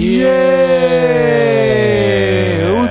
Je!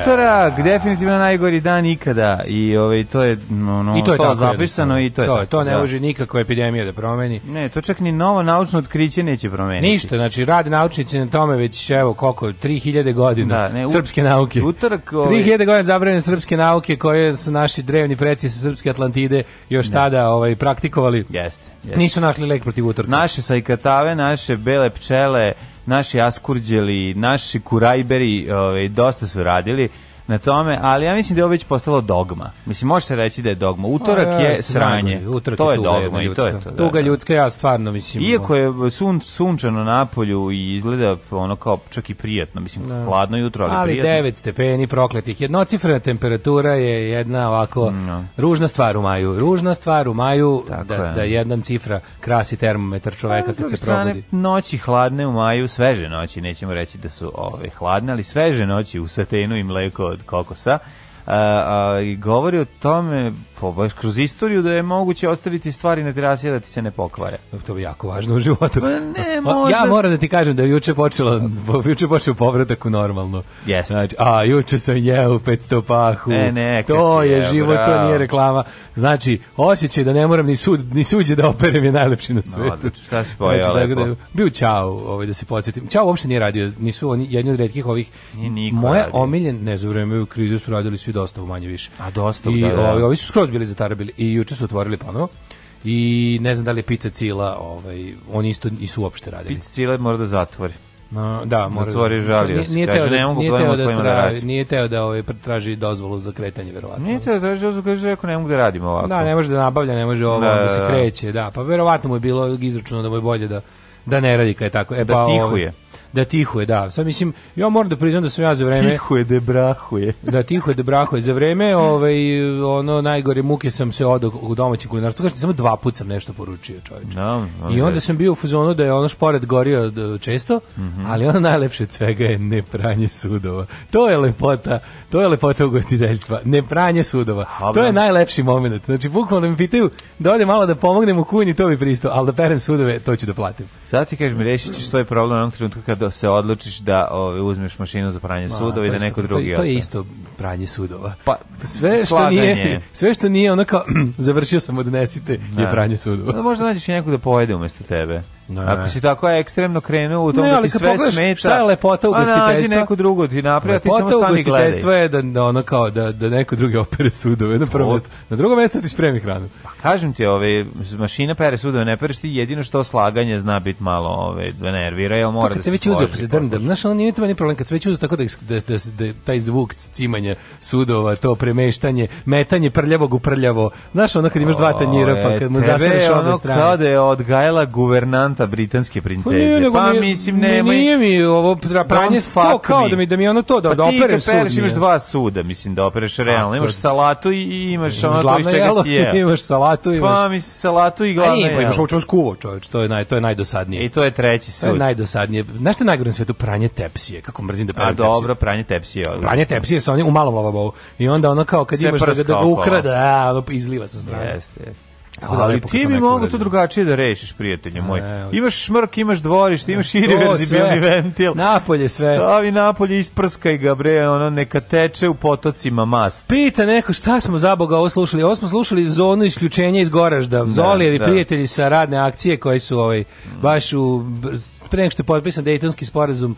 Utorak, definitivno najgori dan ikada i ovaj to je ono I to je tako zapisano i to je. To, tako, to ne da. može nikako epidemija da promeni. Ne, to čak ni novo naučno otkriće neće promeniti. Ništa, znači radi naučnici na tome već evo koliko 3000 godina da, ne, srpske nauke. Utorak, ovaj 3000 godina zabranjene srpske nauke koje su naši drevni preci sa srpske Atlantide još ne. Da. tada ovaj praktikovali. Jeste. Yes. Nisu našli lek protiv utorka. Naše sajkatave, naše bele pčele, naši Askurđeli, naši Kurajberi, ovaj, dosta su radili na tome, ali ja mislim da je ovo već postalo dogma. Mislim, može se reći da je dogma. Utorak A, je sranje. Utorak to je, dogma i to je to. Da, tuga da. ljudska, ja stvarno mislim. Iako je sun, sunčano napolju i izgleda ono kao čak i prijatno, mislim, da. hladno jutro, ali, ali prijatno. Ali 9 stepeni prokletih. Jednocifrena temperatura je jedna ovako mm, no. ružna stvar u maju. Ružna stvar u maju da, je. da jedan cifra krasi termometar čoveka kad se probudi. Noći hladne u maju, sveže noći, nećemo reći da su ove hladne, ali sveže noći u satenu i mleko od kokosa. Uh, uh, govori o tome po, baš kroz istoriju da je moguće ostaviti stvari na terasi da ti se ne pokvare. To je jako važno u životu. Pa ne, možda... Ja moram da ti kažem da je juče počelo, juče počeo povratak u normalno. Yes. Znači, a juče sam jeo 500 pahu. Ne, ne, to je jeo, život, bravo. to nije reklama. Znači, osjećaj da ne moram ni sud ni suđe da operem je najlepši na svetu. No, šta si pojao? Znači, da, da, bio Ćao, ovaj da se podsjetim. Ćao uopšte nije radio, nisu oni jedni od retkih ovih. Nije Moje radio. omiljen, ne za vreme u krizi su radili svi dosta manje više. A dosta, I, da, da. Ovi, ovi su skroz skroz bili zatarabili i juče su otvorili ponovo i ne znam da li je Pizza Cila, ovaj, oni isto nisu uopšte radili. Pizza Cila mora da, da zatvori. No, da, mora zatvori žalio se. Nije, nije kaže, da, da, ne nije teo da, travi, da nije teo da ovaj, traži dozvolu za kretanje, verovatno. Nije teo da traži dozvolu, kaže, rekao, ne mogu da radim ovako. Da, ne može da nabavlja, ne može ovo, da, da, da se kreće, da. Pa verovatno mu je bilo izračuno da mu je bolje da, da ne radi kad je tako. E, da pa, tihuje. Ovaj, da tihuje, da. Sad mislim, ja moram da priznam da sam ja za vreme... Tihuje de brahuje. da, tihuje de brahuje. Za vreme, ovaj, ono, najgore muke sam se odao u domaćem kulinarstvu. Kažete, samo dva put sam nešto poručio, čovječe. Da, no, I onda sam bio u fuzonu da je ono šporet gorio e, često, mm -hmm. ali ono najlepše od svega je ne pranje sudova. To je lepota, to je lepota ugostiteljstva. Ne pranje sudova. Hvala. To je najlepši moment. Znači, bukvalno mi pitaju da ode malo da pomognem u kunji, to bi pristo, ali da perem sudove, to ću da platim. Sad ti kažeš mi, rešit ćeš svoj problem onog trenutka kad da se odlučiš da ove, uzmeš mašinu za pranje Ma, sudova i da neko drugi... To, to je isto pranje sudova. Pa, sve što slaganje. nije, sve što nije ono kao, završio sam, odnesite, je da. pranje sudova. Da, možda nađeš i nekog da pojede umesto tebe. Ne. Ako si tako ekstremno krenuo u tom ne, da ti sve pogledaš, smeta. Šta je lepota ugostiteljstva? A nađi neku drugu ti napravi, ti samo stani gledaj. Lepota je da, da ono kao da, da neko drugi opere sudove na prvo mesto. Na drugo mesto ti spremi hranu. Pa kažem ti, ove, mašina pere sudove, ne pereš ti jedino što slaganje zna biti malo ove, da nervira, jel mora da se složi. Kad se već uzeo, pa se drn, drn, znaš, ono nije to problem, kad se već uzeo tako da, da, da, da, taj zvuk cimanja sudova, to premeštanje, metanje prljavog u prljavo, znaš ono kad imaš dva tanjira, pa kad mu e, zasaneš ono strane. Kao da je odgajala guvernant varijanta britanske pa princeze. Pa, nije, pa mi, mislim nema. Nije ovaj- mi ovo pranje to kao me. da mi da mi ono to da, pa da operem sud. ti imaš dva suda, mislim da opereš realno. Imaš salatu i imaš ono to iz čega si je. Imaš salatu pa, imaš. Pa mislim salatu i glavno. Pa imaš učeš skuvo, čoveč, to je naj to je najdosadnije. I to je treći sud. To je najdosadnije. Znaš šta najgore na svetu pranje tepsije, kako mrzim da pranje. A dobro, pranje tepsije. Pranje tepsije sa onim u malom lavabovu. I onda ono kao kad imaš da ga da- da ukrade, a izliva sa strane. Jeste, jeste. Tako da, ali ti bi mogo to drugačije da rešiš, prijatelje moj. E, imaš šmrk, imaš dvorište, e, imaš i reverzibilni ventil. Napolje sve. Stavi napolje, isprskaj ga, bre, ono, neka teče u potocima mast. Pita neko šta smo za Boga ovo slušali. Ovo smo slušali zonu isključenja iz Goražda. Da, Zolijevi da. prijatelji sa radne akcije koji su ovaj, baš u pre nego što je potpisan Dejtonski sporazum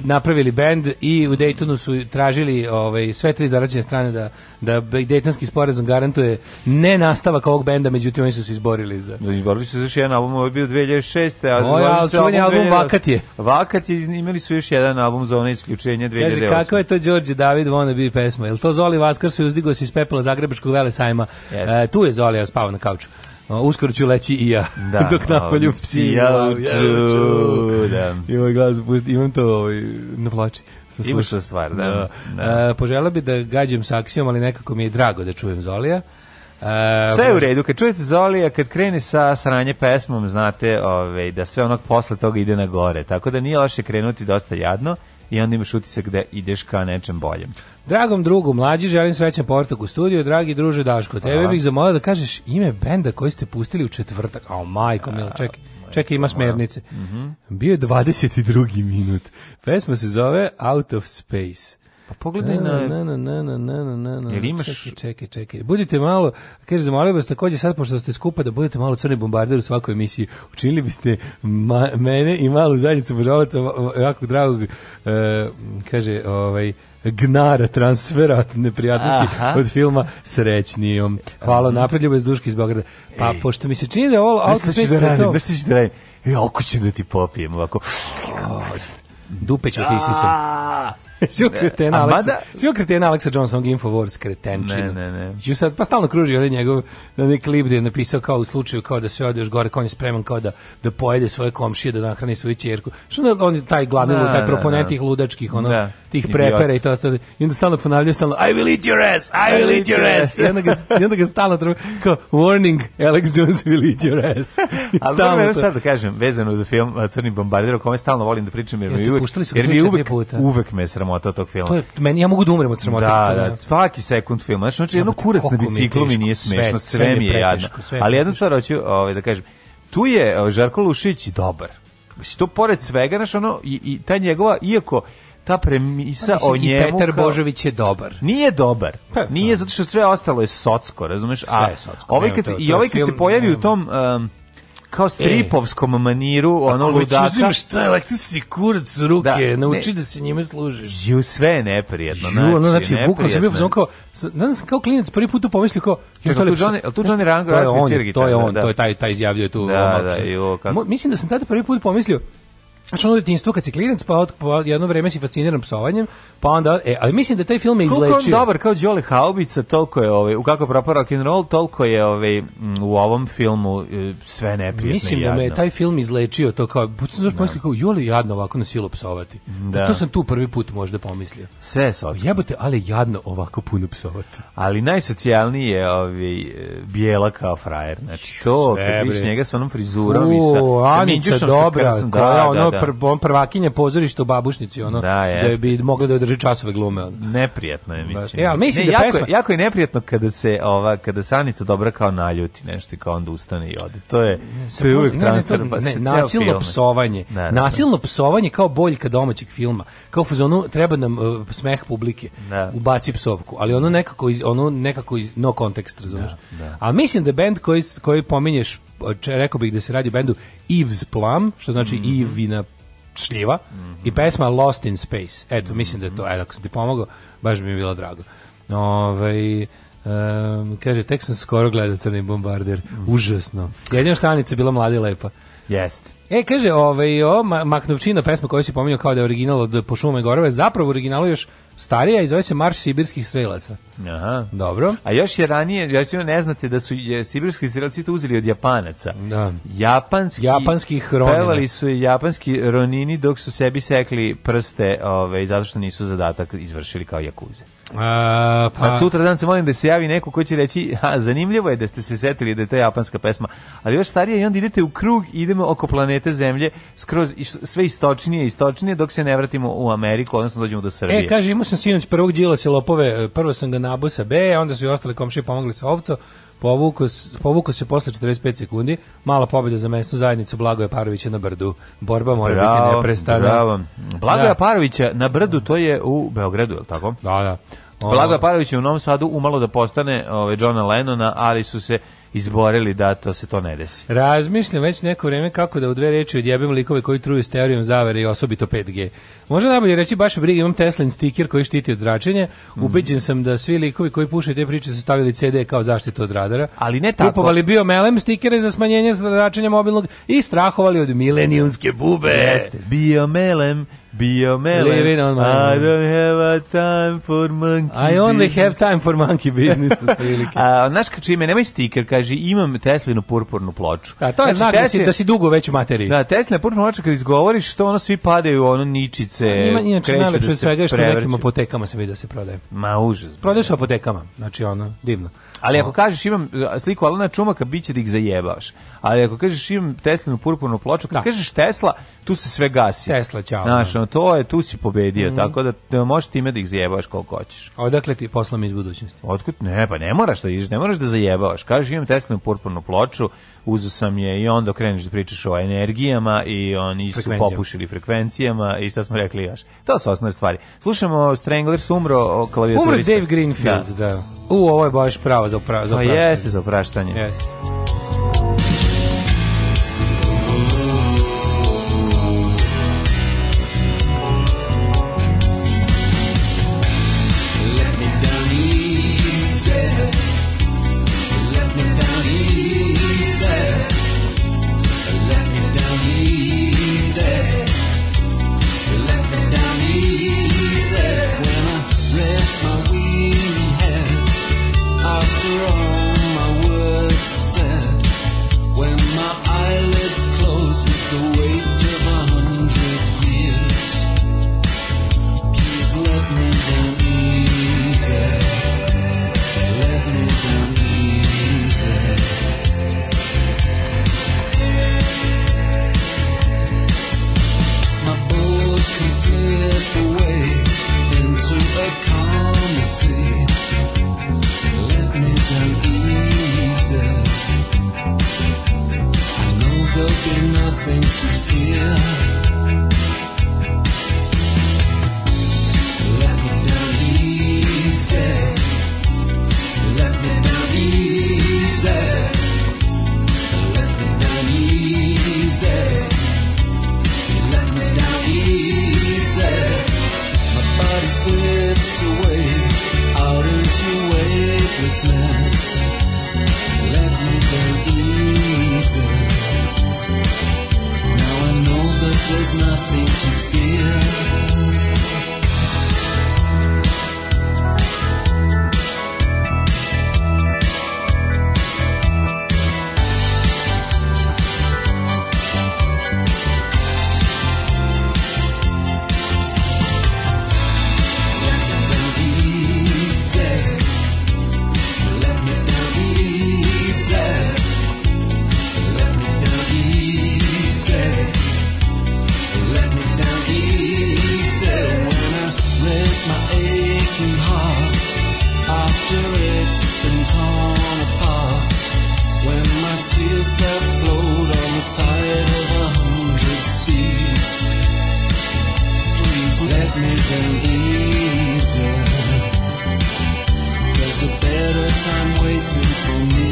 napravili bend i u Dejtonu su tražili ovaj, sve tri zarađene strane da, da Dejtonski sporazum garantuje ne nastavak ovog benda, međutim oni su se izborili za... Da, izborili su se još jedan album, ovo je bio 2006. A Moj album, album 2000... Vakat je. Vakat je, imali su još jedan album za one isključenje 2008. Kaže, kako je to Đorđe David wanna bi pesma? jel to Zoli Vaskar su uzdigo se iz pepela Zagrebačkog vele sajma? Yes. E, tu je Zoli, ja spavao na kauču uskoro ću leći i ja. Da, Dok napolju psi. Ja uču, da. I ovaj glas, imam to ovaj, na plači. Imaš to stvar, da. da. da. požela bi da gađem saksijom, ali nekako mi je drago da čujem Zolija. Uh, sve je u redu, kad čujete Zolija, kad krene sa sranje pesmom, znate ove, ovaj, da sve onog posle toga ide na gore, tako da nije loše krenuti dosta jadno i onda imaš utisak da ideš ka nečem boljem. Dragom drugu, mlađi, želim srećan povratak u studiju. Dragi druže Daško, tebe Aha. bih zamolio da kažeš ime benda koji ste pustili u četvrtak. Ao, majko, milo, čekaj. Čekaj, ima smernice. Mhm. Bio je 22. minut. Pesma se zove Out of Space. Pa pogledaj na... Na, na, na, na, na, na, na. Jel imaš... Čekaj, čekaj, čekaj. Budite malo, kaže, zamolio vas takođe sad, pošto ste skupa, da budete malo crni bombarder u svakoj emisiji. Učinili biste ma, mene i malu zajednicu božavaca jako dragog, uh, kaže, ovaj, gnara transfera od neprijatnosti Aha. od filma Srećnijom. Hvala, mhm. napred iz Duške iz Beograda. Pa, Ej. pošto mi se čini da je ovo... Nešto ću da radim, nešto ću da radim. Ja, ako ću da ti popijem, ovako. Dupe ću ti sisam. Svi kretena Aleksa. Svi kretena Aleksa Johnson Info Wars kretenčina. Ne, ne, ne. Ju sad pa stalno kruži onaj njegov onaj klip gde je napisao kao u slučaju kao da se odeš gore, kao on je spreman kao da da pojede svoje komšije, da nahrani svoju ćerku. Što on, on taj glavni da, taj da, proponent da. tih ludačkih ono da tih prepera i to ostalo. I onda stalno ponavlja, stalno, I will eat your ass, I will eat your ass. I onda ga, i onda ga stalno treba, kao, warning, Alex Jones will eat your ass. Ali moram to... sad da kažem, vezano za film Crni bombarder, o kome stalno volim da pričam, jer, mi uvek, jer mi uvek, puta. uvek me sramota tog filma. To je, meni, ja mogu da umrem od sramota. Da, da, svaki sekund filma. Znači, znači jedno kurac na biciklu mi nije smešno, sve, mi je jadno. Ali jednu stvar hoću ovaj, da kažem, tu je Žarko Lušić dobar. Mislim, to pored svega, znaš, ono, i, i ta njegova, iako ta premisa pa, o njemu... I Petar Božović je dobar. Nije dobar. Pa, pa, nije, zato što sve ostalo je socko, razumeš? A socko, ovaj kad, to, I ovaj kad se pojavi nema. u tom... Um, kao e. stripovskom e, maniru, pa ono ako ludaka. Ako već uzimaš taj električni kurac u ruke, da, nauči ne, da se njime služiš. Ju, sve je neprijatno. Ju, znači, ono, znači, znači bukno sam bio kao, nadam sam kao klinac prvi put upomislio kao... Čekaj, tu Johnny, tu Johnny Rango, to je on, to je da, on, da. to je taj, taj izjavljuje tu. Da, da, ju, kako. Mislim da sam tada prvi put pomislio, Znači ono detinjstvo kad si klinac, pa, od, pa jedno vreme si fasciniran psovanjem, pa onda, e, ali mislim da taj film je izlečio. Koliko on dobar kao Đole Haubica, toliko je, ovaj, u kako propao rock and roll, toliko je ovaj, mm, u ovom filmu e, sve neprijatno Mislim da jadno. da me taj film izlečio, to kao, put sam zašto kao, jole jadno ovako na silu psovati. Da. To sam tu prvi put možda pomislio. Sve je socijal. Jebote, ali jadno ovako puno psovati. Ali najsocijalniji je ovaj, bijela kao frajer. Znači to, sve, kad vidiš njega sa onom frizurom i sa, sa Anica, sa dobra, sa krstom, koja da, ono, da, da. Da. pr prvakinja pozorišta u Babušnici, ono, da, da bi mogla da održi časove glume. Ono. neprijatno je, da. mislim. E, ali mislim ne, da jako, pesma... jako je neprijetno kada se, ova, kada Sanica dobra kao naljuti nešto i kao onda ustane i ode. To je, to je uvijek transfer. Pa nasilno psovanje. Da, da, nasilno psovanje kao boljka domaćeg filma. Kao fuzonu, treba nam uh, smeh publike. Da. Ubaci psovku. Ali ono nekako iz, ono nekako iz no kontekst, razumiješ. A mislim da band koji, koji pominješ rekao bih da se radi o bendu Eve's Plum, što znači mm -hmm. Ivina šljiva, mm -hmm. i pesma Lost in Space. Eto, mislim da je to, mhm. eto, ako sam ti pomogao, baš bi mi bilo drago. Ove, ovaj, um, kaže, tek sam skoro gledao Crni bombarder, mm -hmm. užasno. Jedina štanica bila mlada lepa. Jeste. E, kaže, ovaj, o, Maknovčina pesma koju si pominjao kao da je original od Pošume Gorove, zapravo originalu još starija i zove se Marš sibirskih strelaca. Aha. Dobro. A još je ranije, još ne znate da su je, sibirski strelci to uzeli od Japanaca. Da. Japanski, japanski Pevali su japanski ronini dok su sebi sekli prste, ovaj, zato što nisu zadatak izvršili kao jakuze. Uh, pa... Sad sutra dan se molim da se javi neko ko će reći ha, zanimljivo je da ste se setili da je to japanska pesma, ali još starije i onda idete u krug idemo oko planete Zemlje skroz sve istočnije istočnije dok se ne vratimo u Ameriku, odnosno dođemo do Srbije. E, kaže, imao sam sinoć prvog džila se lopove, prvo sam ga nabao sa B, onda su i ostali komšije pomogli sa ovco, Povuko, povuko se posle 45 sekundi. Mala pobjeda za mesnu zajednicu Blagoja Parovića na brdu. Borba mora bravo, biti neprestana. Bravo. Blagoja da. Parovića na brdu, to je u Beogradu, je li tako? Da, da. Blagoja Parović je u Novom Sadu umalo da postane ove, ovaj, Johna Lennona, ali su se izborili da to se to ne desi. Razmišljam već neko vrijeme kako da u dve reči odjebim likove koji truju s teorijom zavere i osobito 5G. Možda najbolje reći baš brigi, imam Teslin stiker koji štiti od zračenja. Mm. Ubeđen sam da svi likovi koji puše te priče su stavili CD kao zaštitu od radara. Ali ne tako. Kupovali bio melem stikere za smanjenje zračenja mobilnog i strahovali od milenijumske bube. Jeste, bio melem Be a I don't have a time for monkey I only business. have time for monkey business. a, znaš čime, nemaj stiker, kaže, imam Teslinu purpurnu ploču. A to je znači, znak Tesla, da, si, da si dugo već u materiji. Da, Teslina purpurna ploča, kad izgovoriš, što ono svi padaju, ono ničice, Ima, inače, da najlepše da svega je što nekim apotekama se vidi da se prodaje. Ma, užas. Prodaje se apotekama, znači ono, divno. Ali ako kažeš imam e, sliku Alana Čumaka, bit će da ih zajebavaš. Ali ako kažeš imam Teslinu purpurnu ploču, kad da. kažeš Tesla, tu se sve gasi. Tesla ćao. Znaš, no, to je, tu si pobedio, mm. tako da, da možeš time da ih zajebavaš koliko hoćeš. A odakle ti poslom iz budućnosti? Otkud? Ne, pa ne moraš da ideš, ne moraš da zajebavaš. Kažeš imam Teslinu purpurnu ploču, uzu sam je i onda kreneš da pričaš o energijama i oni su popušili frekvencijama i šta smo rekli još. To su osnovne stvari. Slušamo Stranglers umro o klavijaturista. Umro Dave Greenfield, da. da. U, ovo je baš pravo za pa opraštanje. Za jeste za opraštanje. Jeste. There's a better time waiting for me.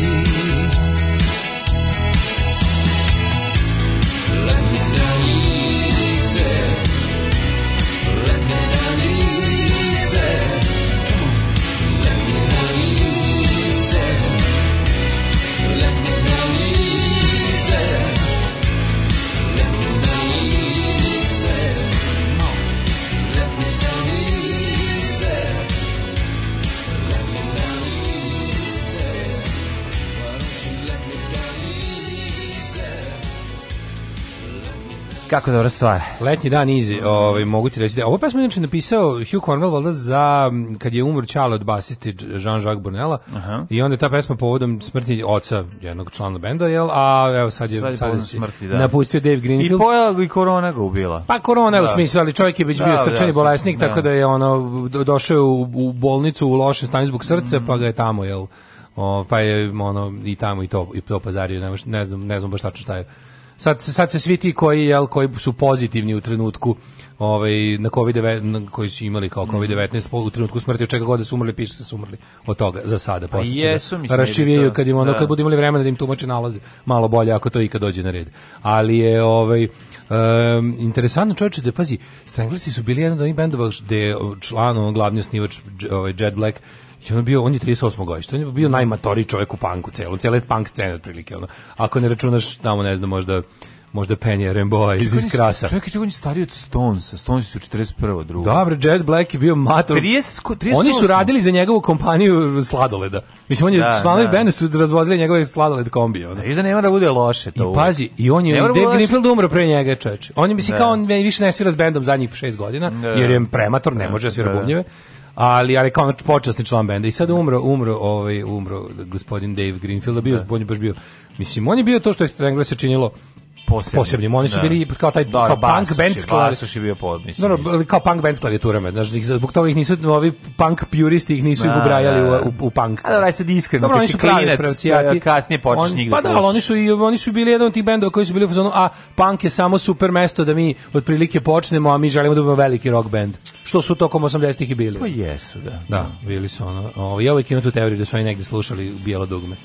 Kako dobra stvar. Letnji dan izi, ovaj mogu ti reći da ovo pesma inače napisao Hugh Cornwell valjda za kad je umro Charles od basisti Jean-Jacques Brunella Aha. i onda je ta pesma povodom smrti oca jednog člana benda, jel? A evo sad je sad, je sad smrti, da. napustio Dave Greenfield. I pojela i korona ga ubila. Pa korona da. u smislu, ali čovjek je već da, bio da, srčani da, bolesnik, tako da je ono došao u, u bolnicu u lošem stanju zbog srca, mm. pa ga je tamo, jel? O, pa je ono i tamo i to i to pazario, ne znam, ne znam baš tačno šta je sad, sad se svi ti koji, jel, koji su pozitivni u trenutku ovaj, na covid koji su imali kao mhm. COVID-19 u trenutku smrti, od čega god da su umrli, piše se da su umrli od toga za sada. Pa jesu, da, raščivijaju kad im ono, da. kad budu imali vremena da im tumače nalaze malo bolje ako to ikad dođe na red. Ali je ovaj, um, interesantno čovječe da pazi, stranglisi su bili jedan od onih bendova gde član, on, glavni osnivač ovaj, Jet Black, I on bio on je 38. godište, on je bio najmatori čovjek u panku celo, cele punk scene otprilike ono. Ako ne računaš tamo ne znam možda možda Penny Remboa iz iz Krasa. Čekaj, čekaj, on je stariji od Stonesa. Stonesi su 41. drugo. Dobro, Jet Black je bio mator. 30, 30 Oni su radili za njegovu kompaniju sladoleda. Mislim, on je da, članovi da. benda su razvozili njegove sladoled kombije. Ono. Da, da nema da bude loše to. I pazi, i on je, ne da Dave Greenfield umro pre njega, čoveč. On je, mislim, da. kao on više ne svira s bendom zadnjih 6 godina, da. jer je premator, ne da, može da svira da. bubnjeve ali ali kao počasni član benda i sad umro umro ovaj umro gospodin Dave Greenfield da bio da. on je baš bio mislim on je bio to što je Strangle se činilo posebnim. posebnim. Oni su da. bili kao taj Dobar, kao punk band sklavi. je bio pod, mislim. Dobro, kao punk band klavijaturama, Znači, zbog toga ih nisu ovi punk puristi ih nisu da, ih ubrajali da, u, da. u, u punk. A da, sad iskreno, Dobro, oni su klinec, pravcijati. E, kasnije počneš nigde Pa da, ali oni su, i, oni su bili jedan od tih bendova koji su bili u fazonu, a punk je samo super mesto da mi otprilike počnemo, a mi želimo da budemo veliki rock band. Što su tokom 80-ih i bili. Pa jesu, da. Da, bili su ono. Ovo, ja uvijek imam tu teoriju da su oni negde slušali bijelo dugme.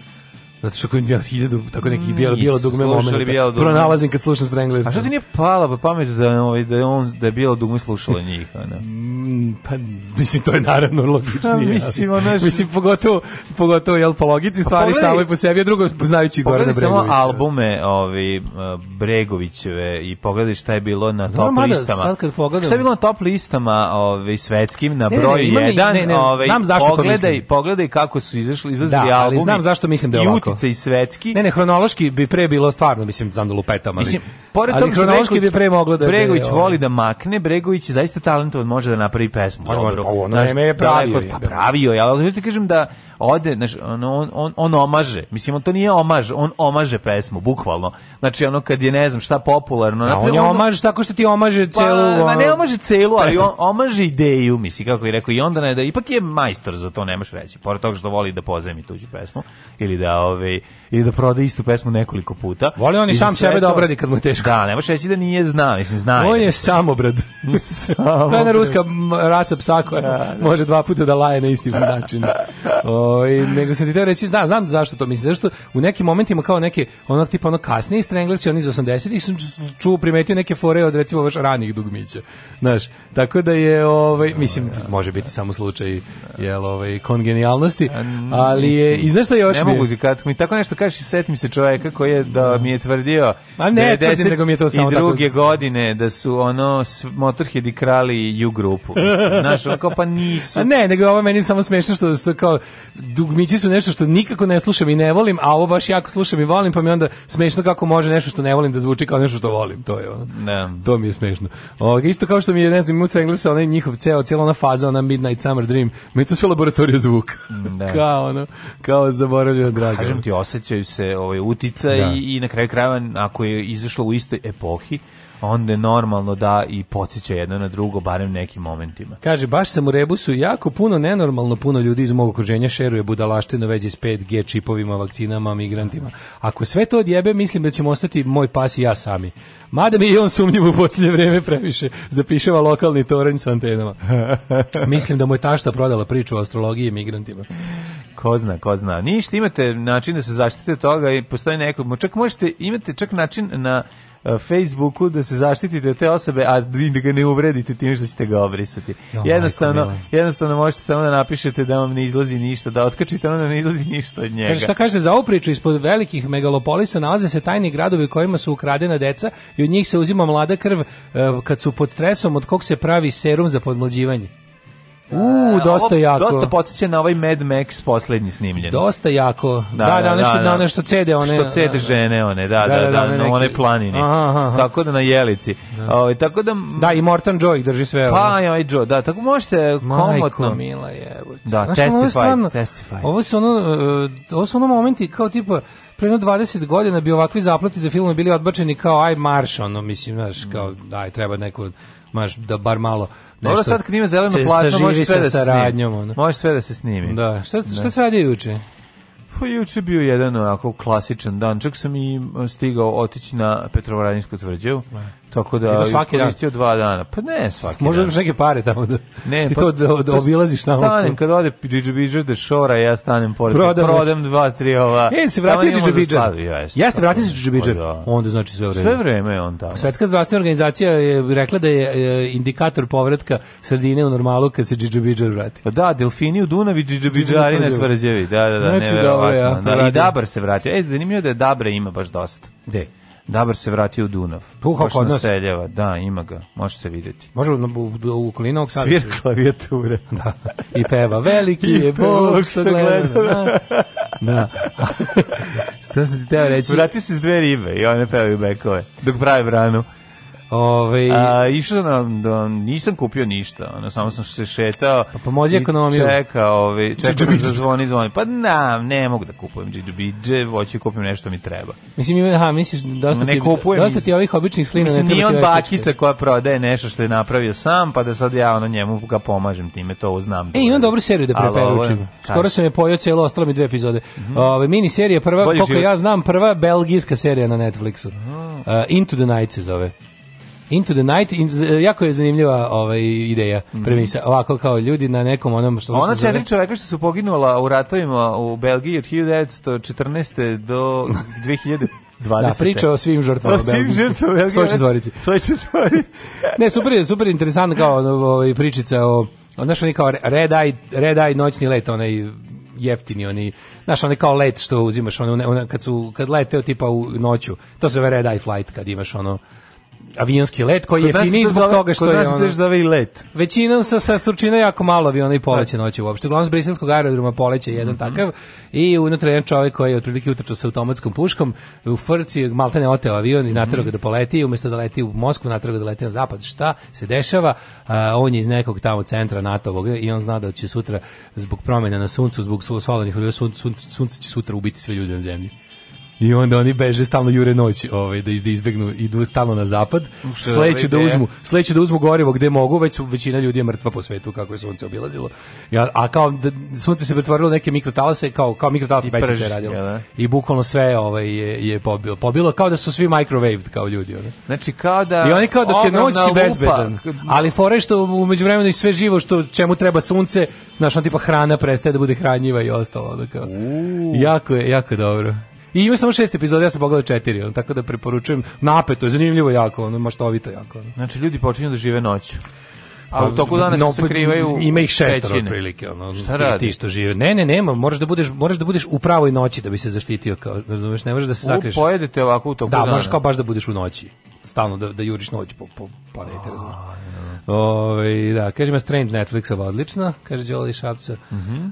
Zato što kod ja hiljadu tako neki mm, bijelo bijelo dugme momenta. Pronalazim kad slušam Stranglers. A što ti nije pala pa pamet da ovaj da je on da je bijelo dugme slušala njih, a ne? Mm, pa mislim to je naravno logičnije. A, pa mislim ona mislim pogotovo pogotovo jel po logici pa stvari samo i po sebi, a drugo poznajući Gorana Bregovića. samo albume ovi eh, Bregovićeve i pogledaj šta je bilo na top Dobar, listama. Sad kad pogledam. Šta je bilo na top listama, ovaj svetskim na broj 1, ovaj pogledaj, pogledaj kako su izašli da, izlazili albumi. znam zašto mislim da je ovako. Lopatice i Svetski. Ne, ne, hronološki bi pre bilo stvarno, mislim, znam da lupetam, ali, mislim, pored ali hronološki Bregović, bi pre moglo da... Bregović ovaj- voli da makne, Bregović je zaista talentovan, može da napravi pesmu. Može, može, ovo, pa ono je pravio. Pa da. pravio, ja, kažem da ode, znači, on, on, on, on omaže, mislim, on to nije omaž, on omaže pesmu, bukvalno. Znači, ono kad je, ne znam, šta popularno. A da, on je omaže tako što ti omaže pa, celu... Pa, ma ne omaže celu, ali on, omaže ideju, misli, kako je rekao, i onda ne, da, ipak je majstor za to, nemaš reći, pored toga što voli da pozemi tuđu pesmu, ili da, ove, ovaj, ili da proda istu pesmu nekoliko puta. Voli on i sam sebe da to... da obradi kad mu je teško. Da, nemaš reći da nije zna, mislim, zna. On je samobrad. to je ruska rasa psa koja da, može dva puta da laje na isti način. Oj, ovaj, nego se ti teo reći, da, znam zašto to mislim, zašto u nekim momentima kao neke, ono tipa ono kasnije Stranglers oni iz 80-ih sam čuo, primetio neke fore od recimo baš ranih dugmića, znaš, tako da je, ovaj, mislim, može biti samo slučaj, jel, ovaj, kongenijalnosti, ali je, i znaš šta još ne mogu ti, kad mi tako nešto kažeš, setim se čoveka koji je da mi je tvrdio A ne, tvrdim, nego mi je to samo i druge tako... godine da su ono Motorhead i krali U grupu. Znaš, on kao pa nisu. A ne, nego ovo meni samo smešno što, što kao dugmići su nešto što nikako ne slušam i ne volim, a ovo baš jako slušam i volim, pa mi onda smešno kako može nešto što ne volim da zvuči kao nešto što volim. To je ono. Ne. To mi je smešno. O, isto kao što mi je, ne znam, Musa Englesa, onaj njihov ceo, cijela ona faza, ona Midnight Summer Dream, mi je to sve laboratorija zvuka. Da. kao ono, kao zaboravljeno drago. Kažem ti, osjećaju se ovaj, utica da. i, i na kraju krajeva, ako je izašlo u istoj epohi, onda je normalno da i podsjeća jedno na drugo, barem nekim momentima. Kaže, baš sam u rebusu, jako puno, nenormalno puno ljudi iz mog okruženja šeruje budalaštinu već s 5G čipovima, vakcinama, migrantima. Ako sve to odjebe, mislim da ćemo ostati moj pas i ja sami. Mada mi i on sumnjivo u posljednje vreme previše zapišava lokalni toranj sa antenama. Mislim da mu je tašta prodala priču o astrologiji i migrantima. Ko zna, ko zna. Ništa, imate način da se zaštite toga i postoji neko, čak možete, imate čak način na Eh, Facebooku da se zaštitite od te osobe, a da ga ne uvredite tim što ćete ga obrisati. Jo, jednostavno, majko, jednostavno možete samo da napišete da vam ne izlazi ništa, da otkačite ono da ne izlazi ništa od njega. Kaže, šta kažete za ovu priču? Ispod velikih megalopolisa nalaze se tajni gradovi kojima su ukradena deca i od njih se uzima mlada krv eh, kad su pod stresom od kog se pravi serum za podmlađivanje. U, dosta jako. Dosta podsjeća na ovaj Mad Max poslednji snimljen. Dosta jako. Da, da, da, da nešto, da, da, da, nešto cede one. Što cede žene one, da, da, da, na one planini. Tako da na jelici. Ovaj tako da Da, i Morton Joy drži sve. Pa, aj ovaj Joe, da, tako možete komotno. Mila je. Da, testify, testify. Ovo su ono e, e, ovo su ono momenti kao tipa pre 20 godina bi ovakvi zaplati za film bili odbačeni kao aj marš, ono mislim, znaš, kao daj treba neko maš, da bar malo nešto. Dobro sad kad ima zeleno platno, može sve da se saradnjom, ono. Može sve da se snimi. Da, šta šta da. se radi juče? Pa juče bio jedan onako klasičan dan. Čak sam i stigao otići na Petrovaradinsku tvrđavu. Ne da. Tako da Ima svaki koristio dan. dva dana. Pa ne, svaki Možda dan. Možda neke pare tamo da ne, ti pa, to da, da pa obilaziš tamo. Stanem kad ode Džidžubidžer de šora, ja stanem pored. Prodam, prodam dva, tri ova. E, se vratio Džidžubidžer. Ja se vratio pa Džidžubidžer. Da. Onda znači sve vreme. Sve vreme je on tamo. Svetska zdravstvena organizacija je rekla da je e, indikator povratka sredine u normalu kad se Džidžubidžer vrati. Pa da, delfini u Dunavi, Džidžubidžari na tvrđevi. Da, da, da, znači, da, nevjerovatno. Da, I Dabar se vratio. E, zanimljivo da je Dabra ima baš dosta. De. Dabar se vratio u Dunav. Puhao kod nas. Seljava. Da, ima ga. Može se videti. Može u, u, u okolini ovog savjeća. Svir klavijature. da. I peva. Veliki I je Bog što gleda. Da. da. Šta sam ti teo reći? Vrati se s dve ribe i one pevaju bekove. Dok pravi branu. Ove, ovaj, A, išao sam, da, nisam kupio ništa, ono, samo sam se šetao. Pa pomozi ekonomiju. Čekao, ove, ovaj, čekao da zvoni, zvoni. Pa na, ne mogu da kupujem džidžbidže, hoću da kupim nešto mi treba. Mislim, ima, aha, misliš, dosta ne ti, kupujem, dosta ti ovih običnih slina. Mislim, nije on bakica koja prodaje nešto što je napravio sam, pa da sad ja ono njemu ga pomažem time, to uznam. E, imam dobru seriju da preperučim. Skoro sam je pojio cijelo, ostalo mi dve epizode. Mhm. Ove, mini serija prva, koliko ja znam, prva belgijska serija na Netflixu. Uh, Into the Night se zove. Into the Night, in, jako je zanimljiva ovaj, ideja, mhm. premisa. Ovako kao ljudi na nekom onom... Što Ona četiri zove... čoveka što su poginula u ratovima u Belgiji od 1914. do 2000. 20. Da, priča o svim žrtvama. O svim žrtvama. Svoj znači, četvorici. Svoj četvorici. ne, super, super interesantna kao ovaj, pričica o... o Znaš, oni kao red eye, red eye noćni let, onaj jeftini oni znaš oni kao let što uzimaš ono, ono kad su kad lete tipa u noću to se zove red eye flight kad imaš ono avionski let koji je finiji zbog toga što je ono. Kod zove i let. Većinom sa, sa surčina jako malo aviona i da. poleće noći uopšte. Uglavnom s briselskog aerodroma poleće jedan mm -hmm. takav i unutra jedan čovjek koji je otprilike utrčao sa automatskom puškom u frci malte ne oteo avion i mm naterao ga da poleti i umjesto da leti u Moskvu naterao ga da leti na zapad. Šta se dešava? A, on je iz nekog tamo centra NATO-vog i on zna da će sutra zbog promjena na suncu, zbog solarnih sunce, sunce će sutra ubiti sve ljude na zemlji i onda oni beže stalno jure noć ovaj, da, iz, da izbegnu, idu stalno na zapad, sleću da, e. uzmu, sleću da uzmu gorivo gde mogu, već su, većina ljudi je mrtva po svetu kako je sunce obilazilo. Ja, a kao da, sunce se pretvorilo neke mikrotalase, kao, kao mikrotalasne pećice je radilo. Da. I bukvalno sve ovaj, je, je pobilo. Pobilo kao da su svi microwaved kao ljudi. Ovaj. Znači kao da... I oni kao da je noć si bezbedan. Ali fore što umeđu vremenu i sve živo što čemu treba sunce, znaš, on tipa hrana prestaje da bude hranjiva i ostalo. tako Jako je, jako je dobro. I ima samo šest epizoda, ja sam pogledao četiri, on, tako da preporučujem. Napeto je, zanimljivo jako, ono, maštovito jako. Ono. Znači, ljudi počinju da žive noću. A u pa, toku dana no, se pa, sakrivaju ima ih šestoro prilike. ono Šta radi? ti što žive. Ne, ne, nema, moraš da budeš moraš da budeš u pravoj noći da bi se zaštitio kao razumeš, ne možeš da se sakriješ. Pojedete ovako u toku da, dana. Da, možeš kao baš da budeš u noći. Stalno da da juriš noć po po po, planeti, razumeš. Ove, da, kaže ima Strange Netflixova odlična, kaže Đoli Šapca. Mm -hmm.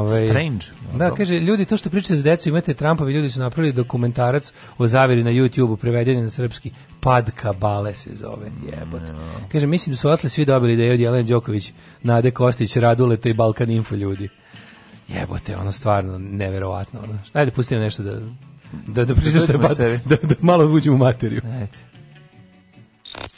Ove, strange. Da, kaže ljudi to što pričate za decu imate Trumpovi ljudi su napravili dokumentarac o zaviri na YouTubeu preveden na srpski Pad kabale se zove. Jebote. Kaže mislim da su otle svi dobili da je od Jelene Đoković, Nade Kostić, Raduleta i Balkan Info ljudi. Jebote, ono stvarno neverovatno. Ono. Ajde pustimo nešto da da da, da pričaš da, da, da, da malo uđemo u materiju. Ajde.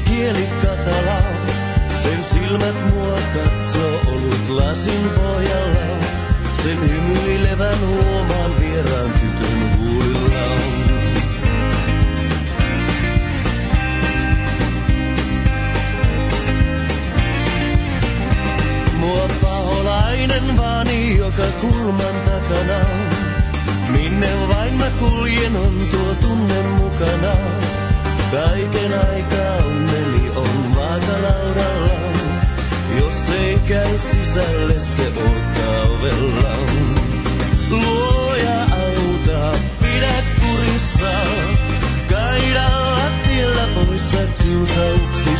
kieli katala, sen silmät mua katsoo ollut lasin pohjalla. Sen hymyilevän huomaan vieraan tytön huulillaan. Mua paholainen vaani joka kulman takana. Minne vain mä kuljen on tuo tunne mukana. Kaiken aikaa on vaakalaudalla. Jos ei käy sisälle, se odottaa ovella. Luoja auta, pidä kurissa, kaidalla tiellä poissa kiusauksista.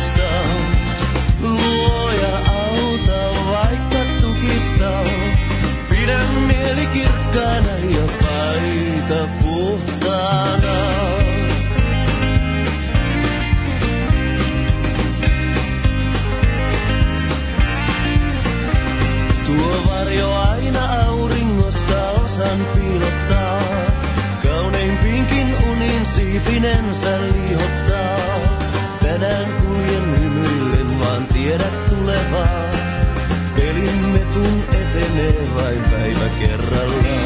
Kipinensä lihottaa. Tänään kuljen hymyillen, vaan tiedät tulevaa. Pelimme tun etenee vain päivä kerrallaan.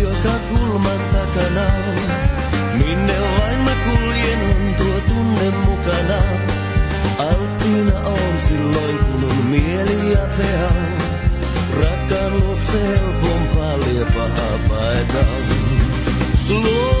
joka Minne vain mä kuljen on tuo tunne mukana. mieli ja teon. Rakkannuksen helpompaa liepahaa paikan. Luo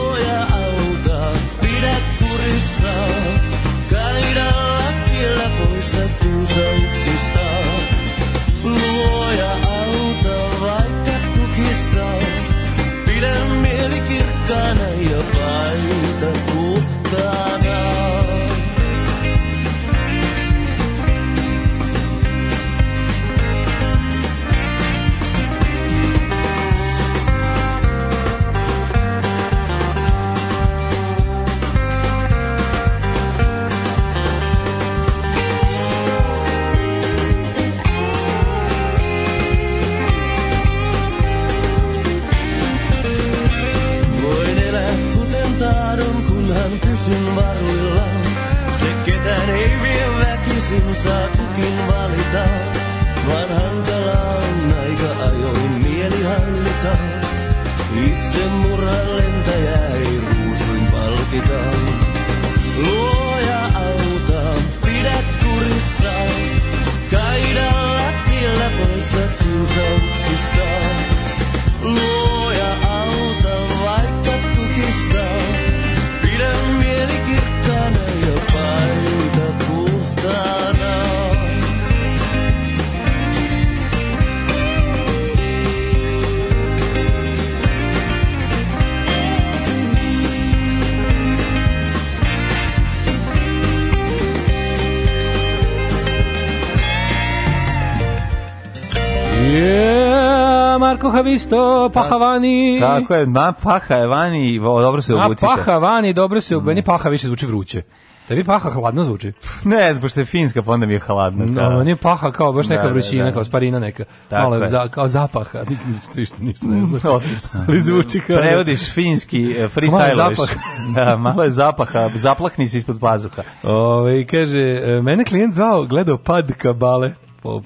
isto, pahavani. Tako je, na paha pahavani, dobro se obucite. Na pahavani, dobro se obucite. Mm. paha više zvuči vruće. Da bi paha hladno zvuči? Ne, zbog što je finska, pa onda mi je hladno. Kao. No, da. nije paha kao baš neka da, da, vrućina, da, da. kao sparina neka. Tako Malo je. Za, kao zapaha, ništa, ništa, ništa ne mm, znači. Odlično. Ali zvuči kao... Prevodiš finski, e, freestyleš. da, malo je zapaha, zaplahni se ispod pazuha. Ove, ovaj, kaže, e, mene klijent zvao, gledao pad kabale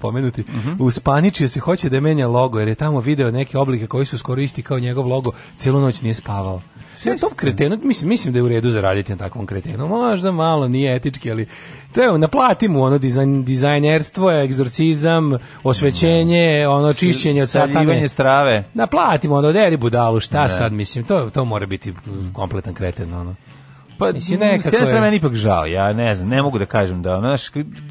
pomenuti, mm -hmm. uspaničio se hoće da menja logo, jer je tamo video neke oblike koji su skoro isti kao njegov logo, celu noć nije spavao. Ja tom kretenu, mislim, mislim da je u redu zaraditi na takvom kretenu, možda malo nije etički, ali treba, naplati mu ono dizajn, dizajnerstvo, egzorcizam, osvećenje, ono čišćenje od satane. strave. Naplatimo ono, deri budalu, šta ne. Da. sad, mislim, to, to mora biti kompletan kreten, ono. Pa, Mislim, nekako s jedne meni ipak žao, ja ne znam, ne mogu da kažem da, znaš,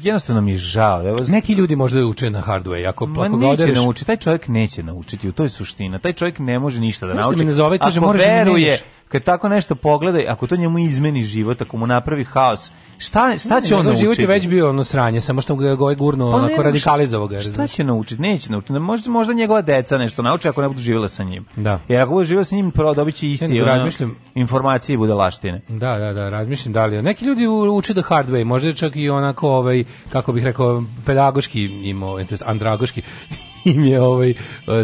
jednostavno mi je žao. Evo, Neki ljudi možda uče na hardware, ako, Ma ako neće taj čovjek neće naučiti, u toj suštini, taj čovjek ne može ništa da nauči. Mi ne zove, kaže, ako da veruje, kad tako nešto pogledaj, ako to njemu izmeni život, ako mu napravi haos, šta, šta će ne, on naučiti? Život je već bio ono sranje, samo što ga je ovaj gurno pa onako radikalizovao ga. Šta, će naučiti? Neće naučiti. Da možda, možda njegova deca nešto nauče ako ne budu živjela sa njim. Da. Jer ako budu živjela sa njim, prvo dobit će isti ne, ono, razmišljam, informacije i laštine. Da, da, da, razmišljam da li. Neki ljudi uče da hard way, možda čak i onako, ovaj, kako bih rekao, pedagoški im, ovaj, andragoški im je ovaj,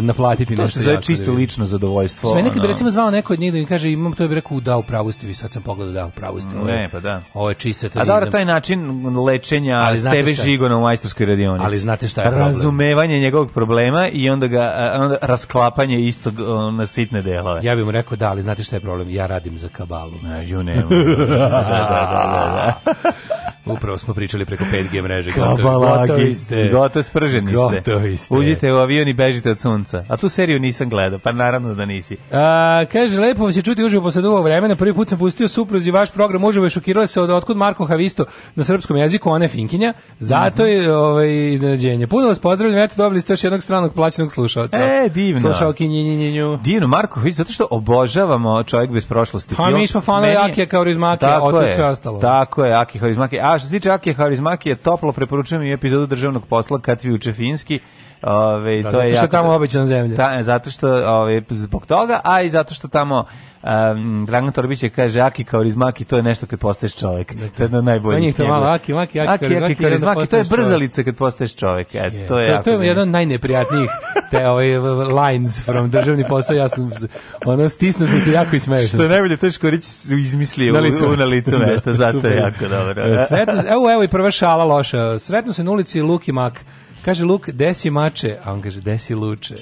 naplatiti nešto. za se zove čisto divno. lično zadovoljstvo. Sve neki bi recimo zvao neko od njih da mi kaže imam to bi rekao da u pravu ste vi sad sam pogledao da u pravu ste. Ovo, ne, pa da. Ovo je čist A dobro, taj način lečenja ali s tebe žigona u majstorskoj radionici. Ali znate šta je problem? Razumevanje njegovog problema i onda ga onda rasklapanje istog na sitne delove. Ja bih mu rekao da, ali znate šta je problem? Ja radim za kabalu. Ne, ju ne. da, da, da, da. da. Upravo smo pričali preko 5G mreže. Kabalagi, gotovi ste. Gotovi sprženi ste. Gotovi ste. Uđite u avion i bežite od sunca. A tu seriju nisam gledao, pa naravno da nisi. A, kaže, lepo se čuti uživo posle dugo vremena. Prvi put sam pustio supruzi vaš program uživo i šokirala se od otkud Marko Havisto na srpskom jeziku, ona je Finkinja. Zato je ovaj, iznenađenje. Puno vas pozdravljam, eto te dobili ste još jednog stranog plaćenog slušalca. E, divno. Slušalki nju. Divno, Marko Havisto, zato što obožavamo čovjek bez prošlosti. Pa mi smo fanovi Akija kao Rizmakija, sve ostalo. Tako je, Aki Harizmakija. A što se tiče Akije Harizmakije, toplo preporučujem i epizodu državnog posla kad svi finski. Ove, da, to zato je što je tamo obična zemlja. Ta, zato što, ove, zbog toga, a i zato što tamo um, Dragan Torbić je kaže Aki kaorizmaki, to je nešto kad postaješ čovjek. Dakle. To je dakle, jedno od najboljih. To je malo Aki, Aki, Aki, Aki, Aki to je brzalica kad postaješ čovjek. Eto, je, to je, to, to je jedno od najneprijatnijih te ovaj, lines from državni posao. Ja sam ono, stisnuo sam se jako i smejao Što najbolje, to je Škorić izmislio na licu, u, na licu mesta, da, zato je jako dobro. E, sretno, evo, evo i prva šala loša. Sretno se na ulici Luki Mak Kaže Luk, desi mače, a on kaže desi luče.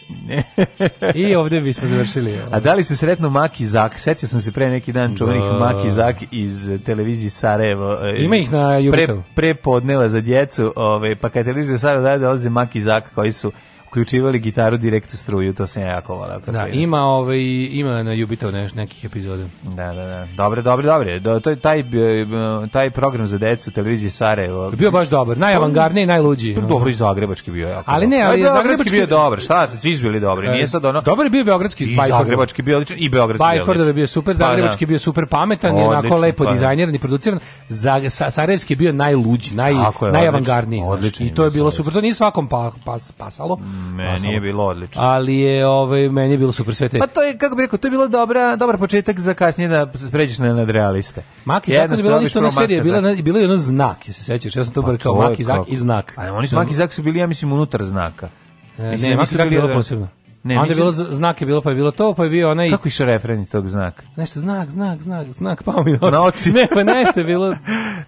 I ovde bismo završili. A ovaj. da li se sretno Maki Zak? Setio sam se pre neki dan čuvenih da. Maki Zak iz televizije Sarajevo. Eh, Ima ih na Jubitovu. Pre, pre podneva za djecu, ove, ovaj, pa kad televizija Sarajevo daje dolaze Maki Zak koji su uključivali gitaru direkt struju, to se jako volao. Da, ima, ovaj, ima na Jubitov neš, nekih epizoda. Da, da, da. Dobre, dobre, dobre. Do, to je taj, e, taj program za decu televizije Sarajevo. Bio baš dobar, najavangarniji, najluđi. Pa dobro i zagrebački bio jako. Ali ne, ali pa zagrebački bio dobar. Šta, se svi bili dobri. E, nije sad ono. Dobar je bio beogradski I zagrebački bio odličan, i beogradski. Bajfordov je bio super, pa zagrebački je da. bio super pametan, je onako lepo da. dizajniran i produciran. Sarajevski bio najluđi, naj najavangardniji. I to je bilo super. To nije svakom pas, pasalo. Mm. Meni je bilo odlično. Ali je ovaj meni je bilo super sve te. Pa to je kako bih rekao, to je bilo dobra, dobar početak za kasnije da pređeš na nadrealiste. Maki Zak je bilo isto na serija, bila je bilo je ono znak, je se sećaš, ja sam to pa kao Maki Zak i znak. A oni su Maki Zak su bili ja mislim unutar znaka. E, mislim, ne, Maki Zak je bilo posebno. Ne, onda mislim... bilo znak je bilo, pa je bilo to, pa je bio onaj... Kako išao referenci tog znaka? Nešto, znak, znak, znak, znak, pao mi na oči. ne, pa nešto je bilo...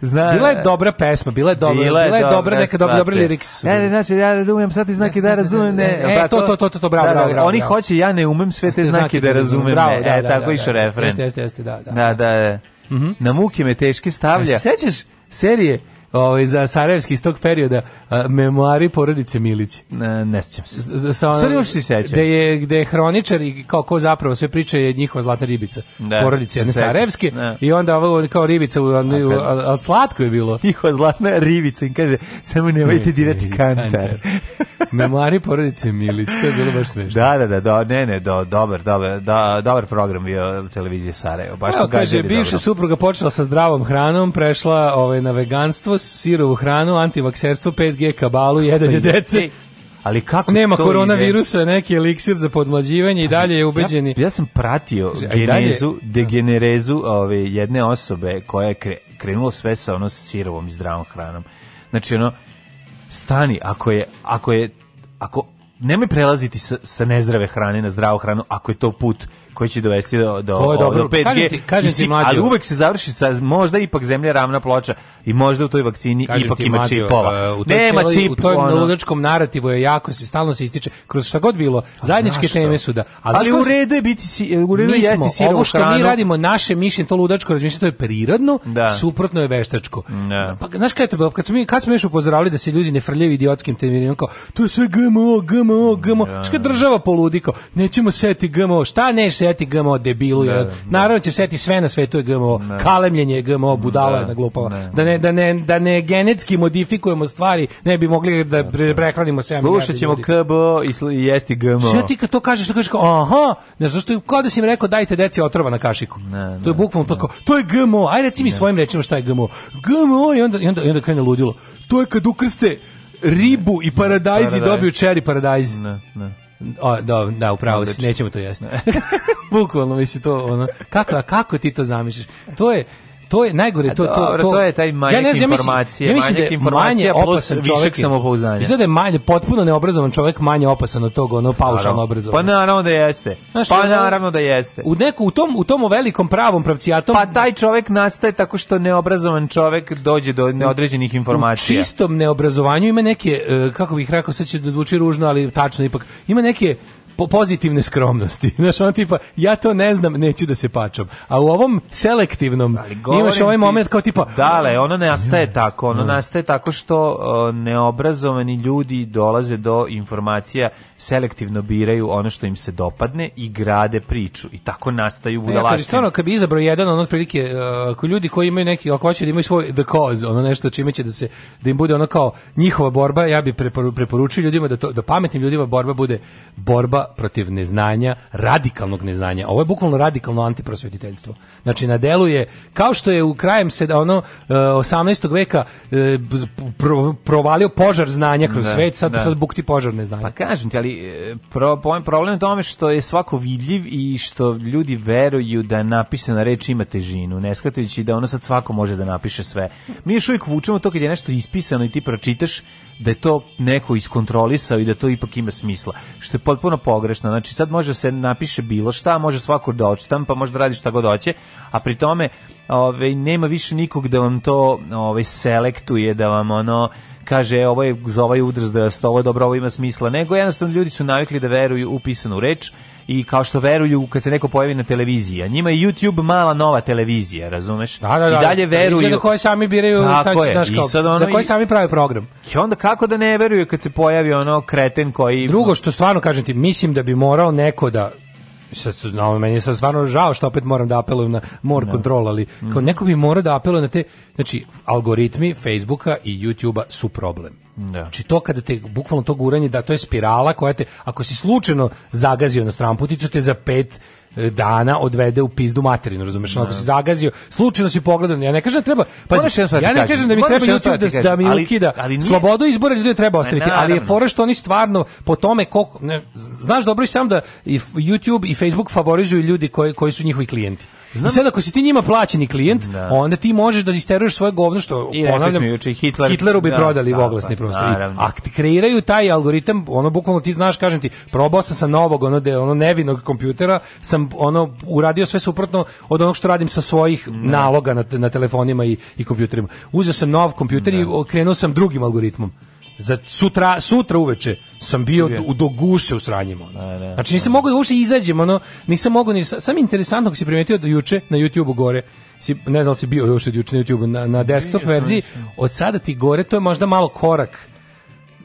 Zna... Bila je dobra pesma, bila je dobra, bila je, bila je dobra, neka dobra, dobra liriksa su. Ja, znači, ja razumijem sad ti znake da razumem, ne. E, to, to, to, to, to, bravo, da, da, bravo, bravo. Oni bravo. hoće, ja ne umem sve te znake da razumem, bravo, ne, da, e, da, tako da, išao da, da. referen. Jeste, jeste, jeste, da, da. Da, da, da. Mm -hmm. Na muke me teške stavlja. E, sećaš serije ovaj, za Sarajevski iz tog perioda, a, memoari porodice Milić. Ne, ne sjećam se. Sa, Sad još se sjećam. Gde je, gde je hroničar i kao ko zapravo sve priče je njihova zlatna ribica. Da, porodice jedne Sarajevske. Da. I onda ovo kao ribica, u, al slatko je bilo. Njihova zlatna ribica i kaže, samo ne vidite dirati kantar. memoari porodice Milić, to je bilo baš smešno. Da, da, da, do, ne, ne, do, dobar, dobar, do, da, dobar program bio televizije Sarajevo. Baš Evo, kaže, bivša supruga počela sa zdravom hranom, prešla ovaj, na veganstvo, sirovu hranu, antivakserstvo, 5G kabalu, jedanje dece. Ali kako Nema to koronavirusa, ide? neki eliksir za podmlađivanje i pa dalje je ubeđeni. Ja, ja sam pratio genezu, da. degenerezu ove jedne osobe koja je kre, krenula sve sa ono sirovom i zdravom hranom. Znači ono stani ako je ako je ako nemoj prelaziti sa, sa nezdrave hrane na zdravu hranu ako je to put koji će dovesti do, do, to je dobro. do 5G. Kažem ti, kažem ali uvek se završi sa možda ipak zemlja ravna ploča i možda u toj vakcini kažem ipak ti, ima čipova. Uh, Nema celoj, čip. U toj ono. ludačkom narativu je jako se stalno se ističe kroz šta god bilo. Zajedničke teme su da. Ali, ali u redu je biti si, e, u redu je jesti sirovu Ovo što mi radimo naše mišljenje to ludačko razmišljanje to je prirodno, da. suprotno je veštačko. Da. Pa znaš kad je to bilo kad smo mi kad smo još upozoravali da se ljudi ne frljaju idiotskim temeljima kao to je sve GMO, GMO, GMO. Šta da. država poludiko? Nećemo seti GMO. Šta ne seti GMO debilu. Ne, ne. Naravno ćeš seti sve na svetu je GMO. Ne. Kalemljenje je GMO, budala je na glupava. Da, ne, da, ne, da ne genetski modifikujemo stvari, ne bi mogli da prehranimo 7 Slušat ćemo KBO i jesti GMO. Sve ti kad to kažeš, to kažeš kao, aha, ne znaš, što kao da si im rekao dajte deci otrova na kašiku. to je bukvalno to kao, to je GMO, aj reci mi svojim rečima šta je GMO. GMO i onda, i onda, i onda krene ludilo. To je kad ukrste ribu i paradajz i dobiju čeri paradajz. Ne, ne. O, do, da, da upravo si, nećemo to jesti. Bukvalno mi se to, ono, kako, kako ti to zamišliš? To je, to je najgore to to to, to je taj manjak ja ne znam, informacije, ja mislim, ja da manje plus čovjek samopouzdanja. Izgleda da je manje potpuno neobrazovan čovjek manje opasan od toga, ono paušalno obrazovanja. Pa naravno da jeste. Znaš, pa naravno da jeste. U neku u tom u tom velikom pravom pravcijatom Pa taj čovjek nastaje tako što neobrazovan čovjek dođe do neodređenih informacija. U čistom neobrazovanju ima neke e, kako bih rekao sad će da zvuči ružno, ali tačno ipak. Ima neke po pozitivne skromnosti. Znaš, on tipa, ja to ne znam, neću da se pačam. A u ovom selektivnom imaš ovaj moment kao tipa... Dale, ono nastaje tako. Ono da. nastaje tako što neobrazovani ljudi dolaze do informacija, selektivno biraju ono što im se dopadne i grade priču. I tako nastaju e, budalaštine. Ja, stvarno, kad bi izabrao jedan, ono, otprilike, e, ako ljudi koji imaju neki, ako hoće da imaju svoj the cause, ono nešto čime će da se, da im bude ono kao njihova borba, ja bi preporučio ljudima da, to, da pametnim ljudima borba bude borba protiv neznanja, radikalnog neznanja. Ovo je bukvalno radikalno antiprosvetiteljstvo. Znači na delu je kao što je u krajem se ono 18. E, veka e, pro, provalio požar znanja kroz da, svet, sad, da. sad bukti požar neznanja. Pa kažem ti, ali e, pro, problem je tome što je svako vidljiv i što ljudi veruju da napisana reč ima težinu, ne shvatajući da ono sad svako može da napiše sve. Mi još uvijek vučemo to kad je nešto ispisano i ti pročitaš da je to neko iskontrolisao i da to ipak ima smisla. Što je potpuno pogrešno. Znači sad može da se napiše bilo šta, može svako da odštampa, može da radi šta god hoće, a pri tome ovaj nema više nikog da vam to ovaj selektuje, da vam ono kaže e, ovaj, ovaj da ovo je za ovaj udrs da sto ovo dobro ovo ima smisla nego jednostavno ljudi su navikli da veruju u pisanu reč i kao što veruju kad se neko pojavi na televiziji a njima je YouTube mala nova televizija razumeš da, da, da, i dalje veruju na koje sami biraju tako je, kao, sad ono, na koje sami prave program i onda kako da ne veruju kad se pojavi ono kreten koji drugo što stvarno kažem ti mislim da bi morao neko da sad, no, meni je sad stvarno žao što opet moram da apelujem na more control, da. ali mhm. kao neko bi morao da apeluje na te, znači, algoritmi Facebooka i YouTubea su problem. Da. Znači to kada te bukvalno to guranje da to je spirala koja te ako si slučajno zagazio na stramputicu te za pet E, dana odvede u pizdu materinu, razumeš? Ako da. si zagazio, slučajno si pogledao, ja ne kažem da treba, pa ja da ne kažem da mi treba YouTube da, da, da mi ukida slobodu izbora ljudi treba ostaviti, ali je fora što oni stvarno po tome koliko, ne, znaš dobro i sam da i YouTube i Facebook favorizuju ljudi koji koji su njihovi klijenti. Znam. I sad ako si ti njima plaćeni klijent, da. onda ti možeš da isteruješ svoje govno što I ponavljam juče Hitler, Hitleru bi da, prodali da, oglasni pa, prostor. Da, a kreiraju taj algoritam, ono bukvalno ti znaš, kažem ti, probao sam sa novog ono de, ono nevinog kompjutera, sam ono uradio sve suprotno od onog što radim sa svojih naloga na, na telefonima i i kompjuterima. Uzeo sam nov kompjuter i da. krenuo sam drugim algoritmom za sutra sutra uveče sam bio u do, guše u sranjima. Ne, ne, da, da, znači nisam ne. Da. da uopšte izađem, ono, nisam mogao ni sam interesantno kako si primetio da juče na YouTubeu gore si ne znam si bio još od juče na YouTubeu na, na desktop verziji, od sada ti gore to je možda malo korak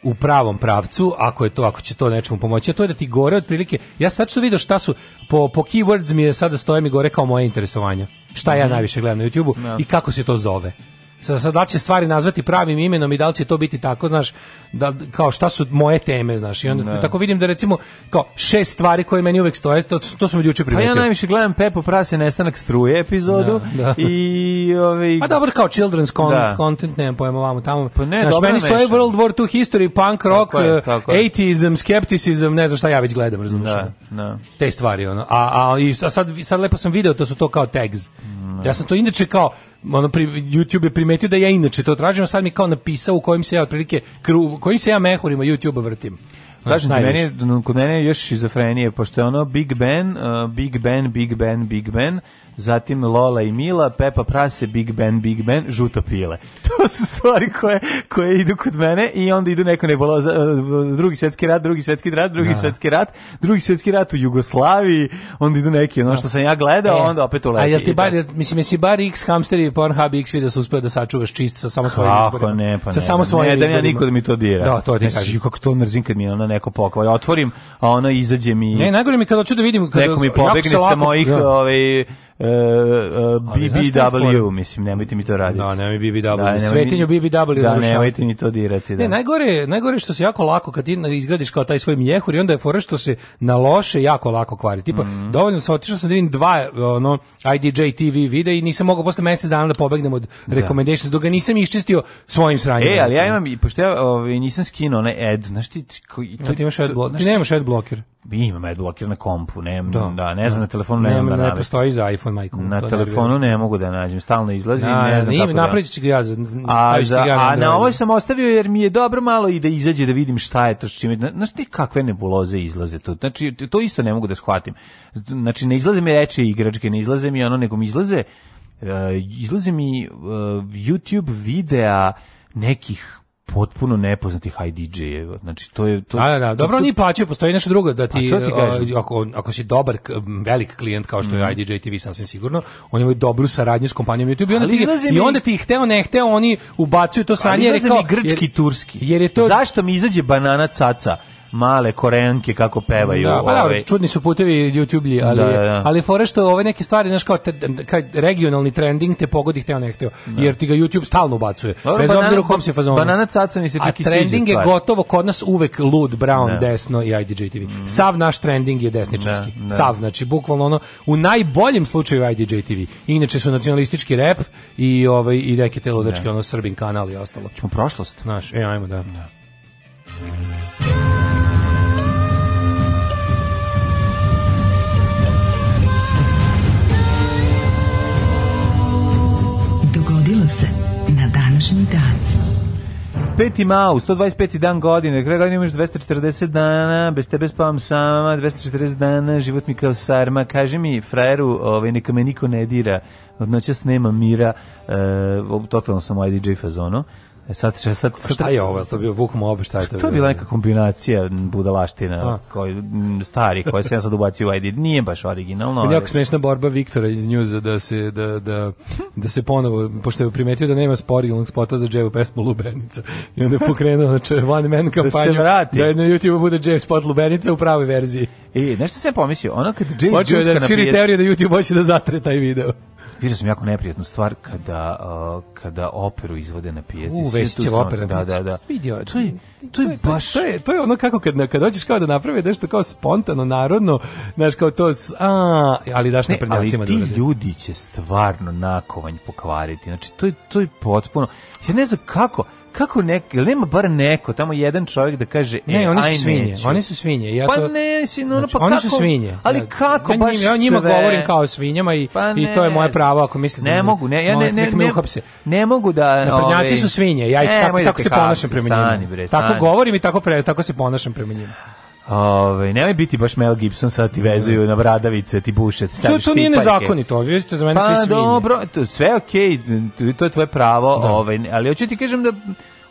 u pravom pravcu, ako je to, ako će to nečemu pomoći, a to je da ti gore otprilike, ja sad što vidio šta su, po, po keywords mi je sada stoje mi gore kao moje interesovanja, šta mm -hmm. ja mhm. najviše gledam na youtube i kako se to zove. Sad, sad da će stvari nazvati pravim imenom i da li će to biti tako, znaš, da, kao šta su moje teme, znaš. I onda ne. Da. tako vidim da recimo kao šest stvari koje meni uvek stoje, to, to smo juče pa primetio. A ja najviše gledam Pepo prase nestanak struje epizodu da, da. i ovaj Pa dobro kao children's con da. content, nemam pojemo vamo tamo. Pa ne, znaš, meni stoje World War 2 history, punk rock, eh, tako skepticism ne znam šta ja već gledam, razumiješ. Da, da. Te stvari ono. A a i sad sad lepo sam video, to su to kao tags. Mm, da. Ja sam to inače kao ono, pri, YouTube je primetio da ja inače to tražim, sad mi kao napisao u kojim se ja otprilike, kru, kojim se ja mehurima YouTube-a vrtim. Kažem ti, meni, kod mene je još šizofrenije, pošto je ono Big Ben, uh, Big Ben, Big Ben, Big Ben, zatim Lola i Mila, Pepa Prase, Big Ben, Big Ben, Žuto pile. To su stvari koje, koje idu kod mene i onda idu neko nebuloza, e, drugi svetski rat, drugi svetski rat, drugi da. da. svjetski rat, drugi svetski rat u Jugoslaviji, onda idu neki, ono što sam ja gledao, e, onda opet uleti. A ja ti bar, mislim, jesi bar X hamster i Pornhub X video su uspio da sačuvaš čist sa samo svojim Kako ne, pa ne. Sa samo svojim ne, da ja niko da mi to dira. Da, to ti ne, kažem. Kako to mrzim kad mi ona neko pokva. Ja otvorim, a ona izađe mi... Ne, najgore mi kad hoću da vidim... Kad, neko mi pobegne sa mojih, ja. Da. ovaj, E, e, BBW, mislim, nemojte mi to raditi. Da, nemoj BBW, da, svetinju BBW. Da, da nemojte mi to dirati. Da. Ne, najgore, najgore što se jako lako, kad ti izgradiš kao taj svoj mjehur i onda je fora što se na loše jako lako kvari. Tipa, mm. dovoljno sam otišao sam da vidim dva ono, IDJ TV videa i nisam mogao posle mjesec dana da pobegnem od da. recommendations, dok ga nisam iščistio svojim sranjima. E, ali ja imam, pošto ja ovaj, nisam skinuo onaj ad, znaš ti... Koji, to, ja, ti imaš ad bloker, ti nemaš ad bloker. Imam ad blocker na kompu, nemam, da, da ne znam da. na telefonu, ne znam da Ne, ne postoji za iPhone telefon majkom. Na telefonu ne, ne, mogu da nađem, stalno izlazi, na, da, da, ne znam kako da. ću ga ja, a, za, ga da a na ovoj sam ostavio jer mi je dobro malo i da izađe da vidim šta je to s čime. Znaš ti kakve nebuloze izlaze tu. Znači, to isto ne mogu da shvatim. Znači, ne izlaze mi reče igračke, ne izlaze mi ono, nego mi izlaze, uh, izlaze mi uh, YouTube videa nekih potpuno nepoznatih high eva Znači to je to. Da, da, da. dobro to, to, oni plaćaju, postoji nešto drugo da ti, ti uh, ako ako si dobar velik klijent kao što je mm. IDJ TV sasvim sigurno, oni imaju dobru saradnju s kompanijom YouTube i onda ti mi, i onda ti hteo ne hteo oni ubacuju to sranje jer je grčki turski. Jer je to Zašto mi izađe banana caca? male korenke kako pevaju. Da, pa da, ovaj. čudni su putevi YouTube-lji, ali, da, da. ali fore što ove neke stvari, znaš, kao, te, kao regionalni trending te pogodi hteo ne hteo, da. jer ti ga YouTube stalno ubacuje, Dobro, bez obzira u kom se fazonu. Banana caca mi se čak i A trending je gotovo kod nas uvek lud, brown, da. desno i IDJ TV. Mm. Sav naš trending je desničarski. Da, da. Sav, znači, bukvalno ono, u najboljem slučaju IDJ TV. Inače su nacionalistički rep i, ovaj, i neke te ludačke, da. ono, Srbin kanal i ostalo. U prošlost. Znaš, e, ajmo, da. da. današnji dan. 5. mau, 125. dan godine, kraj godine imaš 240 dana, bez tebe spavam sama, 240 dana, život mi kao sarma, kaži mi frajeru, ovaj, neka me niko ne dira, od noćas nema mira, e, totalno sam ovaj DJ fazonu. E, sad, sad, sad, šta je ovo? To bio Vuk Mob, šta je to? To je bila neka kombinacija budalaština A. koji stari koji se ja sad ubacio u ID. Nije baš originalno. Ali... Jako smešna borba Viktora iz Njuza da se da, da, da se ponovo pošto je primetio da nema sporilnog spota za Jevu pesmu Lubenica. I onda je pokrenuo znači one man kampanju da, se vrati. Da na YouTube bude Jev spot Lubenica u pravoj verziji. I nešto se pomislio, ono kad Jev Počeo da širi teoriju da YouTube hoće da zatre taj video. Vidio sam jako neprijatnu stvar kada uh, kada operu izvode na pijaci. U Vesićeva opera da, da, da. Vidio, to je to je baš to je to je ono kako kad kad hoćeš kao da naprave nešto kao spontano narodno, znaš kao to a ali daš ne, na prednjacima da. Ali ti ljudi će stvarno nakovanj pokvariti. Znači to je to je potpuno ja ne znam kako kako nek, nema bar neko, tamo jedan čovjek da kaže, e, ne, oni su svinje, neću. oni su svinje. Ja pa to, pa ne, si, no, znači, pa oni kako, su svinje. Ali kako ja, baš njima, Ja njima sve. govorim kao svinjama i, pa ne, i to je moje pravo ako mislite. Ne da, mogu, ne, ja ne, ne, ne, ne mogu da... Naprednjaci ovaj- su svinje, ja ih tako, da tako se ponašam prema njima. Tako govorim i tako, pre, tako se ponašam prema njima. Ove, nemoj biti baš Mel Gibson, sad ti vezuju na bradavice, ti bušec, staviš To, to nije nezakonito, vi ste za mene pa, svi svinje. dobro, to, sve okej, okay, to je tvoje pravo, da. ove, ovaj, ali hoću ti kažem da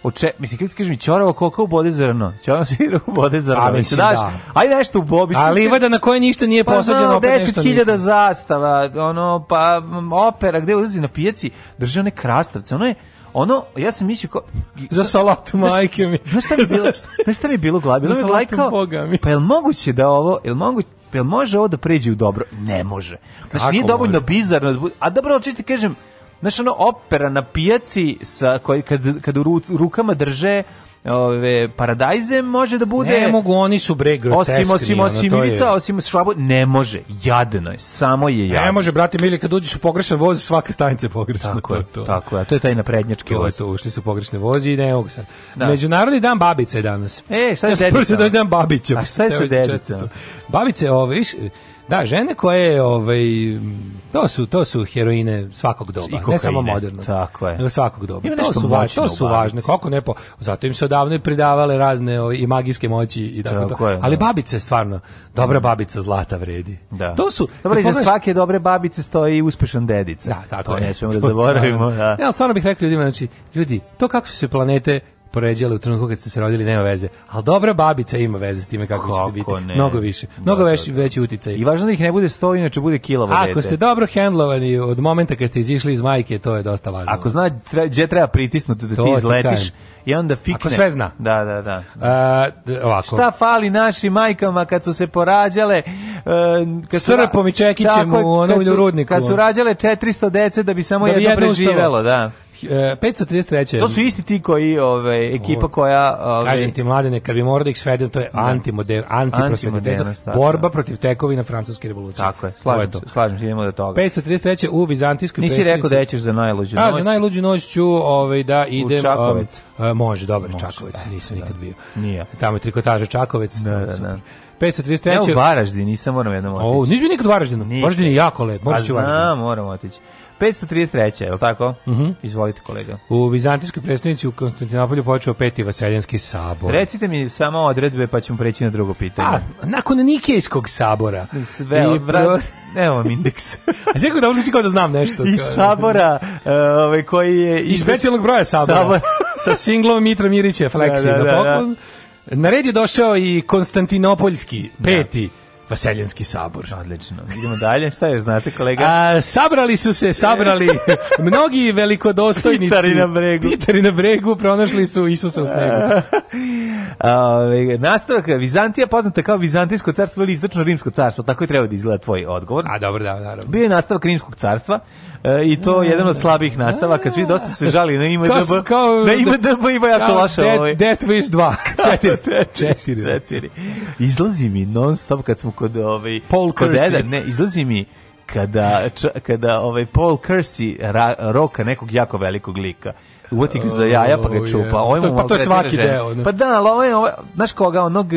Oče, mislim, kako ti kažem, Ćorava koka u bode zrno. Ćorava pa, svira u bode zrno. A, mislim, daš, da. Ajde nešto u bobi. A livada na koje ništa nije pa, posađeno. Pa, opet 10.000 zastava, ono, pa opera, gde ulazi na pijaci, drži one krastavce. Ono je, ono, ja sam mislio kao... Za salatu majke mi. Znaš šta mi bilo? Znaš šta mi bilo glavi? Za salatu lajkao, Boga mi. pa je li moguće da ovo, je li moguće, pa je li može ovo da pređe u dobro? Ne može. Znači, Kako nije dovoljno može? bizarno. Da a dobro, oči ti kažem, znaš, ono, opera na pijaci sa, koji, kad, kad u rukama drže ove Paradajze može da bude Ne mogu oni su bre groteskni. Osim osim osim ono, osim Švabo ne može. Jadno je, samo je jadno. Ne može brate Mili kad uđeš u pogrešan voz svaka stanica je pogrešna. Tako je, to, to. tako je. A to je taj na prednjački voz. Je to, ušli su pogrešne vozi i ne mogu sad. Da. Međunarodni dan babice je danas. E, šta je ja dedica? Prvi dan babića. A šta je sa dedicom? Babice, ove, viš, Da, žene koje ovaj to su to su heroine svakog doba, kokaine, ne samo moderno. Tako je. Nego svakog doba. To su, va, to su važne, kako ne po, zato im se odavno i pridavale razne ovaj, i magijske moći i tako, tako to. Ali da. babice je stvarno dobra babica zlata vredi. Da. To su Dobro, iza svake dobre babice stoji uspešan dedica. Da, tako to je. ne smemo da zaboravimo, da. Ja, stvarno bih rekao ljudima, znači ljudi, to kako su se planete poređali u trenutku kad ste se rodili, nema veze. Ali dobra babica ima veze s time kako, kako ćete biti. Ne. Mnogo više. Da, mnogo da, veći, da. veći uticaj. I važno da ih ne bude sto, inače bude kilavo Ako ste dobro hendlovani od momenta kad ste izišli iz majke, to je dosta važno. Ako zna gdje treba pritisnuti da to ti izletiš, i onda fikne. Ako sve zna. Da, da, da. E, ovako. Šta fali našim majkama kad su se porađale? E, kad su, Srpom i čekićem u, ono, rudniku. Kad su rađale 400 dece da bi samo da jedno, jedno preživelo, da. 533. E, to su isti ti koji, ove, ekipa koja... Ove, Kažem ti, mladene, kad bi morao da ih svedem, to je da. antimodern antiprosvetitezam, borba protiv tekovina francuske revolucije. Tako je, slažem, to je to. slažem se, idemo do toga. 533. u Vizantijskoj Nisi rekao da ćeš za najluđu noć. A, za najluđu noć ću ove, ovaj, da idem... U um, Čakovec. Um, može, dobar, može, Čakovec, da, nisam da, nikad bio. Nije. Tamo je trikotaža Čakovec. Da, da, da. 533. Ja u Varaždin, nisam moram jednom otići. O, nisi nikad u Varaždinu. Varaždin je jako lep, možeš u Varaždin. A, moram otići. 533. je li tako? Mm -hmm. Izvolite kolega. U Vizantijskoj predstavnici u Konstantinopolju počeo peti Vaseljanski sabor. Recite mi samo odredbe pa ćemo preći na drugo pitanje. A, nakon Nikejskog sabora. Sve, I pro... Evo vam indeks. A sve dobro zvuči kao da znam nešto. I sabora uh, ovaj, koji je... I specijalnog broja sabora. sabora. sa singlom Mitra Mirića, da, da, Flexi. Da, da, da, da. Na red je došao i Konstantinopoljski, da. peti. Da Vaseljanski sabor. Odlično. Idemo dalje. Šta još znate, kolega? A, sabrali su se, sabrali mnogi velikodostojnici. Pitari na bregu. Pitari na bregu pronašli su Isusa u snegu. A, nastavak, Vizantija poznata kao Vizantijsko carstvo ili Istočno Rimsko carstvo, tako je treba da izgleda tvoj odgovor. A, dobro, da, naravno. Bio je nastavak Rimskog carstva, E, i to je jedan od slabih nastavaka, svi dosta se žali na ima DB, kao, na ima DB da- ima jako loše ovaj. Death Wish 2, četiri, četiri. četiri. Izlazi mi non stop kad smo kod ovaj, Paul kod Eda, ne, izlazi mi kada, č, kada ovaj Paul Kersey ra, roka nekog jako velikog lika uvati ga za jaja pa ga čupa. Oh, ovaj yeah. pa to je svaki deo. Ne? Pa da, ali ovo ovaj, ovaj, je, znaš koga, onog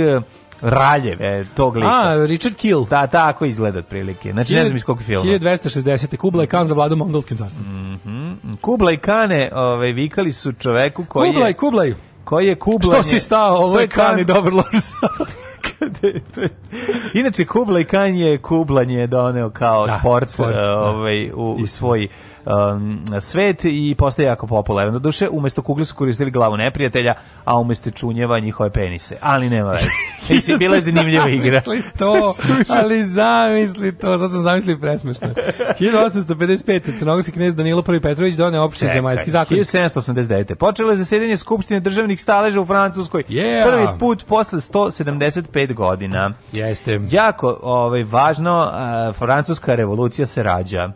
Raljev, e, tog lika. A, Richard Kill. Da, tako izgleda otprilike. Znači, ne znam iz kog filma. 1260. Kublaj Khan zavladao mongolskim carstvom. Mm -hmm. Kublaj Kane ove, ovaj, vikali su čoveku koji je... Kublai, Kublai. Koji je Kublai... Što si stao, ovo je Khan i dobar lož. Inače Kublai Khan je kublanje doneo kao da, sport, sport e, da. ovaj, u, u svoj um, svet i postaje jako popularan. Doduše, umesto kugle su koristili glavu neprijatelja, a umesto čunjeva njihove penise. Ali nema veze. Mislim, bila je zanimljiva igra. to, ali zamisli to, sad sam zamisli presmešno. 1855. Crnogorski knjez Danilo I. Petrović doneo opšte zemaljski zakon. 1789. Počelo je zasedanje Skupštine državnih staleža u Francuskoj. Yeah. Prvi put posle 175 godina. Jeste. Jako ovaj, važno, uh, Francuska revolucija se rađa.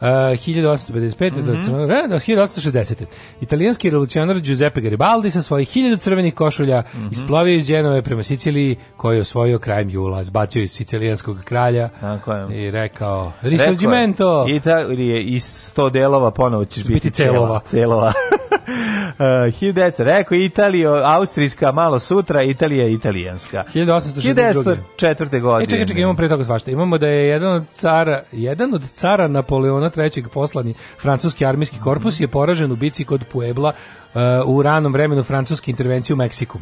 1855. Mm -hmm. do, 1860. Italijanski revolucionar Giuseppe Garibaldi sa svojih hiljadu crvenih košulja mm -hmm. isplovio iz Djenove prema Siciliji koju je osvojio krajem jula. Zbacio iz sicilijanskog kralja Tako je. i rekao Risorgimento! Italije iz 100 delova ponovo ćeš biti, biti celova. celova. 1900, eh, rekao Italijo, Austrijska malo sutra, Italija je italijanska. 1862. godine. E, čekaj, čekaj, imamo prije toga svašta. Imamo da je jedan od cara, jedan od cara Napoleona III. poslani francuski armijski korpus je poražen u bici kod Puebla uh, u ranom vremenu francuske intervencije u Meksiku.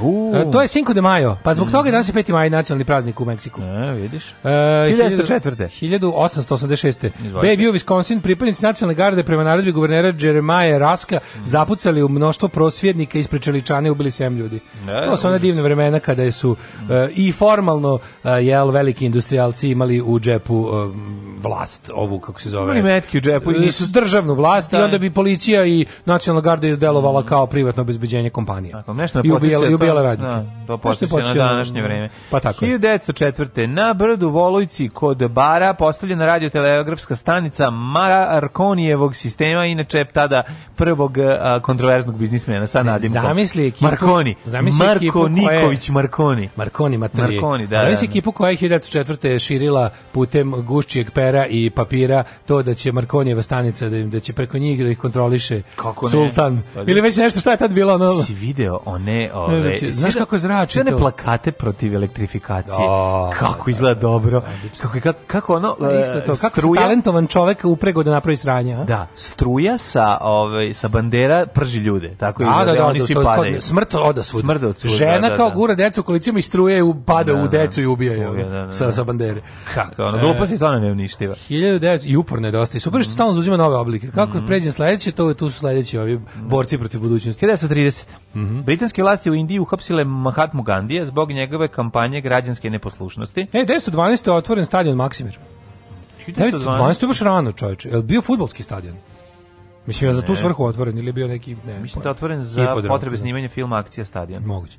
Uh. To je Cinco de Mayo, pa zbog mm. toga je danas je 5. maj nacionalni praznik u Meksiku. E, vidiš. E, 1904. 1886. Bayview, Wisconsin, pripadnici nacionalne garde prema naredbi guvernera Jeremaja Raska mm. zapucali u mnoštvo prosvjednika, ispričali i ubili 7 ljudi. Ne, to su ona divna vremena kada su mm. e, i formalno e, jel, veliki industrijalci imali u džepu e, vlast, ovu kako se zove. Imali metki u džepu. I e, nisu... Državnu vlast taj. i da. onda bi policija i nacionalna garda izdelovala kao privatno obezbeđenje kompanija. Tako, nešto na dobijala radnike. Da, to postoje na današnje da, vreme. Pa tako. 1904. Na brdu Volujci kod Bara postavljena radiotelegrafska stanica Markonijevog sistema, inače tada prvog a, kontroverznog biznismena sa Nadimkom. Zamisli ekipu. Markoni. Zamisli Marko Niković Markoni. Markoni, Markoni. Markoni, da. Zamisli da, da, ekipu koja je 1904. širila putem gušćijeg pera i papira to da će Markonijeva stanica da, im, da će preko njih da ih kontroliše Kako ne? Sultan. Pa, da. Ili već nešto šta je tad bilo ono. Si video one ove Znači, znaš da- kako zrači sve to? plakate protiv elektrifikacije. O, da, kako da, izgleda dobro. Kako, kako, ono... Pa e, isto to, kako struja, se talentovan čovek uprego da napravi sranja. A? Da, struja sa, ovaj, sa bandera prži ljude. Tako da, izgleda, da, da, oni svi padaju. Smrt od svuda. Smrt od svuda, Žena da, da, kao gura decu u kolicima i struje pada da, u decu i ubija je sa, sa bandere. Kako, ono, glupost je stvarno neuništiva. 1900, i uporno je dosta. I super što mhm. stalno zauzima nove oblike. Kako mhm. pređe sledeće, to tu su sledeći ovi borci protiv budućnosti. 1930. Mhm. Britanske vlasti u Indiji uhapsile Mahatma Gandija zbog njegove kampanje građanske neposlušnosti. E, 1912. je otvoren stadion Maksimir. 1912. je baš rano, čovječe. Je bio futbolski stadion? Mislim, je za tu svrhu otvoren ili je bio neki... Ne, Mislim pa- da je otvoren za potrebe da. snimanja filma Akcija stadion. Moguće.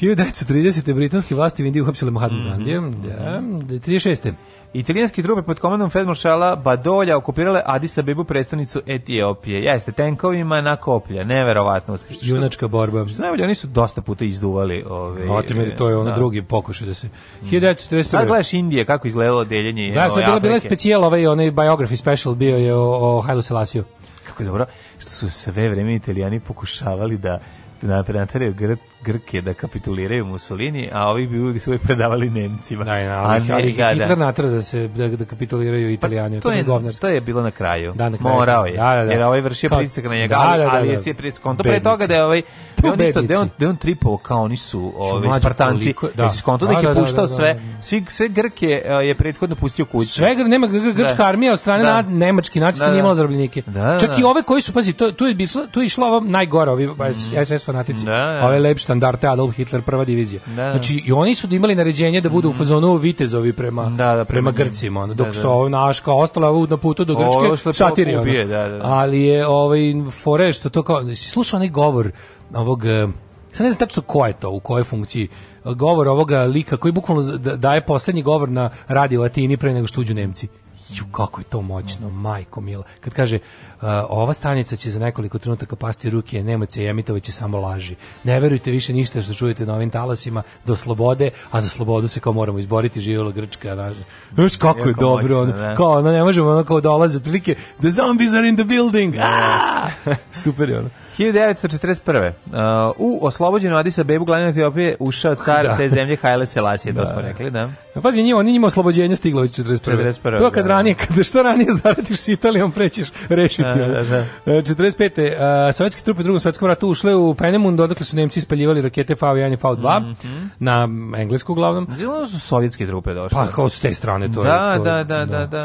1930. britanske vlasti u uhapsile Mahatma mm -hmm. Gandija. Da, 36. Mhm. Da Italijanski trupe pod komandom Fedmaršala Badolja okupirale Addis Abebu predstavnicu Etiopije. Jeste, tenkovima na koplja, neverovatno uspješno. Junačka borba. Što najbolje, oni su dosta puta izduvali. Ove, ovaj, Otimir, to je ono da. drugi pokušaj da se... 1941. Mm. Sad gledaš Indije, kako izgledalo deljenje Da, sad bilo je specijal ovaj, onaj biography special bio je o, o Hailu Selasiju. Kako je dobro, što su sve vreme Italijani pokušavali da naprenataraju grd Grke da kapituliraju Mussolini, a ovi bi uvijek svoje predavali Nemcima. Da, da, a ne, ali da, da. Hitler natra da se da, da kapituliraju pa Italijani. Pa, to, je, to je bilo na kraju. Da, na kraju. Morao je. Da, da, da. Jer ovaj vršio da, da, pritisak na njega, da, da, da, ali je sve pritisak. To pre toga da je ovaj to on isto da on da on tripovao kao oni su ovi Spartanci. Da se skonto da ih je puštao sve, svi sve Grke e, je prethodno pustio kući. Sve nema grčka armija od strane na, nemački nacista nije imala zarobljenike. Čak i ove koji su pazi, to tu je tu je išlo najgore, ovi SS mm. fanatici. Ove lepše štandarte Adolf Hitler prva divizija. Da, da. Znači i oni su da imali naređenje da budu mm. u mhm. fazonu vitezovi prema da, da, prema Grcima, onda, dok da. su ovo naška ostala na putu do Grčke, satiri. Da, da. Ali je ovaj fore što to kao si slušao onaj govor ovog eh, sad ne znam tačno ko je to, u kojoj funkciji govor ovoga lika koji bukvalno daje poslednji govor na radio Latini pre nego što uđu Nemci. Ju, kako je to moćno, majko mila. Kad kaže, uh, ova stanica će za nekoliko trenutaka pasti ruke, Nemoće i će samo laži. Ne verujte više ništa što čujete na ovim talasima do slobode, a za slobodu se kao moramo izboriti, živjela Grčka. Naša. Znaš kako je, dobro, moćno, ono, da. kao, ono, ne možemo ono kao dolaze, otprilike, the zombies are in the building! Aaaa! Da, da, Super je ono. 1941. Uh, u oslobođenu Adisa Bebu, glavnoj Etiopije, ušao car da. te zemlje Haile Selasije, to da. smo rekli, da. No, pa pazi, njima, njima oslobođenje stiglo iz 41. To kad da, da. ranije, kad, što ranije zaradiš s Italijom, prećeš rešiti. Da, da, da. Uh, 45. Uh, sovjetske trupe u drugom svetskom ratu ušle u Penemund, odakle su Nemci ispaljivali rakete V1 i V2 mm -hmm. na englesku uglavnom. Zelo su sovjetske trupe došle. Pa kao s te strane to da, je. To, da, da, da, da. da.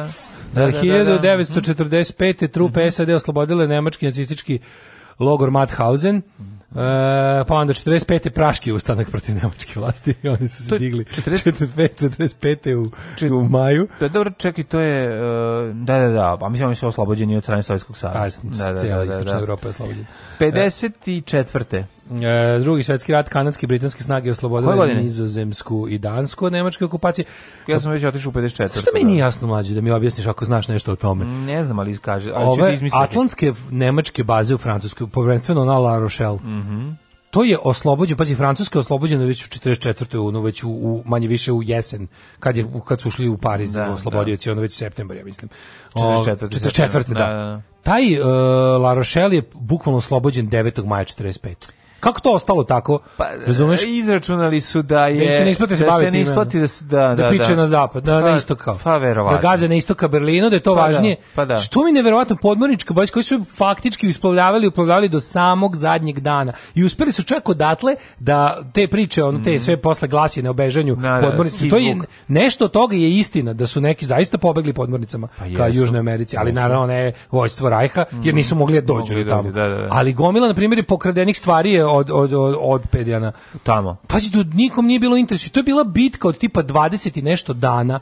E, da, da, da, da. 1945. trupe mm -hmm. SAD oslobodile nemački nacistički logor Madhausen, E, pa onda 45. praški ustanak protiv nemačke vlasti i oni su se digli 45. 45. u, Čet... u maju. Da, dobro, čekaj, to je, uh, da, da, da, pa mislim oni su oslobođeni od strane Sovjetskog savjeza. Da, da, da, da, da. Europa je oslobođena. 54. E, drugi svetski rat, kanadski, britanske snage oslobodile nizozemsku i dansku od nemačke okupacije. Ja sam već otišao u 54. Što meni da. nije jasno, mlađe, da mi objasniš ako znaš nešto o tome? Ne znam, ali kaže. Ali Ove atlantske nemačke baze u Francuskoj, povredno na La Rochelle, mm -hmm to je oslobođeno, pazi, Francuska je oslobođena već u 44. ono već u, u, manje više u jesen, kad, je, kad su ušli u Pariz da, da. oslobodioci, da. ono već septembar, ja mislim. 44. 44. Da. da. da. Taj uh, La Rochelle je bukvalno oslobođen 9. maja 45. Kako to ostalo tako? Pa, Razumeš? E, izračunali su da, da je da se ne isplati da Se ne isplati da da da, da piče da. na zapad, da, pa, na istok kao. Pa verovatno. Da gaze na istok ka Berlinu, da je to pa, da, važnije. Da, pa da. Što mi neverovatno podmornička bojska koji su faktički isplovljavali, uplovljavali do samog zadnjeg dana. I uspeli su čak odatle da te priče, on te mhm. sve posle glasine o bežanju da, podmornica, da, to je nešto od toga je istina da su neki zaista pobegli podmornicama pa ka Južnoj Americi, ali naravno ne vojstvo Rajha, jer mhm. nisu mogli da dođu do da tamo. Ali gomila na primjer pokradenih stvari je od, od, od, od Pedjana. Tamo. Pazi, nikom nije bilo interesu. To je bila bitka od tipa 20 i nešto dana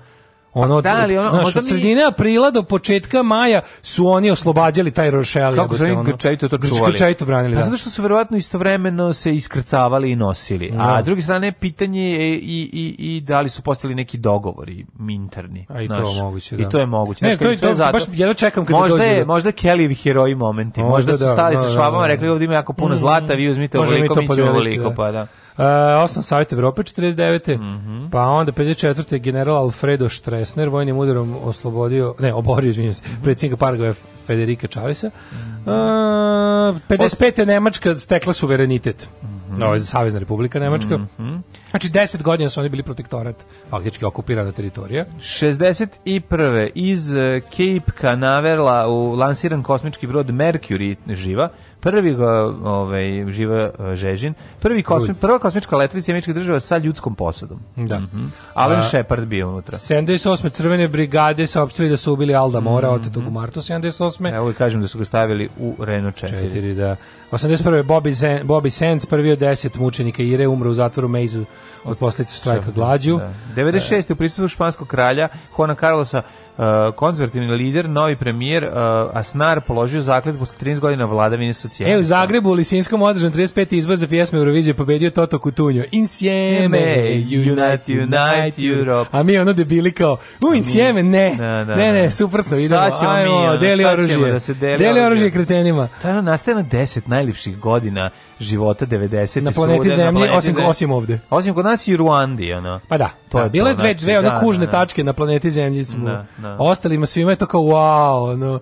Ono, od, da, ali ono, znaš, od sredine mi... aprila do početka maja su oni oslobađali taj Rošel. Kako su oni grčajito to čuvali? Grčajito branili, pa da. A zato što su verovatno istovremeno se iskrcavali i nosili. No. A da. s druge strane, pitanje je i, i, i da li su postali neki dogovori interni. A i znaš, to je moguće, da. I to je moguće. Ne, znaš, to je, zato, baš jedno čekam kad možda dođe. Je, do... Možda Kelly heroji momenti. Možda, možda su da, stali da, sa da, švabama, rekli ovdje ima jako puno mm. zlata, vi uzmite ovoliko, mi ćemo ovoliko, pa da. Uh, e, 8 Savjet Evrope 49. Mm -hmm. Pa onda 54. general Alfredo Stresner vojnim udarom oslobodio, ne, oborio, izvinjam se, mm -hmm. predsjednika Paragove Federika Čavesa. Mm -hmm. uh, 55. Nemačka stekla suverenitet. Mm -hmm. Ovo je Savezna republika Nemačka. Mm -hmm. Znači 10 godina su oni bili protektorat, faktički okupirana teritorija. 61. iz e, Cape Canaveral u lansiran kosmički brod Mercury živa prvi e, ovaj živa e, Žežin, prvi kosmi, prva kosmička letvica američkih država sa ljudskom posadom. Da. Mm Alan Shepard bio unutra. 78. crvene brigade saopštili da su ubili Alda Mora mm -hmm. otetog u martu 78. Evo i kažem da su ga stavili u Reno 4. 4 da. 81. Bobby Zen, Bobby Sands prvi od 10 mučenika Ire umro u zatvoru Meizu od posledica štrajka glađu. Da. 96. u prisustvu španskog kralja Juana Carlosa Eh, konzervativni lider, novi premijer eh, Asnar položio zakletvu sa 13 godina vladavine socijalne. E, u Zagrebu u Lisinskom održan 35. izbor za pjesme Eurovizije pobedio Toto Kutunjo. Insieme, unite, unite, Europe. A mi ono debili kao, u Insieme, da, da, ne, ne, ne, da. ne, suprotno, idemo, ajmo, deli oružje. Da se deli, deli oružje kretenima. Da, nastavimo 10 najljepših godina života 90 na planeti svude, Zemlji na osim osim ovde. Osim kod nas i Ruandi ono. Pa da, to da, je bile dve znači, dve da, ono kužne da, da, tačke na planeti Zemlji smo. Da, da. Ostalima svima je to kao wow, ono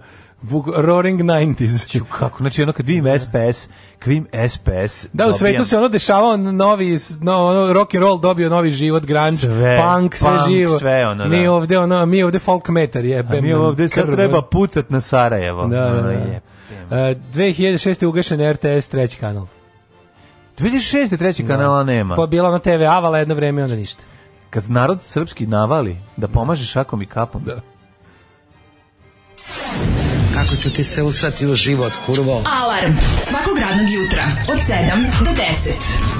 roaring 90s. Ču, kako, znači ono kad vidim SPS, da. kad vidim SPS... Da, u svetu se ono dešavao novi, no, ono, rock and roll dobio novi život, grunge, sve, punk, sve punk, živo. Sve ono, da. Mi ovde, ono, mi ovde folk meter je. A mi ovde krv, treba pucat na Sarajevo. Da, da, da. da. Uh, 2006. ugašen RTS, treći kanal. 2006. treći da. kanala nema. Pa bila na TV Avala jedno vreme, i onda ništa. Kad narod srpski navali da, da pomaže šakom i kapom. Da. Kako ću ti se usrati u život, kurvo? Alarm svakog radnog jutra od 7 do 10.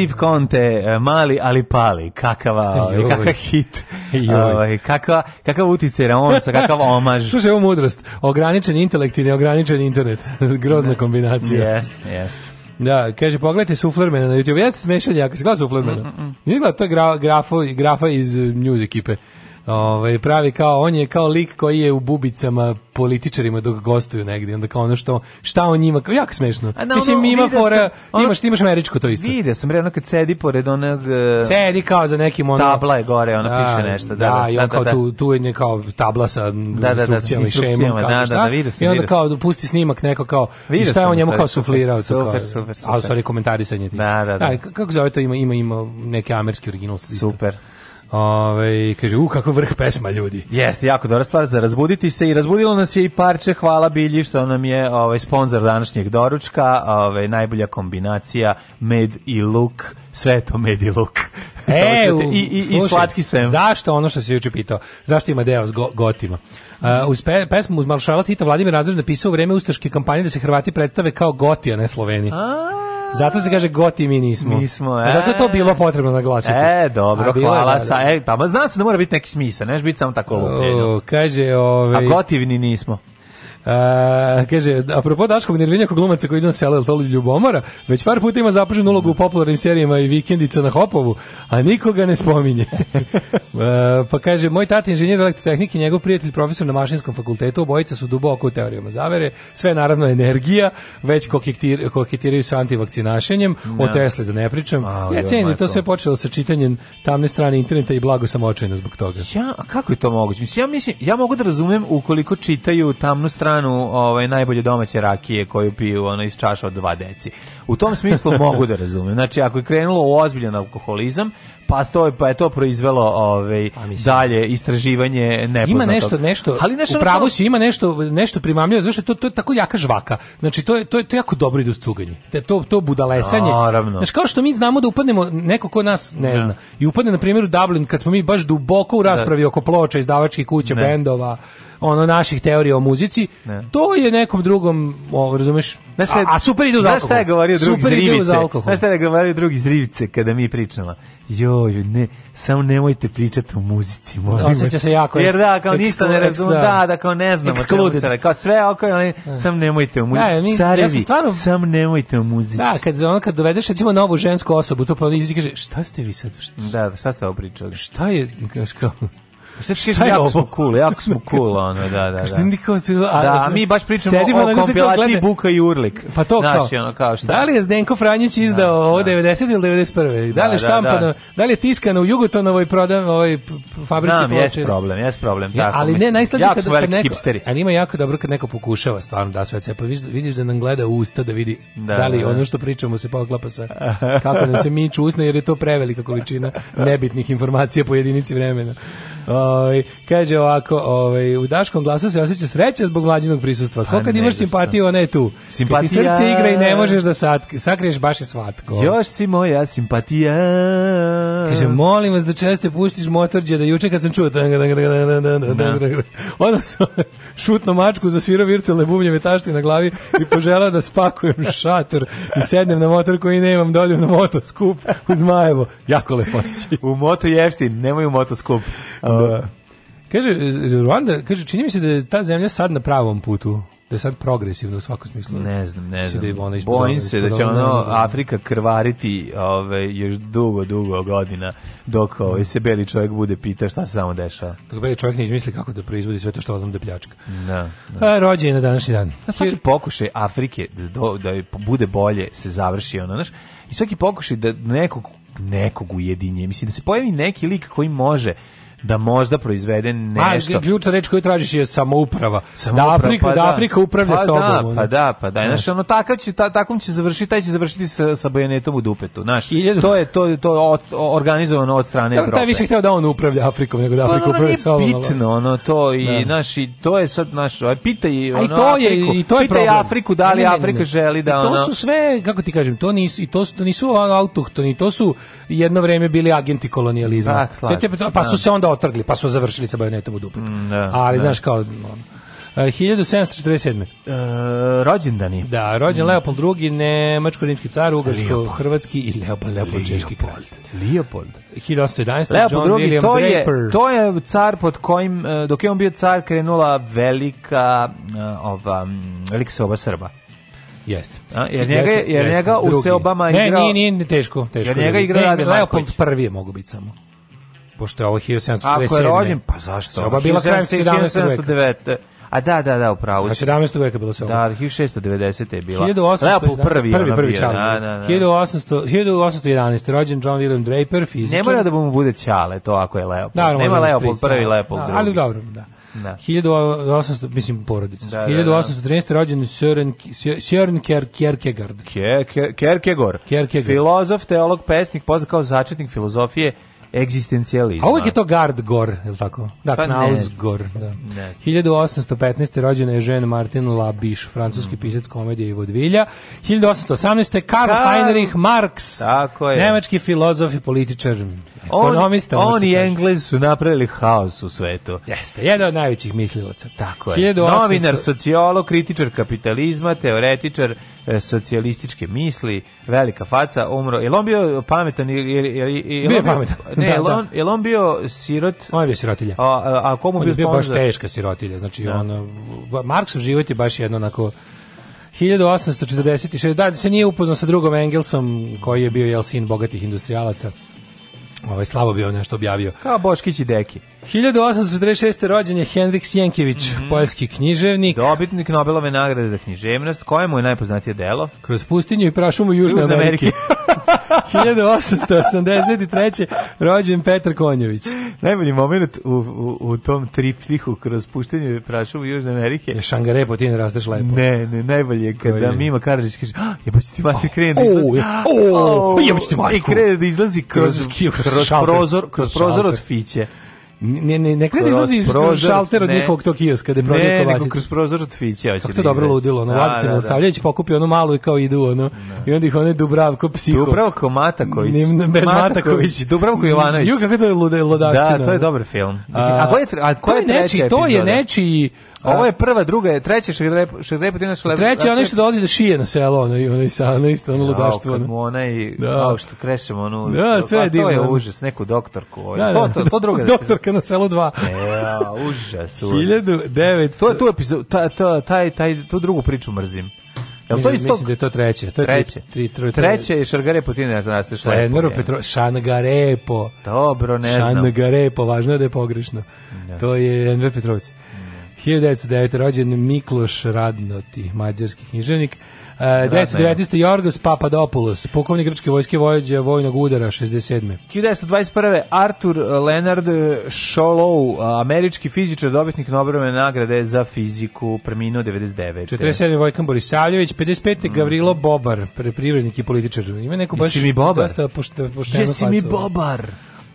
Steve Conte, e, mali ali pali, kakava, ovaj, kakav hit, ovaj, kakava, kakav uticaj na sa kakav omaž. Slušaj, ovo mudrost, ograničen intelekt i neograničen internet, grozna kombinacija. Jest, jest. Da, kaže, pogledajte Suflermana na YouTube. Jeste smešan jako, si gledao Suflermana? Mm, mm, mm. Nije gledao, to je grafo, grafa iz News ekipe. Ovaj pravi kao on je kao lik koji je u bubicama političarima dok gostuju negde onda kao ono što šta on ima kao jako smešno. da, Mislim ono, ima fora, sam, ono, imaš ti imaš američko to isto. vidi sam rekao kad sedi pored onog e, sedi kao za nekim ono tabla je gore, ona da, piše nešto, da. Da, da i da, on da, kao da, tu tu je kao tabla sa da, instrukcijama i šemom, kao, da, da, da, vidio sam. I onda kao pusti snimak neko kao i šta je on njemu kao suflirao to kao. Super, super. A u stvari komentarisanje ti. Da, da, da. Da, kako zove to ima ima ima neki amerski original isto. Super. Ove, kaže, u, kako vrh pesma, ljudi. Jeste, jako dobra stvar za razbuditi se i razbudilo nas je i parče Hvala Bilji, što nam je ovaj, sponsor današnjeg doručka, ovaj, najbolja kombinacija med i luk, sve to med i luk. E, da u, I, i, slušaj, i slatki sem. Zašto ono što si juče pitao? Zašto ima deo s go, gotima? Uh, uz pe, pesmu uz maršala Tita Vladimir Razor napisao u vreme ustaške kampanje da se Hrvati predstave kao goti, a ne Sloveni. A Zato se kaže goti mi nismo. Nismo, e. Zato je to e. bilo potrebno naglasiti. E, dobro, bilo, hvala da, sa. E, pa ma zna se da mora biti neki smisa, neš biti samo tako lupljenje. Kaže, ovaj A gotivni nismo. Uh, kaže, propos Daškog nerviranja kog glumaca koji idu na selo, je to ljubomora? Već par puta ima zapoženu ulogu u popularnim serijama i vikendica na Hopovu, a nikoga ne spominje. uh, pa kaže, moj tata inženjer elektrotehnike, njegov prijatelj profesor na mašinskom fakultetu, obojica su duboko u teorijama zavere, sve naravno energija, već koketir, koketiraju sa antivakcinašenjem, no. o Tesli da ne pričam. A, ja cenim, to sve počelo sa čitanjem tamne strane interneta i blago sam očajna zbog toga. Ja, a kako je to moguće? Mislim, ja, mislim, ja mogu da razumem ukoliko čitaju tamnu stranu stranu ovaj, najbolje domaće rakije koju piju ono, iz čaša od dva deci. U tom smislu mogu da razumem. Znači, ako je krenulo u ozbiljan alkoholizam, pa pa je to proizvelo ovaj pa dalje istraživanje nepoznatog. Ima nešto nešto. Ali nešto u pravu si, ima nešto nešto primamljivo, zato što to to je tako jaka žvaka. Znači to je to je to jako dobro ide uz cuganje. To to budalesanje. Naravno. Znači kao što mi znamo da upadnemo neko ko nas ne, da. ne. I upadne na primjer u Dublin kad smo mi baš duboko u raspravi ne. Da. oko ploča izdavačkih kuća, bendova ono naših teorija o muzici, ne. to je nekom drugom, o, razumeš, Znaš, a, a super ide uz alkohol. Znaš šta je govorio drugi super zrivice? Znaš šta je govorio drugi zrivice kada mi pričamo? Joj, ne, samo nemojte pričati o muzici, molim vas. se jako. Jer da, kao ništa ne razumem, da. da, da, kao ne znamo. Excluded. Se, kao sve oko, ali da. samo nemojte o muzici. Da, mi, Carevi, ja stvarno... samo nemojte o muzici. Da, kad, ono, kad dovedeš recimo novu žensku osobu, to pa izgleda, šta ste vi sad? Šta, da, šta ste opričali? Šta je, kao, Sad ti kažem, cool, jako smo cool, ono, da, da, da. Što kao se, a, da, a mi baš pričamo o kompilaciji Buka i Urlik. Pa to kao. Naši, ono, kao šta? Da li je Zdenko Franjić izdao da, ovo 90. ili 91. Da li je da, da, štampano, da, da. da li je tiskano u Jugotonovoj prodan, ovoj fabrici Znam, ploče? jes problem, jes problem. Ja, tako, ali mislim, ne, najslađe kad, kad neko, hipsteri. ali ima jako dobro kad neko pokušava stvarno da sve cepa, vidiš, da- vidiš da nam gleda usta da vidi da, da li ono što pričamo se poklapa sa kako nam se mi čusne, jer je to prevelika količina nebitnih informacija po jedinici vremena. Ovaj kaže ovako, ovaj u daškom glasu se oseća sreća zbog mlađinog prisustva. Pa Ko kad imaš simpatiju, ona je tu. Simpatija. Kad ti srce igra i ne možeš da sad sakriješ baš je svatko. Još si moja simpatija. Kaže molim vas da često pustiš motorđe da juče kad sam čuo da. Ono šutno mačku za svira virtualne bubnjeve tašti na glavi i poželao da spakujem šator i sednem na motor koji nemam, da odem na motoskup u Majevo. Jako lepo se. U moto jeftin, nemoj u motoskup. Da, Da, da. Kaže, e, Ruanda, kaže, čini mi se da je ta zemlja sad na pravom putu da je sad progresivno u svakom smislu. Ne znam, ne da znam. Da ona Bojim se da će ono Afrika krvariti ove, još dugo, dugo godina dok ove, se beli čovjek bude pita šta se samo dešava. Dok beli čovjek ne izmisli kako da proizvodi sve to što odam da pljačka. Da, da. rođen je na današnji dan. Na svaki pokušaj Afrike da, do, da bude bolje se završi ono, znaš, i svaki pokušaj da nekog nekog ujedinje. Mislim da se pojavi neki lik koji može da možda proizvede nešto. A, ključna reč koju tražiš je samouprava. samouprava da, Afrika, pa da, da Afrika upravlja pa da, sobom. Pa da, pa da, pa da. Znaš, ono, takav će, ta, takvom će završiti, taj će završiti sa, sa bajonetom u dupetu. Znaš, to je to, to od, organizovano od strane da, Evrope. Taj više hteo da on upravlja Afrikom, nego da pa Afrika pa, ono, upravlja sobom. bitno, ono, to i, da. Naš, i to je sad, znaš, aj, ovaj, pitaj, ono, i to je, Afriku, i to je pitaj problem. Afriku da li ne, ne, ne, Afrika želi da, I to su sve, kako ti kažem, to nisu, i to, to nisu autohtoni, to su jedno vreme bili agenti kolonijalizma. Pa, sve te, pa su da. se onda otrgli, pa su završili sa bajonetom u dupetu. Mm, da, Ali, da. znaš, kao... On, 1747. E, e, rođendani. Da, rođen mm. Leopold II, nemačko-rimski car, ugarsko-hrvatski i Leopold, Leopold, češki kralj. Leopold. 1811. Leopold John II, to Draper. je, to je car pod kojim, e, dok je on bio car, krenula velika, e, ova, velika soba Srba. Jeste. A, jer njega, jer njega u Obama igrao... Ne, nije, nije, teško. teško jer njega igrao Leopold prvi je mogu biti samo pošto je ovo 1747. Ako je rođen, pa zašto? Oba bila krajem 17. veka. A da, da, da, upravo. A 17. veka bilo sve ovo. Da, 1690. je bila. 1800, da, da, da, prvi, prvi, prvi čale. Da, da, da. 1800, da. 1811. rođen John William Draper, fizičar. Ne mora da mu bude čale to ako je Leopold. Da, Nema Leopold stric, prvi, da, Leopold da, drugi. Ali dobro, da. Da. 1800, mislim porodica. Da, 1813. Da, da. rođen Søren Søren Kierkegaard. Kierkegaard. Kierkegaard. Filozof, teolog, pesnik, poznat kao začetnik filozofije egzistencijalizma. A uvijek je to Gardgor, je li tako? Da, pa Knausgor. Da. 1815. rođena je žen Martin Labiš, francuski mm. pisac komedije i vodvilja. 1818. Karl Ka... Heinrich Marx, tako je. nemački filozof i političar. E, ekonomista. On, oni Englezi su napravili haos u svetu. Jeste, jedan od najvećih mislilaca. Tako je. 1800... Novinar, sociolog, kritičar kapitalizma, teoretičar e, socijalističke misli, velika faca, umro. Je on bio pametan? Je, je, je, bio pametan. Ne, da, je, da. on, je on bio sirot? On je bio sirotilja. A, a, a komu on bio, bio baš teška sirotilja. Znači, da. on, Marksov život je baš jedno onako 1846. Da, se nije upoznao sa drugom Engelsom, koji je bio jel sin bogatih industrijalaca. Ovaj slabo bio nešto objavio. Kao Boškić i Deki. 1846. rođen je Henrik Sjenkević, mm -hmm. poljski književnik. Dobitnik Nobelove nagrade za književnost. Koje mu je najpoznatije delo? Kroz pustinju i prašumu Južne, Južne Amerike. Amerike. 1883. rođen Petar Konjović. Najbolji moment u, u, u tom triptihu kroz puštenje prašuma Južne Amerike. Je šangare po ti ne rasteš lepo. Ne, ne, najbolje je kada Koji? Mima Karadžić kaže, ah, jebać ti mati oh, krene da oh, izlazi. Oh, oh, oh, jebać ti majku. I krene da izlazi kroz, kroz, kroz, kroz prozor, kroz prozor od fiće. Ne, ne, ne krene izlazi iz prozor, od njihovog tog kioska gde prodaju kobasice. Ne, nego kroz prozor od fića. Kako to da dobro ludilo, ono, Vladica da, da. Milosavljević pokupi onu malu i kao idu, ono, da. i onda ih one Dubravko psiho. Dubravko Mataković. Ne, bez Mataković. Dubravko Jovanović. Ju, kako to je lude, ludaština. Da, to je dobar film. Mislim, a, a, ko je, a ko je, to je treća neči, To je nečiji Ovo je prva, druga je, treća šrep, šrep, naš lep. Treća je onaj što dakle- dolazi da šije na selo, ono i onaj sa, ono isto, ono ludaštvo. Ono. onaj, da. što krešemo, ono, da, pa sve je divno. To je užas, neku doktorku. Ovaj. Da, da, to, to, to druga. Da Doktorka na selo 2. Ja, e, užas. 1900. To je tu epizodu, ta, ta, taj, taj, tu drugu priču mrzim. Jel to isto? Mislim da je to treće. To je treće. Tri, tri, tri, treće je Šargarepo, ti ne znaš da ste Šlepo. Petro, Šangarepo. Dobro, ne znam. Šangarepo, važno je da je pogrešno. Da. To je Enver Petrović. 1909. rođen Mikloš Radnoti, mađarski književnik. Uh, e, 1919. Jorgos Papadopoulos, pukovnik grčke vojske vojeđa vojnog udara 67. 1921. Artur Leonard Sholov, američki fizičar, dobitnik Nobelove nagrade za fiziku, preminuo 99. 47. Vojkan Borisavljević, 55. Mm. Gavrilo Bobar, privrednik i političar. Ima neko baš... Jesi mi Bobar? Dosta Jesi mi Bobar?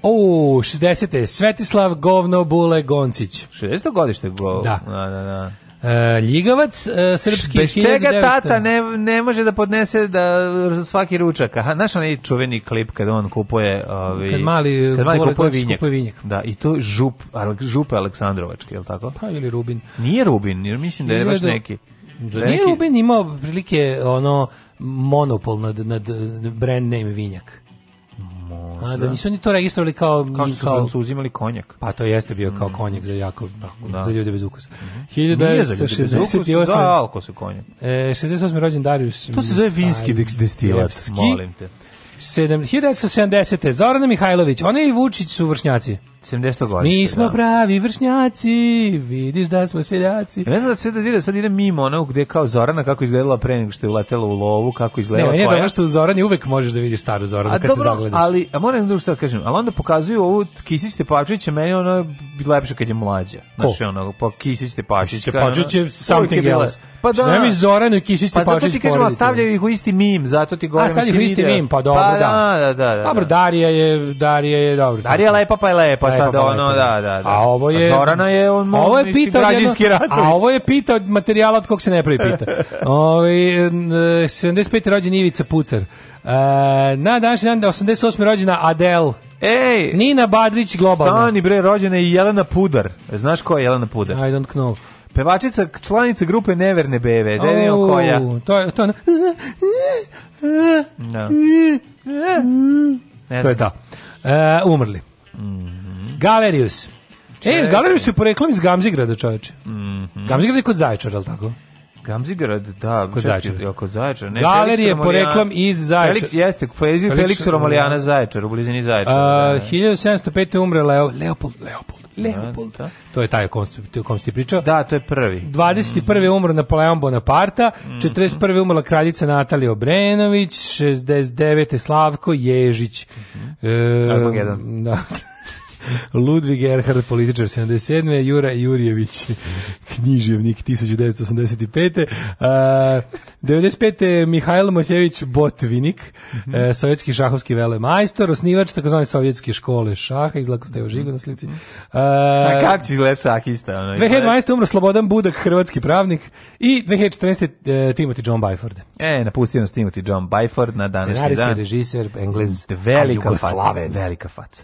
O, 60. Svetislav Govno Bule Goncić. 60. godište go. Da. Da, da, da. Uh, Ljigavac, uh, srpski... Bez čega 1900... tata ne, ne može da podnese da svaki ručak. Aha, znaš onaj čuveni klip kada on kupuje... Ovi, kad mali, kad mali kupuje, vinjak. kupuje vinjak. Da, i to žup, župe Aleksandrovačke, je li tako? Pa, ili Rubin. Nije Rubin, jer mislim da je baš neki. Da nije Rubin imao prilike ono monopol nad, nad brand name vinjak. A da, da nisu oni to registrovali kao kao što su kao, Francuzi imali konjak. Pa to jeste bio kao mhm. konjak za jako da. Mhm. za ljude bez ukusa. Mm -hmm. 1968 da, alko su konjak. E, 68. rođen Darius. To se zove vinski destilat, molim te. 1970. Zorana Mihajlović, ona i Vučić su vršnjaci. 70. godište. Mi da. smo da. pravi vršnjaci, vidiš da smo seljaci. Ne znam da se da vidio, sad idem mimo onog gde kao Zorana, kako izgledala pre nego što je uletela u lovu, kako izgledala ne, ne, koja. Ne, što u Zorani uvek možeš da vidiš staru Zoranu a, kad dobro, se zagledaš. Ali, a moram drugo što da kažem, ali onda pokazuju ovu Kisić Tepačića, meni ono je lepše kad je mlađa. Znaš, ono, pa Kisić Tepačić. Kisić Tepačić je something else. Pa da. Nema Zoranu i Kisić Tepačić. Pa zato ti kažem, stavljaju ih u isti mim, zato ti govorim. A stavljaju u isti mim, pa dobro, pa da. da. Da, da, da. Dobro, Darija je, Darija je, dobro. Darija lepa, pa je lepa, sad ono, da. da, da, da. A ovo je a Zorana je on malo ovo je pitao jedno, A ovo je pitao materijala od kog se ne pravi pita. Ovaj 75. rođen Ivica Pucar. Uh, na današnji dan 88. rođena Adele. Ej! Nina Badrić globalna. Stani bre, rođena je Jelena Pudar. Znaš ko je Jelena Pudar? I don't know. Pevačica, članica grupe Neverne Beve. Da je oh, koja. To je, to je... No. Da. Ne. To je da. Uh, umrli. Mm. Galerius. E, Galerius je poreklom iz Gamzigrada, čoveče. Mm Gamzigrad je kod Zaječara, al tako? Gamzigrad, da, kod Zaječara. Ja, kod Zaječara. Ne, Galer je poreklom iz Zaječara. Felix jeste, Felix, Felix Romalijana Zaječar, u blizini Zaječara. Uh, 1705. umre Leo, Leopold, Leopold, da, Leopold. Da, To je taj koncept, kom ste pričao. Da, to je prvi. 21. Mm. umro Napoleon Bonaparte, 41. Mhm. umrla kraljica Natalija Obrenović, 69. Slavko Ježić. Mm -hmm. e, jedan. Da. Ludvig Erhard, političar 77. Jura Jurjević, književnik 1985. Uh, 95. Mihajlo Mosević Botvinik, mm -hmm. uh, sovjetski šahovski velemajstor, osnivač takozvane sovjetske škole šaha, iz u žigu na slici. Uh, A kak će gleda šahista? 2012. umro Slobodan Budak, hrvatski pravnik i 2014. Uh, e, Timothy John Byford. E, napustio nas Timothy John Byford na današnji dan. Scenarista, režiser, englez, velika faca, velika faca.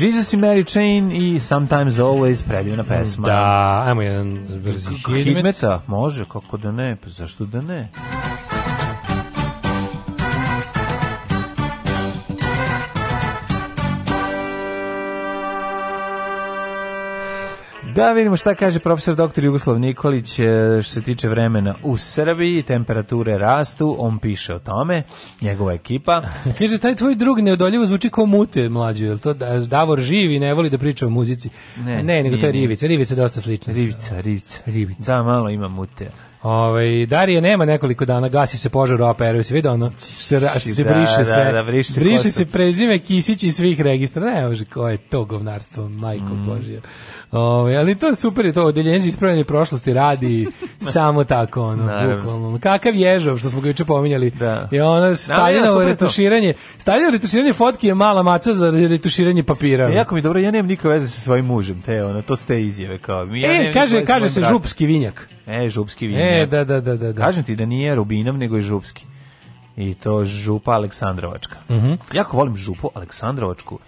Jesus i Mary Chain i Sometimes Always predivna pesma. Da, ajmo jedan brzi hidmet. Hidmeta, može, kako da ne, pa zašto da ne? Da vidimo šta kaže profesor dr. Jugoslav Nikolić e, što se tiče vremena u Srbiji, temperature rastu, on piše o tome, njegova ekipa. kaže, taj tvoj drug neodoljivo zvuči kao mute mlađi, je to da- Davor živi ne voli da priča o muzici? Ne, ne nego to je Rivica, Rivica je dosta slična. Rivica, Rivica. Rivica. Da, malo ima mute. Ove, ovaj, Darije nema nekoliko dana, gasi se požar u apr si vidio ono, što, što se da, briše da, sve, da, briše, se, briše se prezime Kisić i svih registra, ne može, koje to govnarstvo, majko mm. Božija. Ove, ovaj, ali to je super, to odeljenje za ispravljanje prošlosti radi samo tako, ono, bukvalno. Kakav ježov, što smo ga juče pominjali. Da. I ono, da, Staljinovo retuširanje. Staljinovo retuširanje fotki je mala maca za retuširanje papira. E, jako mi dobro, ja nemam nikakve veze sa svojim mužem, te ono, to ste izjave kao. Ja e, kaže, kaže se župski vinjak. E, župski e, vinjak. E, da, da, da, da. da. Kažem ti da nije Rubinov, nego je župski. I to župa Aleksandrovačka. Uh mhm. -huh. Jako volim župu Aleksandrovačku.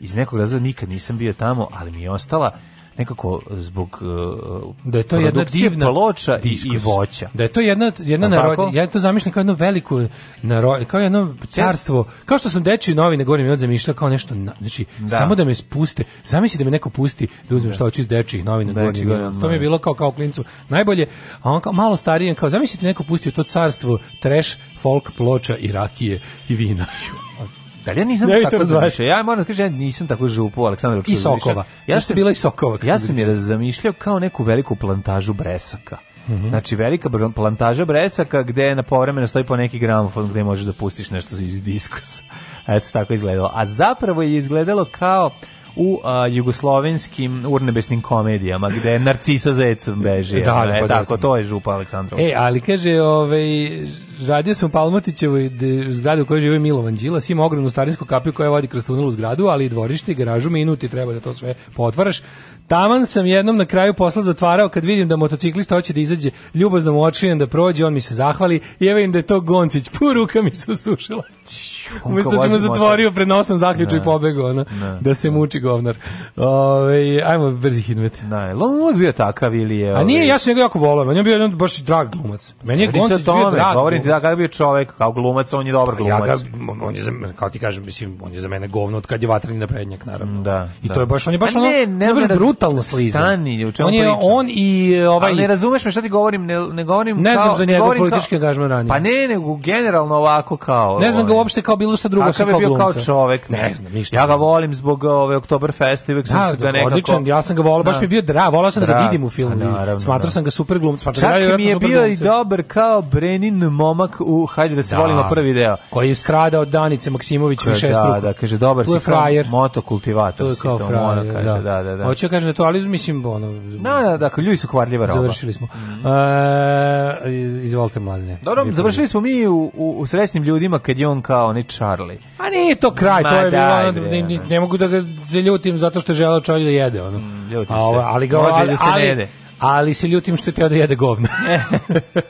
Iz nekog razloga nikad nisam bio tamo, ali mi je ostala nekako zbog uh, da je to jedna divna loča i, i voća. Da je to jedna jedna narod, ja to zamišljam kao jedno veliko narod, kao jedno carstvo. Kao što sam deči novine govorim i od kao nešto, na, znači da. samo da me spuste. Zamisli da me neko pusti da uzmem da. što hoću iz dečijih novina da, govorim. Da, to mi je da. bilo kao kao klincu najbolje, a on kao malo starijem kao zamislite neko pustio to carstvo trash folk, ploča i rakije i vina. Da ja nisam ne tako zamišljao. Ja moram da kažem, ja nisam tako župu Aleksandra I Sokova. Ja sam bila i Sokova. Ja sam je zamišljao kao neku veliku plantažu bresaka. Mm -hmm. Znači velika plantaža bresaka gde na povremeno stoji po neki gramofon gde možeš da pustiš nešto iz diskusa. Eto tako izgledalo. A zapravo je izgledalo kao u a, jugoslovenskim urnebesnim komedijama gde narcisa zecom beži. da, da, e, pa, tako, da, to je župa Aleksandrović. E, ali kaže, ovaj, radio sam u Palmotićevoj zgradi u kojoj živi Milovan Đilas, ima ogromnu starinsku kapiju koja vodi kroz tunel u zgradu, ali i dvorište i garažu minuti treba da to sve potvaraš. Taman sam jednom na kraju posla zatvarao kad vidim da motociklista hoće da izađe, ljubazno mu očinem da prođe, on mi se zahvali i evo im da je to Goncić. Pu, ruka mi se usušila. Umesto da se mu zatvorio pred nosom zaključio i pobegao, ono, da se muči govnar. Ove, ovaj, ajmo brzi hitmet. Da, on je bio takav ili je... A nije, ovaj? ja sam njega jako volao, on je bio jedan baš drag glumac. Meni je Goncić bio drag. Govorim da, kada bio čovjek, kao glumac, on je dobar glumac. Ja ga, on je za, kao ti kažem, mislim, on je za mene govno od kad je vatreni naprednjak, naravno. Da, I da. to je baš, on je baš A pa ono, ne, ne, ne baš da brutalno slizan. Stani, u čemu on je, pričam? On i ovaj... Ali ne razumeš me šta ti govorim, ne, ne govorim ne kao... Ne znam za njega politički angažman ranije. Pa ne, nego generalno ovako kao... Ne znam ga ovaj. uopšte kao bilo šta drugo, kao glumca. bio kao čovjek, ne znam, ništa. Ja ga volim zbog ove ovaj, Oktoberfest i uvek sam da, se ga nekako... Odličan, ja sam ga volio, baš mi je bio drav, volao sam da ga vidim u filmu. Pa smatrao da. sam ga super glumac, glumca. Čak mi je bio i dobar kao Brenin Mom momak u Hajde da se da, volimo prvi deo. Koji je stradao od Danice Maksimović u više Da, da, kaže dobar si frajer. motokultivator si to, frajer, kaže, da. da, da, da. Hoću kažem da to, ali mislim, ono... Da, da, da, ljudi su kvarljiva roba. Završili smo. Mm -hmm. e, izvolite, mladine. Dobro, završili smo mi u, u, u sresnim ljudima kad je on kao ni Charlie. A nije to kraj, Ma, to je daj, bilo, ne, ne, ne, mogu da ga zaljutim zato što je želeo čovjek da jede, ono. Mm, ljutim se. A, ali ga, da ali, ali, ali, ali se ljutim što je teo da jede govna.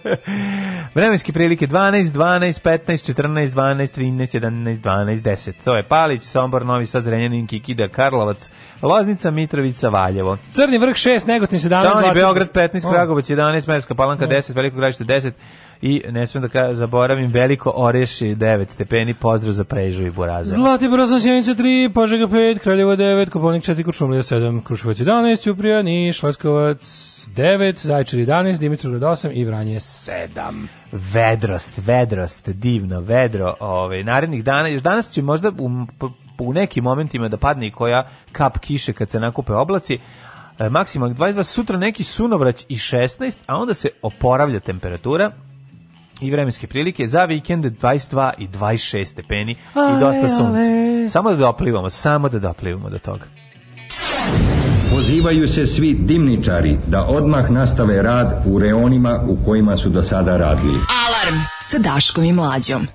Vremenske prilike 12, 12, 15, 14, 12, 13, 11, 12, 10. To je Palić, Sombor, Novi Sad, Zrenjanin, Kikida, Karlovac, Loznica, Mitrovica, Valjevo. Crni vrh 6, Negotin 17, Toni, Beograd 15, Kragovac 11, Merska Palanka 10, Veliko gradište 10, i ne smem da ka, zaboravim veliko oreši 9 stepeni, pozdrav za Prežu i Buraza. Zlati Brozan Sjenica 3, Požega 5, Kraljevo 9, Koponik 4, Kuršumlija 7, Kruševac 11, Ćuprija, Niš, Leskovac 9, Zajčar 11, Dimitrovgrad 8 i Vranje 7 vedrost, vedrost, divno, vedro, ovaj, narednih dana, još danas će možda u, u nekim momentima da padne i koja kap kiše kad se nakupe oblaci, e, maksimalnih 22, sutra neki sunovrać i 16, a onda se oporavlja temperatura, i vremenske prilike za vikend 22 i 26 stepeni ale, i dosta sunca. Samo da doplivamo, samo da doplivamo do toga. Pozivaju se svi dimničari da odmah nastave rad u reonima u kojima su do sada radili. Alarm sa Daškom i Mlađom.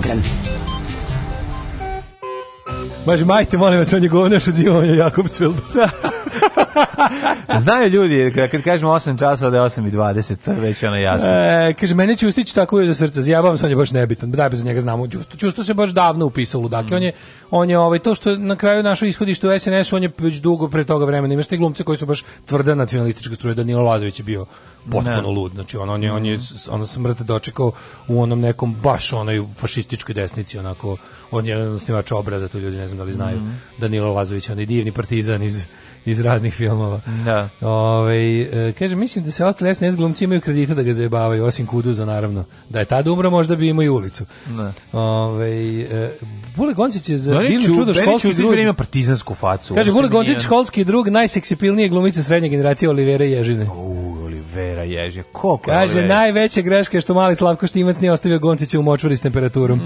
program. Maže, majte, molim vas, on je govnaš od Jakobsfield. Znaju ljudi, kad kažemo 8 časova da je 8 i 20, to je već ono jasno. E, kaže, mene Ćustić tako je za srce, zjabam se, on je baš nebitan, daj bez njega znamo Ćustu. Ćustu se baš davno upisao ludake, mm. on je, on je ovaj, to što na kraju našo ishodište u SNS-u, on je već dugo pre toga vremena, imaš te glumce koji su baš tvrda nacionalistička struja, Danilo Lazović je bio potpuno ne. lud, znači on, on je, on je, ono smrt dočekao u onom nekom baš onoj fašističkoj desnici, onako, on je jedan osnivač obraza, to ljudi ne znam da li znaju, mm. Danilo Lazović, on je divni partizan iz iz raznih filmova. Da. Ove, ovaj, kaže, mislim da se ostali SNS glumci imaju kredita da ga zajebavaju, osim Kuduza, naravno. Da je tada umro, možda bi imao i ulicu. Da. Ove, ovaj, Bule Goncić je za no, divno čudo školski drug. Ima partizansku facu. Kaže, Bule Goncić, školski drug, najseksipilnije glumice srednje generacije Olivera Ježine. U, Olivera Ježine, koliko Kaže, Olivera? najveća greška je što mali Slavko Štimac nije ostavio Goncića u močvari s temperaturom.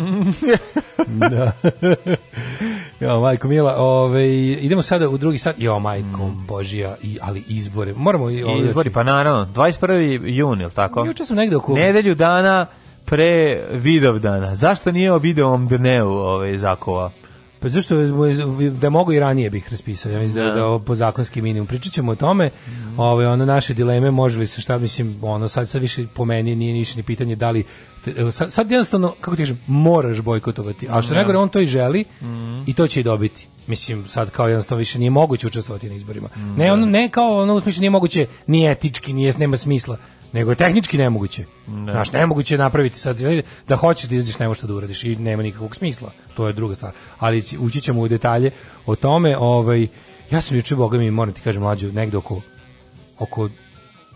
da. Jo, majko Mila, ovaj idemo sada u drugi sat. Jo, majko, mm. božija, i, ali izbore. Moramo i ove, izbori, pa naravno, 21. jun, je l' tako? Juče sam negde oko... Nedelju dana pre Vidovdana. Zašto nije o Vidovom dnevu ove, Zakova? Pa zašto da mogu i ranije bih raspisao, ja mislim da, da, da po zakonskim minimum pričaćemo o tome. Mm. Ove ovaj, ono naše dileme može li se šta mislim, ono sad sad više po meni nije ništa ni pitanje da li sad, sad jednostavno kako ti kažem, moraš bojkotovati. A što da. ne gore on to i želi mm. i to će i dobiti. Mislim sad kao jednostavno više nije moguće učestvovati na izborima. Mm. Ne da. ono ne kao ono u smislu nije moguće, nije etički, nije nema smisla nego je tehnički nemoguće. Ne. Da. Znaš, nemoguće je napraviti sad, da hoćeš da izdiš nema što da uradiš i nema nikakvog smisla, to je druga stvar. Ali ući ćemo u detalje o tome, ovaj, ja sam juče, boga mi, moram ti kažem, mlađu, negde oko, oko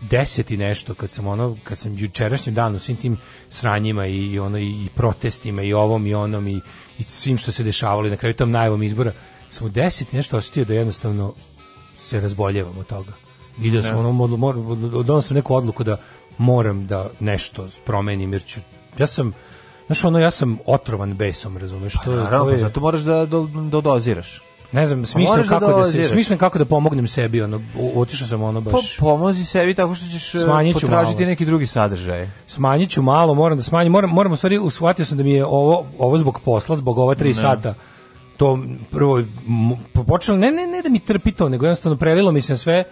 deset i nešto kad sam ono kad sam jučerašnjem danu svim tim sranjima i i, ono i protestima i ovom i onom i, i svim što se dešavalo i na kraju tom najavom izbora sam u deset i nešto osjetio da jednostavno se razboljevam od toga i da sam da. ono, mor, mor, donao sam neku odluku da moram da nešto promenim, jer ću, ja sam, znaš ono, ja sam otrovan besom, razumeš, pa to, pa, naravno, je... zato moraš da da, da doziraš. Ne znam, pa smišljam da kako da, da se smišljam kako da pomognem sebi, ono otišao sam ono baš. Po, pa pomozi sebi tako što ćeš eh, Smanjiću potražiti malo. neki drugi sadržaj. Smanjiću malo, moram da smanjim, moram moram u stvari usvatio sam da mi je ovo ovo zbog posla, zbog ova 3 sata. To prvo počelo ne ne ne da mi trpi to, nego jednostavno prelilo mi se sve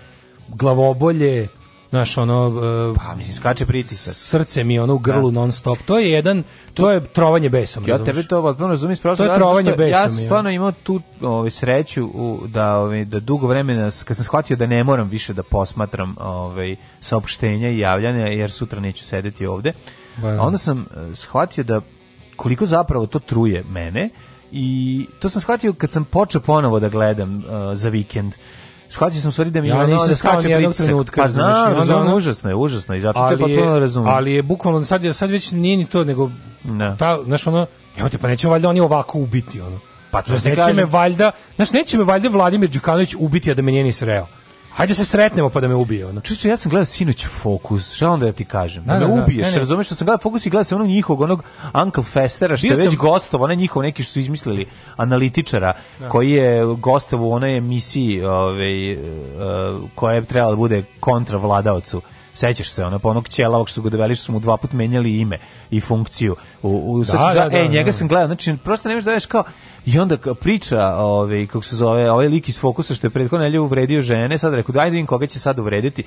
glavobolje, znaš, ono... E, pa, mislim, skače pritisak. Srce mi ono u grlu da. non stop. To je jedan, to je trovanje besom. Ja tebe to odpravo razumijem. To je trovanje besom. Ja sam stvarno imao tu ovaj, sreću u, da, ovaj, da dugo vremena, kad sam shvatio da ne moram više da posmatram ovaj, saopštenja i javljanja, jer sutra neću sedeti ovde, ba, da. onda sam e, shvatio da koliko zapravo to truje mene i to sam shvatio kad sam počeo ponovo da gledam uh, za vikend shvatio sam stvari da mi ja ono nisam da skače pritisak. Trenutka, pa znam, razumno, užasno je, užasno i zato ali te potpuno razumem. Ali je bukvalno, sad, sad već nije ni to, nego, ne. ta, znaš ono, evo te, pa nećemo valjda oni ovako ubiti, ono. Pa to znači, neće me valjda, znaš, neće me valjda Vladimir Đukanović ubiti, a da me nije ni sreo. Hajde se sretnemo pa da me ubije ono. Čiče, ja sam gledao sinoć Fokus. Šta onda da ti kažem? Da da, da, da, me da, ubiješ, ne, razumeš što sam gledao Fokus i gledao sam onog njihovog onog Uncle Festera što je već sam... gostov, onaj njihov neki što su izmislili analitičara da. koji je gostov u onoj emisiji, ovaj eh, koja je trebala da bude kontra vladaocu. Sećaš se, ono, pa onog ćelavog što su ga doveli, što su mu dva put menjali ime i funkciju. U, u, da, da, da, e, njega da. sam gledao, znači, prosto nemaš da veš kao, I onda priča, ovaj, kako se zove, ovaj lik iz Fokusa što je prethodno nelje uvredio žene, sad rekao, daj da vidim koga će sad uvrediti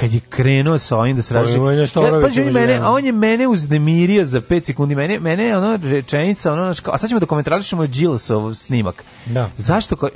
kad je krenuo sa ovim da se raži. pa je mene, a on je mene uznemirio za 5 sekundi. Mene, mene je ono rečenica, ono a sad ćemo da komentarišemo Gillesov snimak. Da. Zašto? Ko,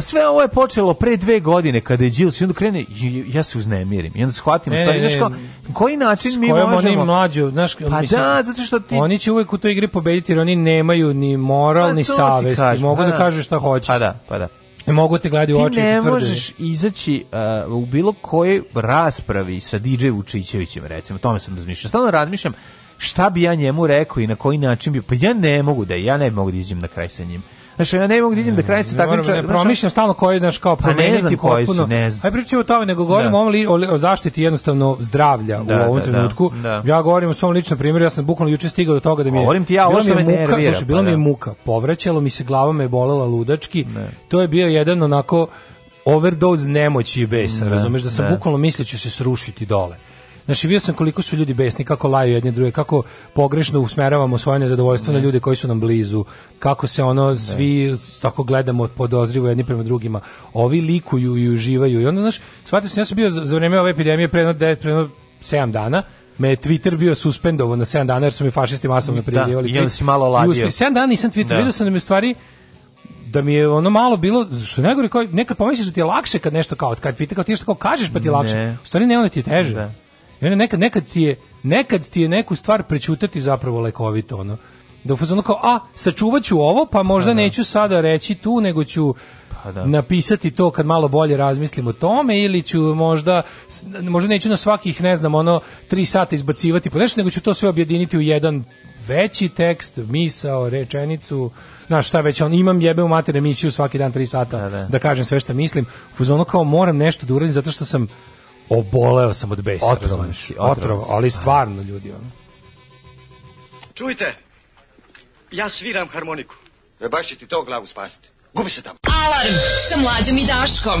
sve ovo je počelo pre dve godine kada je Gilles i onda krene ja se uznemirim i onda shvatim e, stvari znaš koji način mi možemo oni mlađu znaš pa mislim, da zato što ti oni će uvek u toj igri pobediti jer oni nemaju ni moral pa, ni savesti. mogu da, pa da kažu šta hoće pa da pa da Ne mogu te gledati u oči i ne možeš izaći uh, u bilo kojoj raspravi sa DJ Vučićevićem, recimo, o tome sam razmišljao. Stalno razmišljam šta bi ja njemu rekao i na koji način bi, pa ja ne mogu da, ja ne mogu da izađem na kraj sa njim. Znači, ja ne mogu vidim da kraj se takmiča. Ne, ne promišljam stalno koji naš kao pa promeniti potpuno. Aj pričamo o tome, nego govorimo da. o, o zaštiti jednostavno zdravlja da, u ovom da, da, trenutku. Da. Ja govorim o svom ličnom primjeru, ja sam bukvalno juče stigao do toga da mi je Govorim ti ja, ovo što me muka, nervira. Slušaj, bilo pa, mi je da. muka, povraćalo mi se, glava me je bolela ludački. Ne. To je bio jedan onako overdose nemoći i besa, razumeš da sam bukvalno mislio ću se srušiti dole. Znači, vidio sam koliko su ljudi besni, kako laju jedne druge, kako pogrešno usmeravamo svoje nezadovoljstvo ne. na ljude koji su nam blizu, kako se ono svi ne. tako gledamo podozrivo jedni prema drugima. Ovi likuju i uživaju. I onda, znaš, shvatio sam, ja sam bio za, za vrijeme ove epidemije preno 9, preno 7 dana, me je Twitter bio suspendovan na 7 dana jer su mi fašisti masovno da, prijavljivali. Da, i onda si malo ladio. 7 dana nisam Twitter, da. vidio sam da mi u stvari da mi je ono malo bilo što najgore kao nekad pomisliš da ti je lakše kad nešto kao kad Twitter kao ti što kao kažeš pa ti je lakše. Ne. U stvari ne, onda ti je teže. Da. I onda nekad, nekad, ti je, nekad ti je neku stvar prećutati zapravo lekovito, ono. Da u fazonu kao, a, sačuvat ću ovo, pa možda da, da, neću sada reći tu, nego ću pa da. napisati to kad malo bolje razmislim o tome ili ću možda možda neću na svakih ne znam ono tri sata izbacivati po nešto nego ću to sve objediniti u jedan veći tekst, misao, rečenicu, na šta već, on imam jebe u mater emisiju svaki dan 3 sata da, da. da kažem sve što mislim. Fuzono kao moram nešto da uradim zato što sam Oboleo sam od besa. Otrovan si, otrovan, ali da. stvarno ljudi. Ono. Čujte, ja sviram harmoniku. E baš će ti to glavu spasiti. Gubi se tamo. Alarm sa mlađom i Daškom.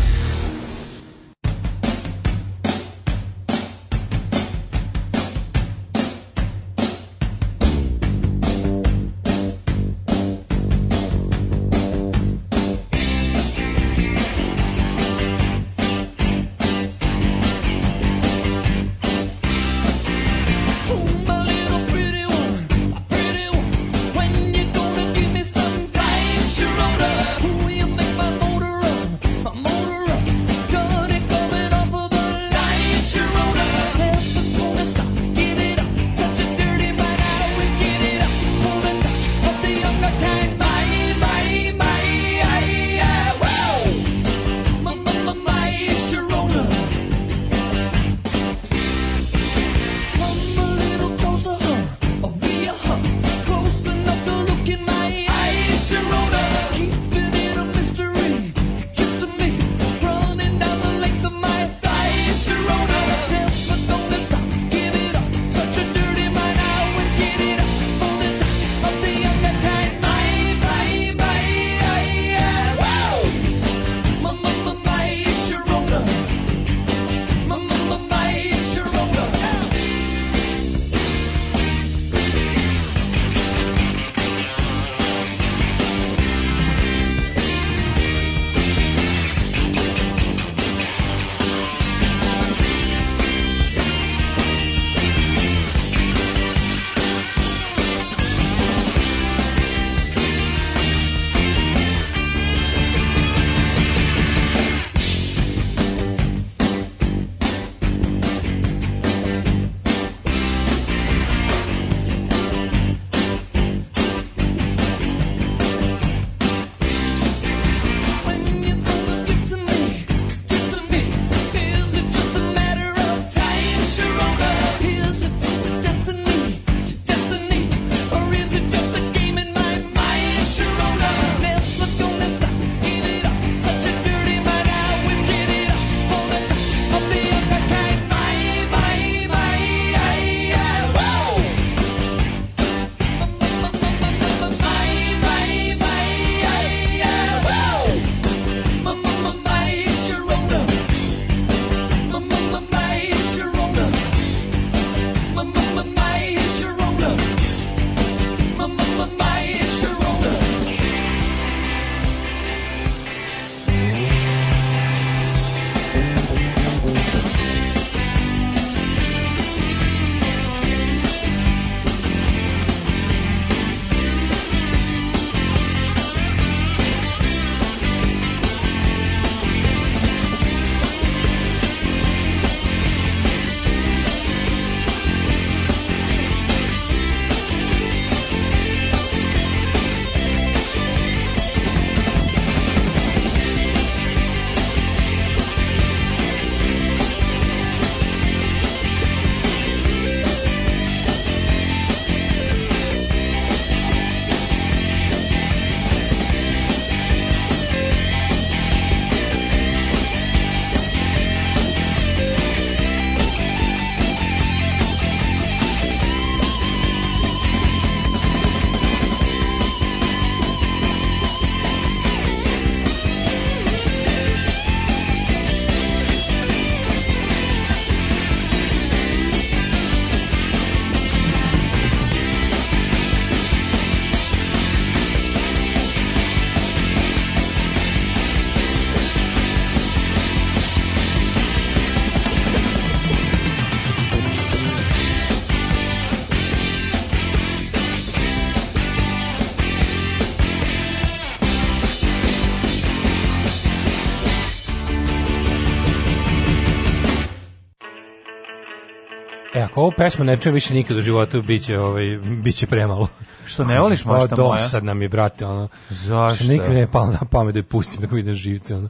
ako ovu pesmu ne čuje više nikad u životu, biće, ovaj, biće premalo. Što ne voliš mašta moja? Pa nam je, brate, ono. Zašto? Što nikad ne je palo na pamet da je pustim, da vidim živce, ono.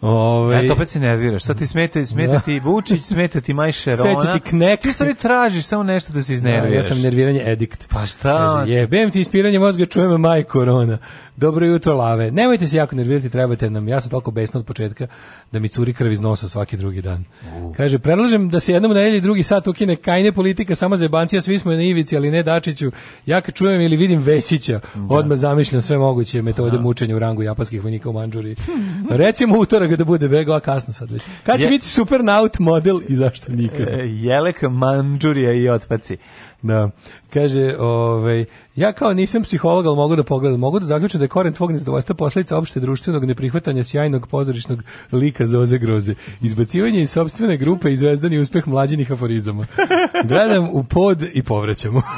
Ove... Ovaj- to opet se nerviraš. Sad ti smete, smete da. ti Vučić, smete ti Maj Šerona. Smete ti Knek. Ti stvari tražiš samo nešto da se iznerviraš. Da, ja sam nerviranje edikt. Pa šta? Jebem ti ispiranje mozga, čujem Maj Korona. Dobro jutro, lave. Nemojte se jako nervirati, trebate nam. Ja sam toliko besna od početka da mi curi krv iz nosa svaki drugi dan. Uh. Kaže, predlažem da se jednom nedelji drugi sat ukine kajne politika, samo zebancija, svi smo na ivici, ali ne Dačiću. Ja kad čujem ili vidim Vesića, da. odmah zamišljam sve moguće metode da. mučenja u rangu japanskih vojnika u Manđuri. Recimo utorak da bude bego, a kasno sad već. Kad će Je... biti super naut model i zašto nikad? E, jelek, Manđurija i otpaci. Da. Kaže, ovaj, ja kao nisam psiholog, ali mogu da pogledam, mogu da zaključim da je koren tvog nezadovoljstva posledica opšte društvenog neprihvatanja sjajnog pozorišnog lika Zoze Groze. Izbacivanje iz sobstvene grupe i zvezdani uspeh mlađinih aforizama. Gledam u pod i povraćamo.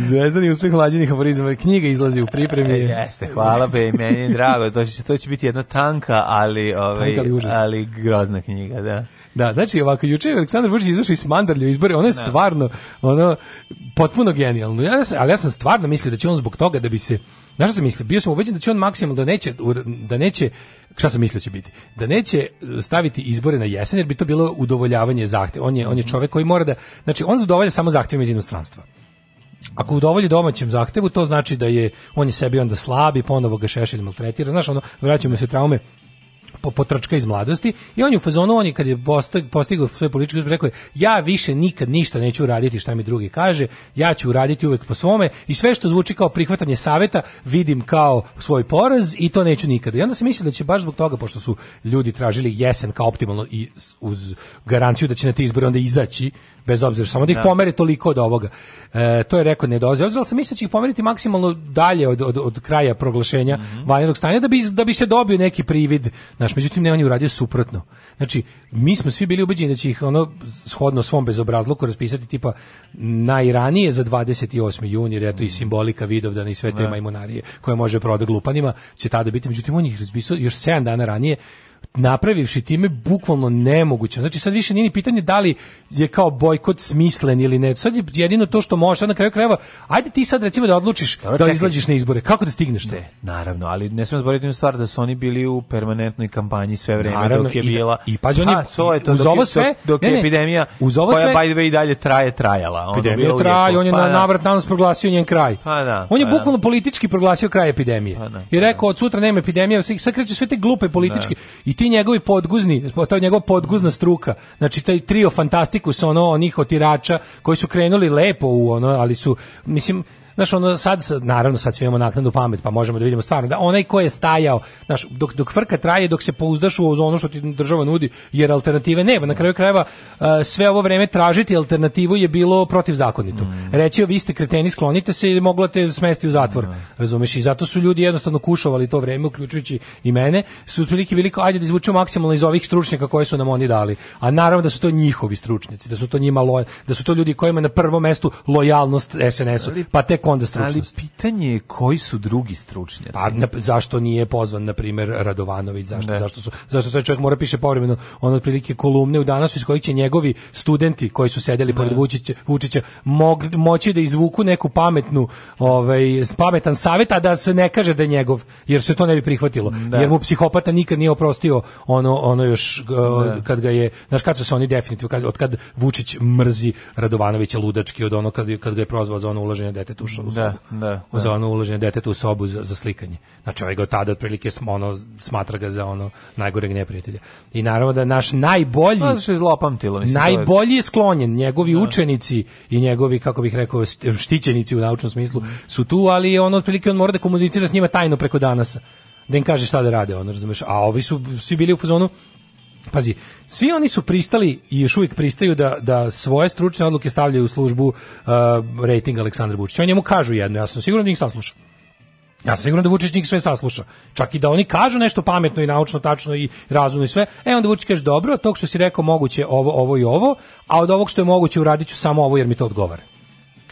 Zvezdani uspeh mlađenih aforizama. Knjiga izlazi u pripremi. E, jeste, hvala be, meni je drago. To će, to će biti jedna tanka, ali, ovaj, tanka, ali, ali grozna knjiga, da. Da, znači ovako juče Aleksandar Vučić izašao iz Mandarlja izbore, ono je da. stvarno ono potpuno genijalno. Ja, ali ja sam stvarno mislio da će on zbog toga da bi se Znaš šta sam mislio? Bio sam ubeđen da će on maksimalno da neće da neće šta sam mislio će biti? Da neće staviti izbore na jesen jer bi to bilo udovoljavanje zahteva. On je on je mhm. čovjek koji mora da znači on zadovolja samo zahtjevima iz inostranstva. Ako udovolji domaćem zahtevu, to znači da je on je sebi onda slabi, ponovo ga šešelj maltretira. Znaš, ono, vraćamo se traume po, potrčka iz mladosti i on je u fazonu, on je kad je postigao svoje političke uspjehe, rekao je, ja više nikad ništa neću uraditi šta mi drugi kaže, ja ću uraditi uvek po svome i sve što zvuči kao prihvatanje saveta vidim kao svoj poraz i to neću nikada. I onda se misli da će baš zbog toga, pošto su ljudi tražili jesen kao optimalno i uz garanciju da će na te izbore onda izaći, bez obzira, samo da ih da. pomere toliko od ovoga. E, to je rekord nedozvoljeno. Ali sam mislio da ih pomeriti maksimalno dalje od, od, od kraja proglašenja mm -hmm. vanjenog stanja da bi, da bi se dobio neki privid. Naš međutim, ne, on je uradio suprotno. Znači, mi smo svi bili ubeđeni da će ih ono, shodno svom bezobrazluku raspisati tipa najranije za 28. jun, jer eto i mhm. simbolika Vidovdana i sve te da. majmunarije koje može prodati glupanima, će tada biti. Međutim, on ih raspisao još 7 dana ranije napravivši time bukvalno nemoguće. Znači sad više nije ni pitanje da li je kao bojkot smislen ili ne. Sad je jedino to što može na kraju krajeva. Ajde ti sad recimo da odlučiš Dobro, da izlađeš na izbore. Kako da stigneš to? naravno, ali ne smemo zaboraviti jednu stvar da su oni bili u permanentnoj kampanji sve vreme naravno, dok je da- bila. I, pa oni to je to, uz dok, ovo sve, dok, je ne, ne, epidemija uz ovo koja sve, by the way i dalje traje trajala. Ono epidemija traje, on je pa, na da. navrat danas proglasio njen kraj. Pa, da, on je pa, da. bukvalno politički proglasio kraj epidemije. Pa, da, I pa rekao od sutra nema epidemije, sve kreću sve te glupe politički. I I ti njegovi podguzni, to je njegova podguzna struka, znači taj trio fantastiku sa ono onih otirača koji su krenuli lepo u ono, ali su, mislim, znaš, ono, sad, naravno, sad svi imamo naknadu pamet, pa možemo da vidimo stvarno, da onaj ko je stajao, znaš, dok, dok frka traje, dok se pouzdaš u ono što ti država nudi, jer alternative nema. Na kraju krajeva, eh, sve ovo vreme tražiti alternativu je bilo protivzakonito. Mm. Reći, vi ste kreteni, sklonite se i moglo te smesti u zatvor, da. razumeš? I zato su ljudi jednostavno kušovali to vreme, uključujući i mene, su otprilike bili kao, ajde da izvučemo maksimalno iz ovih stručnjaka koje su nam oni dali. A naravno da su to njihovi stručnjaci, da su to njima lo, da su to ljudi kojima na prvom mestu lojalnost SNS-u. Pa tek tek onda stručnost. Ali pitanje je koji su drugi stručnjaci. Pa na, zašto nije pozvan na primjer Radovanović, zašto ne. zašto su zašto sve čovjek mora piše povremeno on otprilike kolumne u danas iz kojih će njegovi studenti koji su sedeli ne. pored Vučića, Vučića mog, moći da izvuku neku pametnu ovaj pametan savjet a da se ne kaže da je njegov jer se to ne bi prihvatilo. Ne. Da. Jer mu psihopata nikad nije oprostio ono ono još da. kad ga je znaš kad su se oni definitivno kad od kad Vučić mrzi Radovanovića ludački od ono kad, kad ga je prozvao za ono ulaženje dete tuš ušao u da, sobu. Da, da, da. Za ono uloženje deteta u sobu za, za slikanje. Znači, ovaj ga od tada otprilike ono, smatra ga za ono najgoreg neprijatelja. I naravno da naš najbolji... Pa, znači, je zlopamtilo. Najbolji je sklonjen. Njegovi da. učenici i njegovi, kako bih rekao, štićenici u naučnom smislu su tu, ali on otprilike on mora da komunicira s njima tajno preko danasa da im kaže šta da rade, on razumeš. A ovi su svi bili u fazonu Pazi, svi oni su pristali i još uvijek pristaju da, da svoje stručne odluke stavljaju u službu uh, rating Aleksandra Vučića. Oni njemu kažu jedno, ja sam siguran da njih sasluša. Ja sam siguran da Vučić njih sve sasluša. Čak i da oni kažu nešto pametno i naučno, tačno i razumno i sve. E onda Vučić kaže dobro, tog što si rekao moguće ovo, ovo i ovo, a od ovog što je moguće uradit ću samo ovo jer mi to odgovara.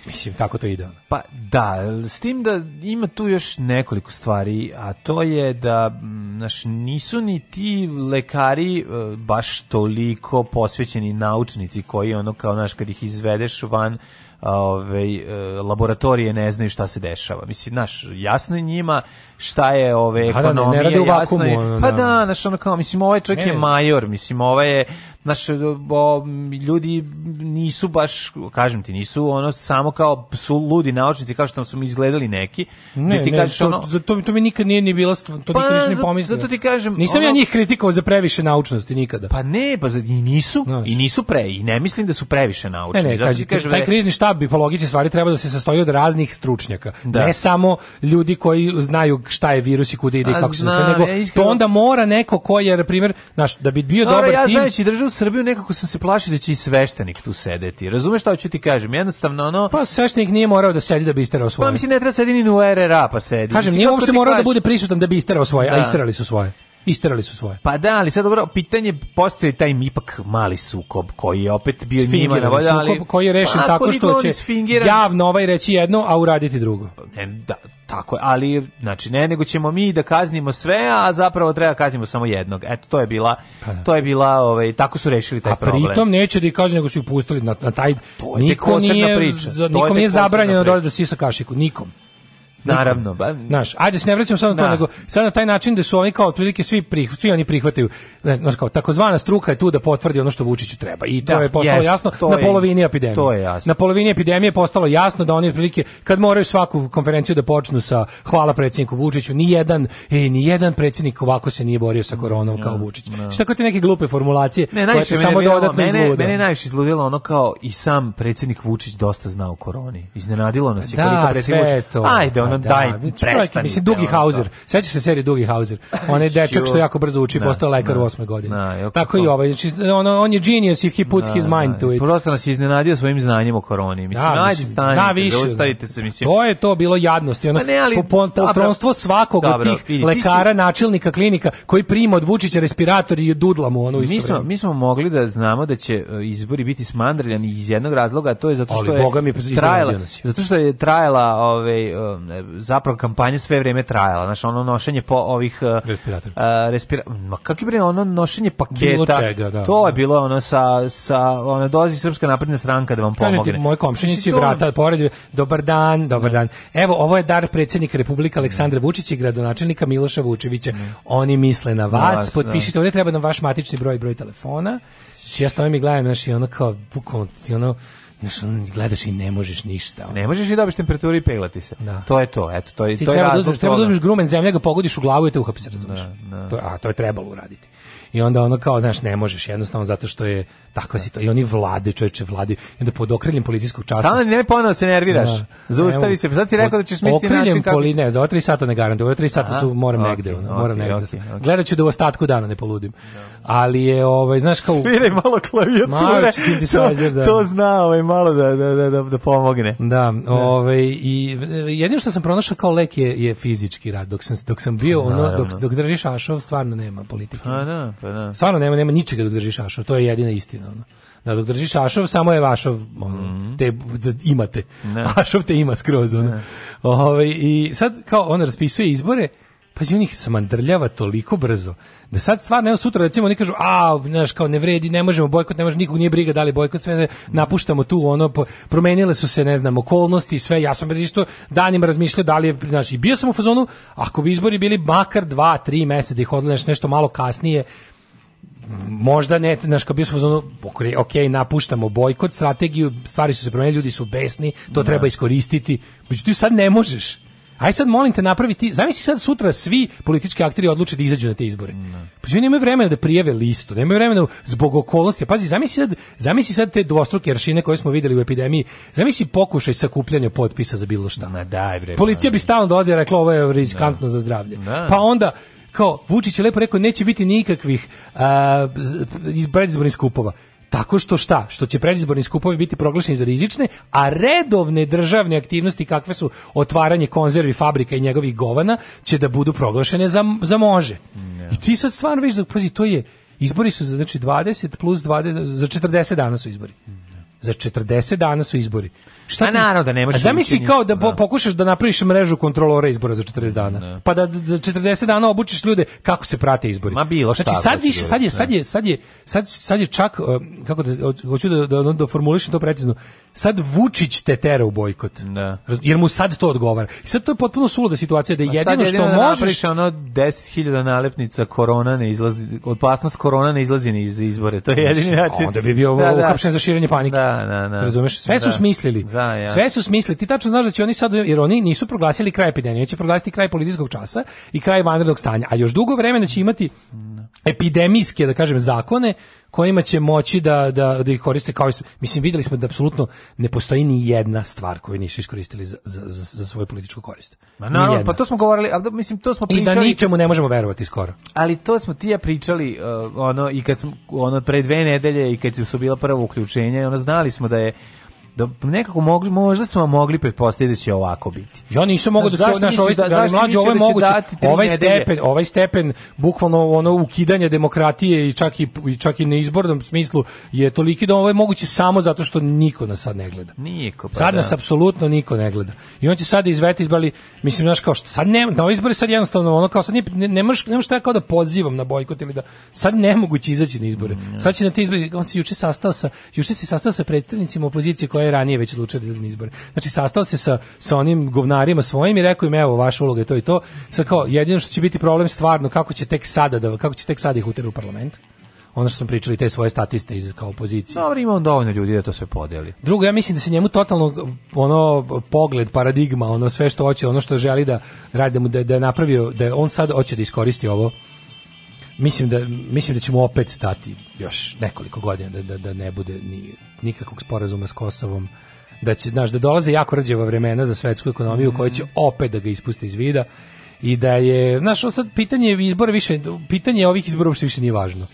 Mislim, tako to ide. Pa da, s tim da ima tu još nekoliko stvari, a to je da mm, naš, nisu ni ti lekari e, baš toliko posvećeni naučnici koji ono kao, znaš, kad ih izvedeš van ove, ovaj, laboratorije ne znaju šta se dešava. Mislim, naš, jasno je njima šta je ove ekonomija, da, da, ne, ne rade u vakumu, jasno je, pa da, da naš, ono kao, mislim, ovaj čovjek je major, mislim, ovaj je znaš, bo, ljudi nisu baš, kažem ti, nisu ono samo kao su ludi naučnici kao što nam su mi izgledali neki. Ne, ti ne, kažeš to, ono, za to, to mi nikad nije ni bila, to pa, nikad nisam pomislio. Zato ti kažem, nisam ono, ja njih kritikovao za previše naučnosti nikada. Pa ne, pa za, i nisu, znaš. i nisu pre, i ne mislim da su previše naučni. Ne, ne, zato kaži, ti kažem, taj da krizni štab bi po logici stvari treba da se sastoji od raznih stručnjaka. Da. Ne samo ljudi koji znaju šta je virus i kuda ide i kako se zna, nego to onda mora neko ko je, na primjer, znaš, da bi bio dobar tim. Ja znajući državu Srbiju nekako sam se plašio da će i sveštenik tu sedeti. Razumeš šta hoću ti kažem? Jednostavno ono Pa sveštenik nije morao da sedi da bi isterao pa, svoje. Pa mislim ne treba da sedini u RRA pa sedi. Kažem, nije uopšte morao da bude prisutan da bi isterao svoje, da. a isterali su svoje. Isterali su svoje. Pa da, ali sad dobro, pitanje postoji taj ipak mali sukob koji je opet bio njima na volja, ali... Sukob koji je rešen pa, tako što će sfingiran... javno ovaj reći jedno, a uraditi drugo. Ne, da, tako je, ali znači ne, nego ćemo mi da kaznimo sve, a zapravo treba da kaznimo samo jednog. Eto, to je bila, pa, da. to je bila, ovaj, tako su rešili taj a problem. A pritom neće da ih kažu, nego su ih pustili na, na taj... To je niko nije, priča. Za, nikom nije zabranjeno da ode do sisa kašiku, nikom. Naravno, ba. Naš, ajde se ne vraćam sad na to, da. nego sad na taj način da su oni kao otprilike svi prih, svi oni prihvataju. Znaš kao takozvana struka je tu da potvrdi ono što Vučiću treba. I to da, je postalo jest, jasno na polovini je, epidemije. To je jasno. Na polovini epidemije je postalo jasno da oni otprilike kad moraju svaku konferenciju da počnu sa hvala predsjedniku Vučiću, ni jedan, e, ni jedan predsjednik ovako se nije borio sa koronom ja, kao da, Vučić. Ja. Da. Šta kao te neke glupe formulacije? Ne, najviše samo dodatno dodatno mene, mene najviše izludilo ono kao i sam predsjednik Vučić dosta zna o koroni. Iznenadilo nas je da, koliko predsjednik Vučić. Ajde, on da, daj, prestani. Mislim, Dugi Hauser, seća se serije Dugi Hauser, je dečak što jako brzo uči, da, postao lekar da. u osmoj godini. Da, Tako i ovaj, znači, on, on je genius if he puts his mind to it. Prosto nas je iznenadio svojim znanjem o koroni. Mislim, ajde stanite, zaustavite se, mislim. To je to bilo jadnosti, ono, poltronstvo svakog od tih lekara, načelnika klinika, koji prima od Vučića respirator i dudla mu ono isto Mi smo mogli da znamo da će e, izbori biti smandrljani iz jednog razloga, a to je zato što je trajala, zato što je trajala ovaj e, zapravo kampanja sve vrijeme trajala. Znači ono nošenje po ovih... E, Respirator. E, respira... Ma kako je bre, ono nošenje paketa. Čega, da, to je bilo ono sa... sa ono, dolazi Srpska napredna stranka da vam pomogne. Ti, moj komšinici, vrata, da. pored, dobar dan, dobar ne. Da. dan. Evo, ovo je dar predsjednik Republike Aleksandra mm. Vučić i gradonačelnika Miloša Vučevića. Ne. Mm. Oni misle na vas, vas da. potpišite, ovdje treba nam vaš matični broj, broj telefona. Znači, ja stojim i gledam, znaš, i ono kao, bukvalno, ono, Znaš, ono, gledaš i ne možeš ništa. Ono. Ne možeš ni dobiš temperaturu i peglati se. Da. To je to, eto, to je, si to je da razlog. da uzmeš, treba da uzmeš grumen zemlje, ga pogodiš u glavu i te uhapse, razumiješ. Da, da. To, a to je trebalo uraditi. I onda ono kao, znaš, ne možeš, jednostavno zato što je Takva si to. I oni vlade, čoveče, vlade. I onda pod okriljem policijskog časa. Samo ne ponovo da se nerviraš. Da. Zaustavi se. Sad si rekao da ćeš smisliti način kako. Okriljem ne, za 3 sata ne garantujem. 3 sata su moram okay, negde, okay, moram negde. Okay, da okay. Gledaću da u ostatku dana ne poludim. Da. Ali je ovaj, znaš kao Svire malo klavijature. Malo da. to, da. To zna, ovaj malo da da da da, da pomogne. Da, ovaj i e, jedino što sam pronašao kao lek je je fizički rad. Dok sam dok sam bio ono dok dok držiš ašov stvarno nema politike. A pa da, pa da. Stvarno nema nema ničega dok držiš ašov. To je jedina istina originalno. Da, dok držiš Ašov, samo je Vašov, ono, mm -hmm. te da imate. Ne. Ašov te ima skroz, ono. Ove, ovaj, I sad, kao, on raspisuje izbore, Pazi, on ih smandrljava toliko brzo da sad stvarno, evo sutra recimo oni kažu a, znaš, kao ne vredi, ne možemo bojkot, ne možemo, nikog nije briga da li bojkot, sve napuštamo tu, ono, po, promenile su se, ne znam, okolnosti i sve, ja sam isto danima razmišljao da li je, znaš, i bio sam u fazonu, ako bi izbori bili makar dva, tri meseca da ih odlaneš nešto malo kasnije, možda ne, znaš, kao bio smo ok, napuštamo bojkot, strategiju, stvari su se promenili, ljudi su besni, to ne. Da. treba iskoristiti, međutim sad ne možeš. Aj sad molim te napraviti, zamisli sad sutra svi politički akteri odluče da izađu na te izbore. Ne. Da. Pa nemaju vremena da prijave listu, nemaju vremena da zbog okolnosti. Pazi, zamisli sad, zamisli sad te dvostruke aršine koje smo videli u epidemiji. Zamisli pokušaj sakupljanja potpisa za bilo šta. Ma daj bre. Policija bi stalno dolazila i rekla ovo je riskantno ne. za zdravlje. Ne. Pa onda kao Vučić je lepo rekao neće biti nikakvih uh, predizbornih skupova tako što šta? Što će predizborni skupovi biti proglašeni za rizične, a redovne državne aktivnosti kakve su otvaranje konzervi fabrika i njegovih govana će da budu proglašene za, za može. Yeah. I ti sad stvarno vidiš, da, pazi, to je, izbori su za, znači 20 plus 20, za 40 dana su izbori. Yeah. Za 40 dana su izbori. Šta ti? A naravno da ne možeš. Zamisli kao da, da, pokušaš da napraviš mrežu kontrolora izbora za 40 dana. Da. Pa da, da 40 dana obučiš ljude kako se prate izbori. Ma bilo šta. Znači sad više sad je sad da. je sad je sad sad je čak eh, kako da hoću da da, da formulišem to precizno. Sad Vučić te tera u bojkot. Da. Jer mu sad to odgovara. I sad to je potpuno suluda situacija da jedino, što da možeš ono 10.000 nalepnica korona ne izlazi opasnost korona ne izlazi ni iz izbore. To je jedini način. Onda bi bio da, da. za širenje panike. Da, da, da. Razumeš? Sve su da. smislili. Da da, ja. Sve su smisli, ti tačno znaš da će oni sad, jer oni nisu proglasili kraj epidemije, će proglasiti kraj političkog časa i kraj vanrednog stanja, a još dugo vremena će imati epidemijske, da kažem, zakone kojima će moći da, da, da ih koriste kao Mislim, videli smo da apsolutno ne postoji ni jedna stvar koju nisu iskoristili za, za, za, za svoju političku korist. Ma naravno, pa to smo govorili, al da, mislim, to smo pričali... I da ničemu ne možemo verovati skoro. Ali to smo ti ja pričali, uh, ono, i kad smo, ono, pre dve nedelje i kad su bila prvo uključenja, ono, znali smo da je da nekako mogli, možda smo mogli pretpostaviti da će ovako biti. Ja nisam mogao da, da naš ovaj da, da mlađi ovaj, je da moguće. Ovaj nedelje. stepen, ovaj stepen bukvalno ono ukidanje demokratije i čak i, i čak i na izbornom smislu je toliki da ovo je moguće samo zato što niko nas sad ne gleda. Niko pa Sad da. nas apsolutno niko ne gleda. I on će sad izvete izbali, mislim znaš kao što sad ne na ovaj izbori sad jednostavno ono kao sad nije, ne, ne, možeš, ne možeš tako da pozivam na bojkot ili da sad nemoguće izaći na izbore. Mm, Sad će na te izbori, on se juče sastao sa juče se sastao sa predstavnicima opozicije koja je ranije već odlučio za da izbore. Znači sastao se sa, sa onim govnarima svojim i rekao im evo vaša uloga je to i to. Sa kao jedino što će biti problem stvarno kako će tek sada da kako će tek sada ih uteru u parlament ono što smo pričali, te svoje statiste iz kao opozicije. Dobro, ima on dovoljno ljudi da to sve podeli. Drugo, ja mislim da se njemu totalno ono pogled, paradigma, ono sve što hoće, ono što želi da radi, da, mu, da, da je napravio, da je on sad hoće da iskoristi ovo. Mislim da, mislim da će mu opet dati još nekoliko godina da, da, da ne bude ni nikakvog sporazuma s Kosovom da će znaš, da dolaze jako rđeva vremena za svetsku ekonomiju mm. koja će mhm. opet da ga ispuste iz vida i da je znaš sad pitanje izbora više pitanje ovih izbora uopšte više nije važno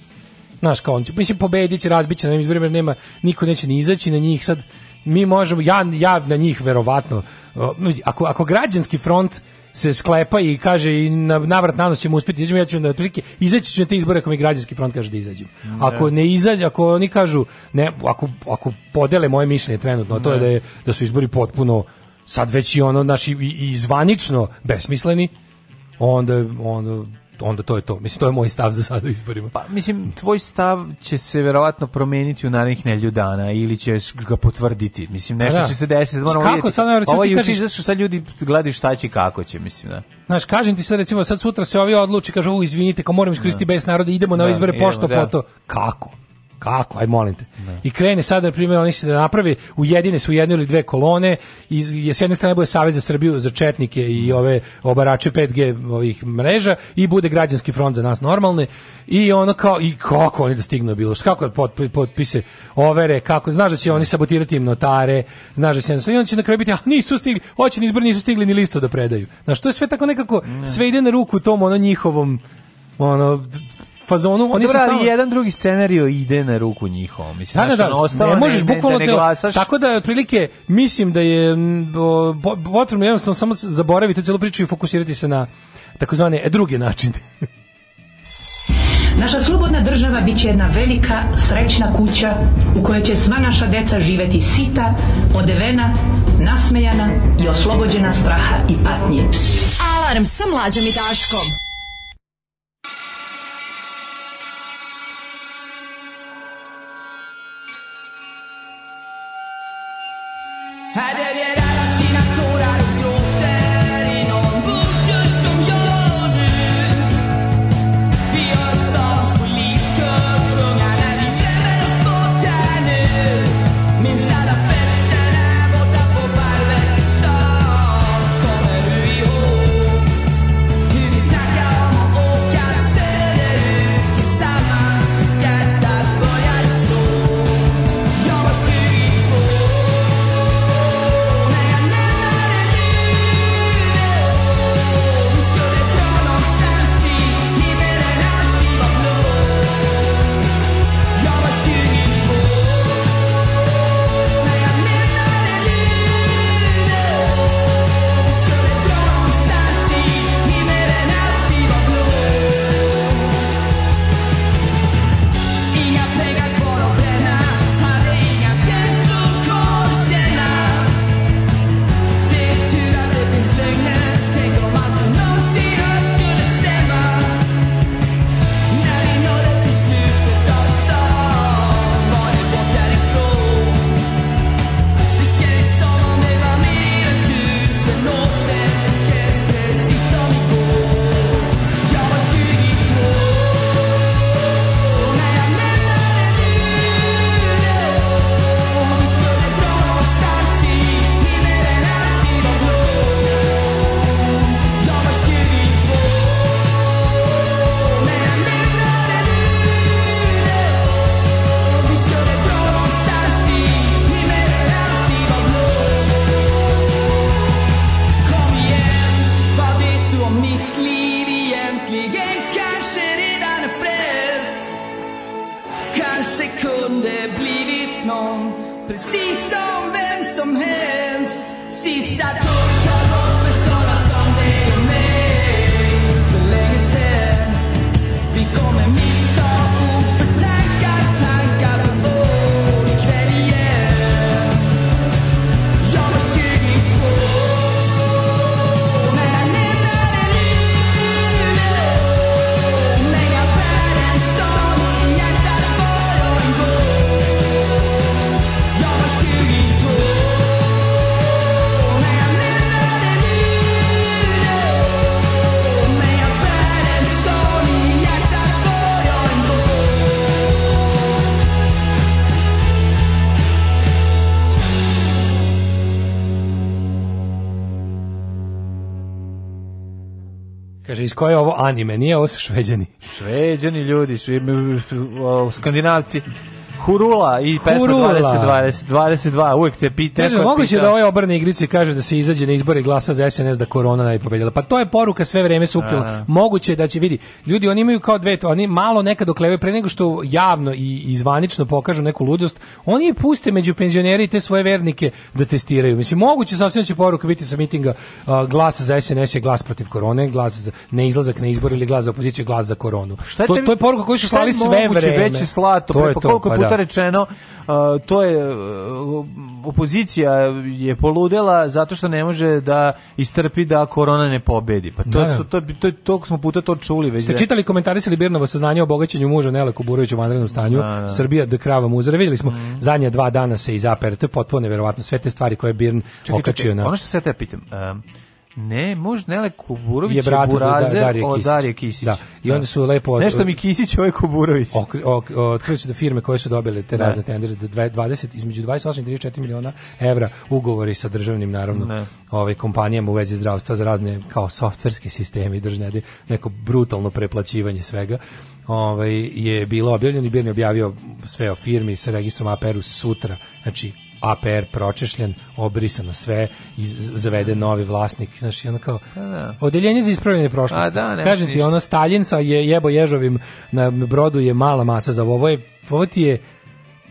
znaš kao on će mislim pobediće razbiće na ovim izborima jer nema niko neće ni izaći na njih sad mi možemo ja ja na njih verovatno ako ako građanski front se sklepa i kaže i na navrat na nos ćemo uspjeti izaći, ja ću na otprilike izaći ću na te izbore ako mi građanski front kaže da izađem. Ako ne izađe, ako oni kažu ne, ako, ako podele moje mišljenje trenutno, a to je da, je da su izbori potpuno sad već i ono naši i, i zvanično besmisleni, onda onda onda to je to. Mislim, to je moj stav za sada izborima. Pa, mislim, tvoj stav će se verovatno promeniti u narednih nelju dana ili ćeš ga potvrditi. Mislim, pa nešto da. će se desiti. Moramo kako vidjeti. sad, ne, recimo, Ovo ti kažeš... Zašto sad ljudi gledaju šta će kako će, mislim, da. Znaš, kažem ti sad, recimo, sad sutra se ovi odluči, kažu, u, izvinite, kao moram iskoristiti da. bes naroda, idemo da, na izbore, pošto, da. to. Kako? Kako, aj molim te. Ne. Da. I krene sada na primjer, oni se da napravi, ujedine su jedne ili dve kolone, i je s jedne strane bude Savez za Srbiju, za Četnike i da. ove obarače 5G ovih mreža, i bude građanski front za nas normalne, i ono kao, i kako oni da stignu bilo, kako pot, potpise overe, kako, znaš da će oni sabotirati im notare, znaš da će, i onda će na kraju biti, a ah, nisu stigli, hoće ni izbor, nisu stigli ni listu da predaju. Znaš, to je sve tako nekako, ne. sve ide na ruku tom ono njihovom, ono, fazonu, pa oni Dobra, su stavno... jedan drugi scenarijo ide na ruku njihovom. Mislim, da, da, da, ostalo, ne, možeš bukvalno da glasaš. Tako da, otprilike, mislim da je potrebno jednostavno samo zaboraviti celu priču i fokusirati se na takozvane e, druge načine. Naša slobodna država bit će jedna velika, srećna kuća u kojoj će sva naša deca živeti sita, odevena, nasmejana i oslobođena straha i patnje. Alarm sa mlađom i daškom. Yeah, yeah, yeah. Albanije, meni je ovo su šveđani. Šveđani ljudi, šve, skandinavci Hurula i pesma Hurula. 2020 22 uvek te pita. Kaže moguće pita... da ovaj obrne igrice kaže da se izađe na izbore glasa za SNS da korona najpobedila. Pa to je poruka sve vreme suptilna. Da, da. Moguće da će vidi. Ljudi oni imaju kao dve, oni malo nekad oklevaju pre nego što javno i, i zvanično pokažu neku ludost, oni je puste među penzioneri i te svoje vernike da testiraju. Mislim moguće sasvim će poruka biti sa mitinga uh, glasa za SNS je glas protiv korone, glas za neizlazak na izbore ili glas za opoziciju, glas za koronu. Šta je to, to je poruka koju su slali sve vreme. Već je slato, pa koliko pa puta da rečeno, to je e, opozicija je poludela zato što ne može da istrpi da korona ne pobedi. Pa to da, su to to to smo puta to čuli već. Ste da. čitali komentarisali Birnovo saznanje o bogaćenju muža Nele Kuburovića u vanrednom stanju. Da, da. da. Srbija de krava muzara. Videli smo mm. zadnja dva dana se izapere. To je potpuno neverovatno sve te stvari koje Birn okačio čekaj, na. Ono što se te pitam. Um, Ne, muž Nele Kuburović je brat Burazer Darije Kisić. Od Darije Kisić. Da. I onda da. su lepo... Od, Nešto mi Kisić, ovaj Kuburović. Otkrili su da firme koje su dobile te da. razne tendere, 20, da između 28 i 34 miliona evra ugovori sa državnim, naravno, ne. ovaj, kompanijama u vezi zdravstva za razne kao softverske sisteme i držne, neko brutalno preplaćivanje svega ovaj, je bilo objavljeno i Birn objavio sve o firmi sa registrom APR-u sutra. Znači, APR pročešljen, obrisano sve, iz, zavede novi vlasnik, znaš, i ono kao, pa da. odeljenje za ispravljanje prošlosti. A, da, Kažem ti, ono, Staljin je, jebo ježovim na brodu je mala maca za ovo, je, ovo ti je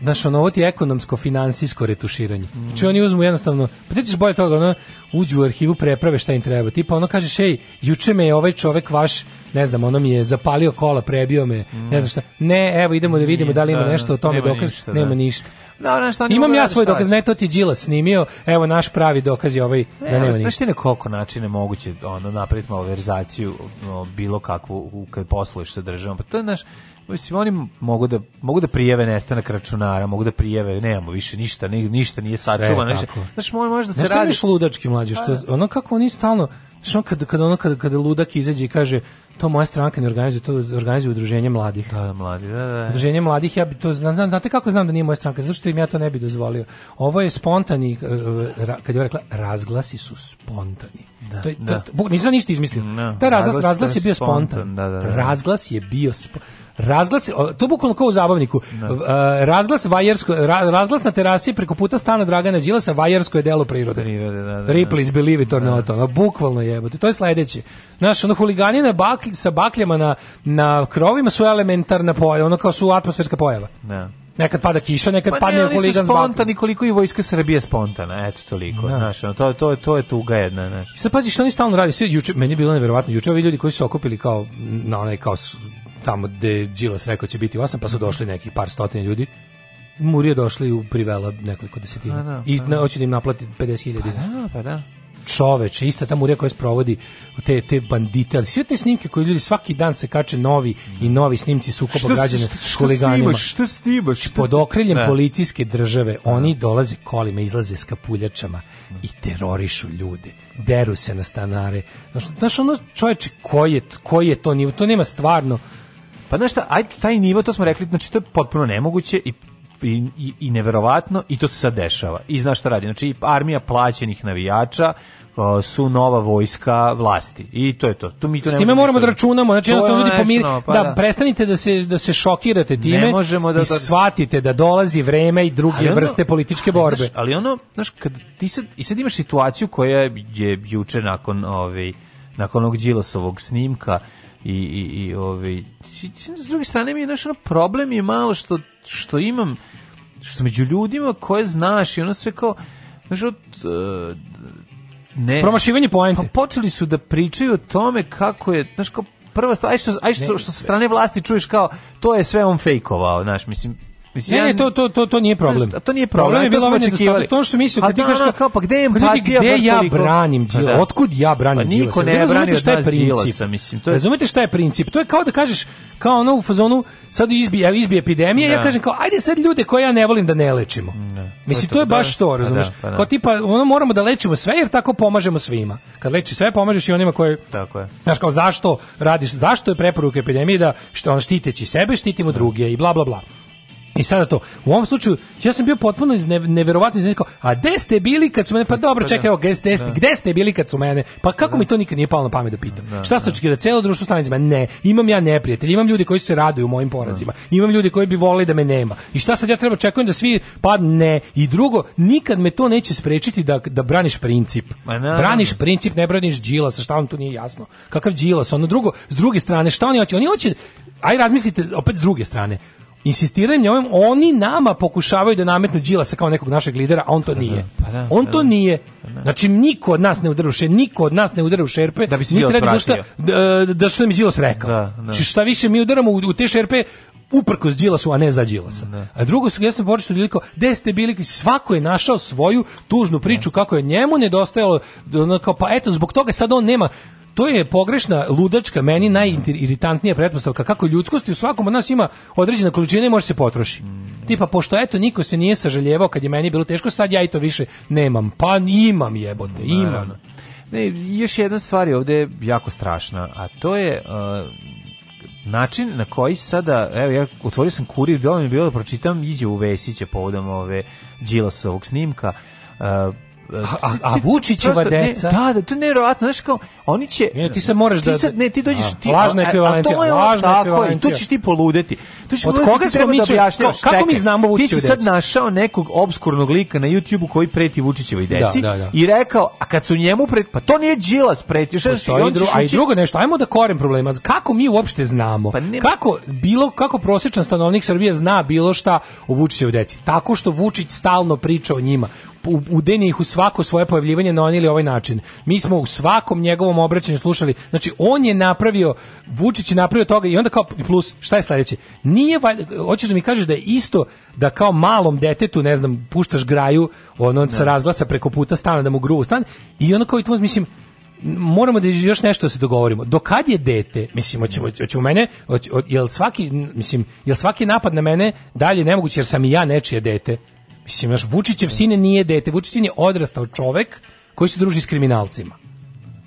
Znaš, ono, ovo ti je ekonomsko-finansijsko retuširanje. Mm. Znači, oni uzmu jednostavno, pa bolje toga, ono, uđu u arhivu, preprave šta im treba. Tipa, ono, kažeš, ej, juče me je ovaj čovek vaš, ne znam, ono mi je zapalio kola, prebio me, mm. ne znam šta. Ne, evo, idemo da vidimo Nije, da li ima da, nešto o tome dokaz. Ništa, da. nema da. ništa. Da, ne, šta Imam ja svoj dokaz, ne, to ti Đila snimio, evo, naš pravi dokaz je ovaj, da ne, da nema ništa. Znaš ti na koliko načine moguće, ono, napraviti verzaciju, bilo kakvu, kad posluješ sa državom, pa to je, znaš, Mislim, oni mogu da, mogu da prijeve nestanak računara, mogu da prijeve, nemamo više ništa, ništa nije sačuvano. Znaš, može da se Nešto radi... Nešto ludački, mlađe, što, pa- ono kako oni stalno, što kada, kada, ono kada, kad ludak izađe i kaže to moja stranka ne organizuje to organizuje udruženje mladih. Da, da mladi, da, da. Udruženje mladih ja bi to zna, znate kako znam da nije moja stranka zato što im ja to ne bi dozvolio. Ovo je spontani e, e, kad je rekla razglasi su spontani. Da, to, je, to, da. nisam ništa izmislio. No, da. Ta razglas, razglas, razglas je bio spontan. spontan da, da, da. Razglas je bio spontan razglas to bukvalno kao u zabavniku no. Da. uh, razglas vajersko ra, razglas na terasi preko puta stana Dragana Đilasa vajersko je delo prirode prirode da, da, da. Believe it or da. not ono, bukvalno jebote to je sledeće naš ono huligani na bakl, sa bakljama na, na krovima su elementarna pojava ono kao su atmosferska pojava da. Nekad pada kiša, nekad pa padne ne, huligan zbog. spontani koliko i vojska Srbije spontana, eto toliko. Da. Znaš, to to to je tuga jedna, znaš. I sad pazi što oni stalno radi, sve juče meni je bilo neverovatno. Juče ovi ljudi koji su okupili kao na onaj kao tamo gde je Đilas rekao će biti 8, pa su došli neki par stotina ljudi. Murije došli u privela nekoliko desetina. Pa da, I pa na, da. hoće da im naplati 50.000 Pa da, pa da čoveče, ista ta murija koja sprovodi te, te bandite, ali sve te snimke koje ljudi svaki dan se kače novi i novi snimci sukoba građana s huliganima. Šta snimaš? Šta... Znači, pod okriljem ne. Da. policijske države da. oni dolaze kolima, izlaze s kapuljačama i terorišu ljude, deru se na stanare. Znaš, znaš ono čoveče, koji je, koji je to nivo? To nema stvarno Pa znaš šta, ajde taj nivo, to smo rekli, znači to je potpuno nemoguće i i, i, neverovatno i to se sad dešava. I znaš šta radi? Znači armija plaćenih navijača su nova vojska vlasti i to je to. Tu mi to S time moramo da računamo, znači jednostavno ljudi pomiri, pa da, da, prestanite da se da se šokirate time ne možemo da, i da- da- shvatite da dolazi vreme i druge ono, vrste političke e, borbe. Znaš, ali ono, znaš, kad ti sad, i sad imaš situaciju koja je juče nakon ovaj nakon onog Đilasovog snimka i, i, i ovaj, s druge strane mi je, znaš, ono, problem je malo što, što imam, što među ljudima koje znaš i ono sve kao, znaš, od, eh, ne. Promašivanje poente. Pa počeli su da pričaju o tome kako je, znaš, kao prva stvar, aj što, aj što, što sa strane vlasti čuješ kao, to je sve on fejkovao, znaš, mislim, Mislim, ne, ne, to, to, to, to nije problem. To, to nije problem, problem je bilo to smo da To što mislim, kad da ti da, kažeš kao, kao, pa gde je empatija? Ljudi, gde ja branim Đila? Pa, Otkud ja branim Đila? Pa niko ne brani od nas Đilasa, mislim. To je... Razumete šta je princip? To je kao da kažeš, kao ono u fazonu, sad ja izbije epidemija, ja kažem kao, ajde sad ljude koje ja ne volim da ne lečimo. Mislim, to je baš to, pa razumeš? Pa kao tipa, ono moramo da lečimo sve, jer tako pomažemo svima. Kad leči sve, pomažeš i onima koje... Tako je. Znaš, kao zašto radiš, zašto je preporuka epidemije da što on štiteći sebe, štitimo druge i bla, bla, bla. I sada to, u ovom slučaju, ja sam bio potpuno ne, neverovatno iznenađen, a gde ste bili kad su mene, pa, pa dobro, da, čekaj, evo, gde ste, da. gde ste bili kad su mene, pa kako da. mi to nikad nije palo na pamet da pitam. Da, Šta se da. da celo društvo stane za mene? Ne, imam ja neprijatelje, imam ljudi koji se raduju mojim porazima, da. imam ljudi koji bi voleli da me nema. I šta sad ja treba čekujem da svi padne? Ne. I drugo, nikad me to neće sprečiti da, da braniš princip. Braniš princip, ne braniš džila, sa šta vam tu nije jasno. Kakav džila, ono drugo, s druge strane, šta oni hoće? Oni hoće, aj razmislite opet s druge strane insistiranjem na oni nama pokušavaju da nametnu Đilasa kao nekog našeg lidera, a on to pa da, nije. Pa da, on pa to da. nije. Znači, niko od nas ne udara u šerpe, niko od nas ne udara u šerpe, da bi se šta, da, da su nam Đilas rekao. Znači, šta više, mi udaramo u, te šerpe uprkos Đilasu, a ne za Đilasa. A drugo ja sam počeo ljudi kao, gde ste bili, svako je našao svoju tužnu priču, kako je njemu nedostajalo, kao, pa eto, zbog toga sad on nema, to je pogrešna ludačka meni mm. najiritantnija pretpostavka kako ljudskosti u svakom od nas ima određena količina i može se potroši. Mm. Tipa pošto eto niko se nije sažaljevao kad je meni bilo teško, sad ja i to više nemam. Pa imam jebote, imam. Ne, još jedna stvar je ovde jako strašna, a to je uh, način na koji sada, evo ja otvorio sam kurir, dole mi je bilo da pročitam izjavu Vesića povodom ove Đilasovog snimka, uh, a, a Vučićeva deca. Ne, da, da, to je neverovatno, znaš kao, oni će... Ne, ti se možeš da... Ti sad, ne, ti dođeš... A, ti, lažna ekvivalencija, a, lažna ekvivalencija. Tu ćeš ti poludeti. Tu ćeš Od poludeti, koga smo mi... Da kao, kako mi znamo Vučićeva deca? Ti si sad našao nekog obskurnog lika na YouTubeu koji preti Vučićevoj da, deci da, da, da. i rekao, a kad su njemu pret... Pa to nije Đilas pretio. Šta što, i dru, a i drugo nešto, ajmo da korem problema. Kako mi uopšte znamo? Pa kako bilo kako prosečan stanovnik Srbije zna bilo šta o Vučićevoj deci? Tako što Vučić stalno priča o njima u, u ih u svako svoje pojavljivanje na onaj ili ovaj način. Mi smo u svakom njegovom obraćanju slušali, znači on je napravio, Vučić je napravio toga i onda kao plus, šta je sledeće? Nije, hoćeš da mi kažeš da je isto da kao malom detetu, ne znam, puštaš graju, ono se da. razglasa preko puta stana da mu gruvu stan i onda kao i tu, mislim, moramo da još nešto da se dogovorimo. Do kad je dete? Mislim, hoćemo hoćemo mene, hoće, jel svaki mislim, jel svaki napad na mene dalje nemoguće jer sam i ja nečije dete. Mislim, naš Vučićev sine nije dete, Vučić sin je odrastao čovek koji se druži s kriminalcima.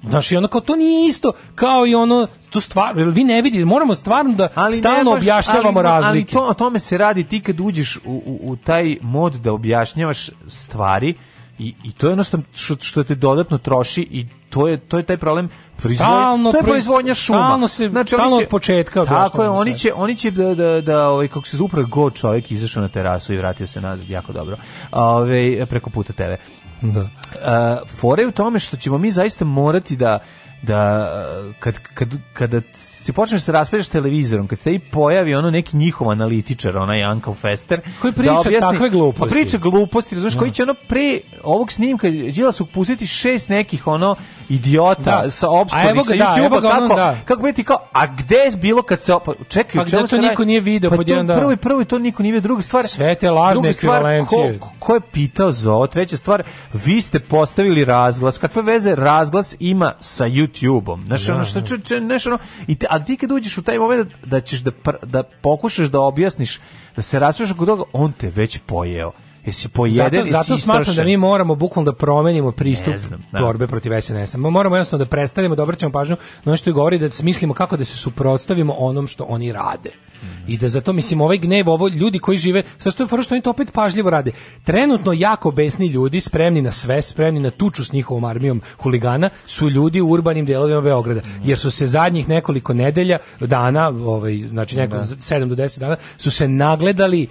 Znaš, i ono kao, to nije isto, kao i ono, to stvar, vi ne vidite, moramo stvarno da ali stalno baš, objašnjavamo ali, razlike. Ali to, o tome se radi, ti kad uđeš u, u, u taj mod da objašnjavaš stvari, i, i to je ono što, što, što te dodatno troši i to je to je taj problem proizvodnja to je proizvodnja šuma stalno se znači, stalno će, od početka tako je oni će oni će da da da ovaj kako se zupra go čovjek izašao na terasu i vratio se nazad jako dobro ovaj preko puta tebe da. Uh, fore u tome što ćemo mi zaista morati da da kad, kad, kada se počneš da se raspravljaš televizorom, kad se i pojavi ono neki njihov analitičar, onaj Uncle Fester, koji da priča da objasni, takve gluposti. Pa priča gluposti, razumiješ, no. koji da. će ono pre ovog snimka Đilasog pustiti šest nekih ono idiota da. sa opskolih sa da, YouTube-a, da, kako, ono, da. kako biti kao, a gde je bilo kad se... Opa, čekaj, pa gde to niko nije video pa pod jedan dan? Prvo i prvo to niko nije video, druga stvar... Sve te lažne ekvivalencije. Ko, ko je pitao za ovo? Treća stvar, vi ste postavili razglas. Kakve veze razglas ima sa YouTube-om? Znaš, ono, da, što, če, da. če, znaš, ono, i te, ali ti kad uđeš u taj moment da ćeš da, pr, da pokušaš da objasniš, da se rasveš oko toga, on te već pojeo. Jesi pojeden, zato, zato smatram da mi moramo bukvalno da promenimo pristup znam, da. borbe protiv SNS-a. Moramo jednostavno da prestanemo da obraćamo pažnju na ono što je govori da smislimo kako da se suprotstavimo onom što oni rade. I da zato mislim ovaj gnev, ovo ljudi koji žive, sa što je što oni to opet pažljivo rade. Trenutno jako besni ljudi, spremni na sve, spremni na tuču s njihovom armijom huligana, su ljudi u urbanim delovima Beograda, jer su se zadnjih nekoliko nedelja, dana, ovaj znači neko da. 7 do 10 dana su se nagledali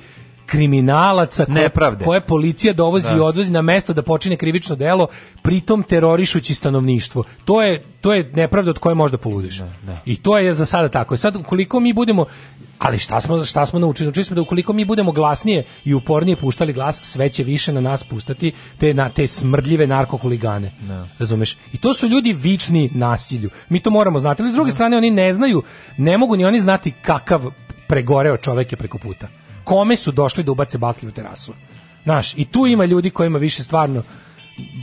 kriminalaca koje, Nepravde. koje policija dovozi da. i odvozi na mesto da počine krivično delo, pritom terorišući stanovništvo. To je, to je nepravda od koje možda poludiš. Da, da. I to je za sada tako. Sad, koliko mi budemo, ali šta smo, šta smo naučili? Naučili smo da ukoliko mi budemo glasnije i upornije puštali glas, sve će više na nas pustati te, na, te smrdljive narkohuligane. Da. Razumeš? I to su ljudi vični nasilju. Mi to moramo znati. Ali s druge da. strane, oni ne znaju, ne mogu ni oni znati kakav pregoreo čovek je preko puta kome su došli da ubace baklje u terasu. Znaš, i tu ima ljudi kojima više stvarno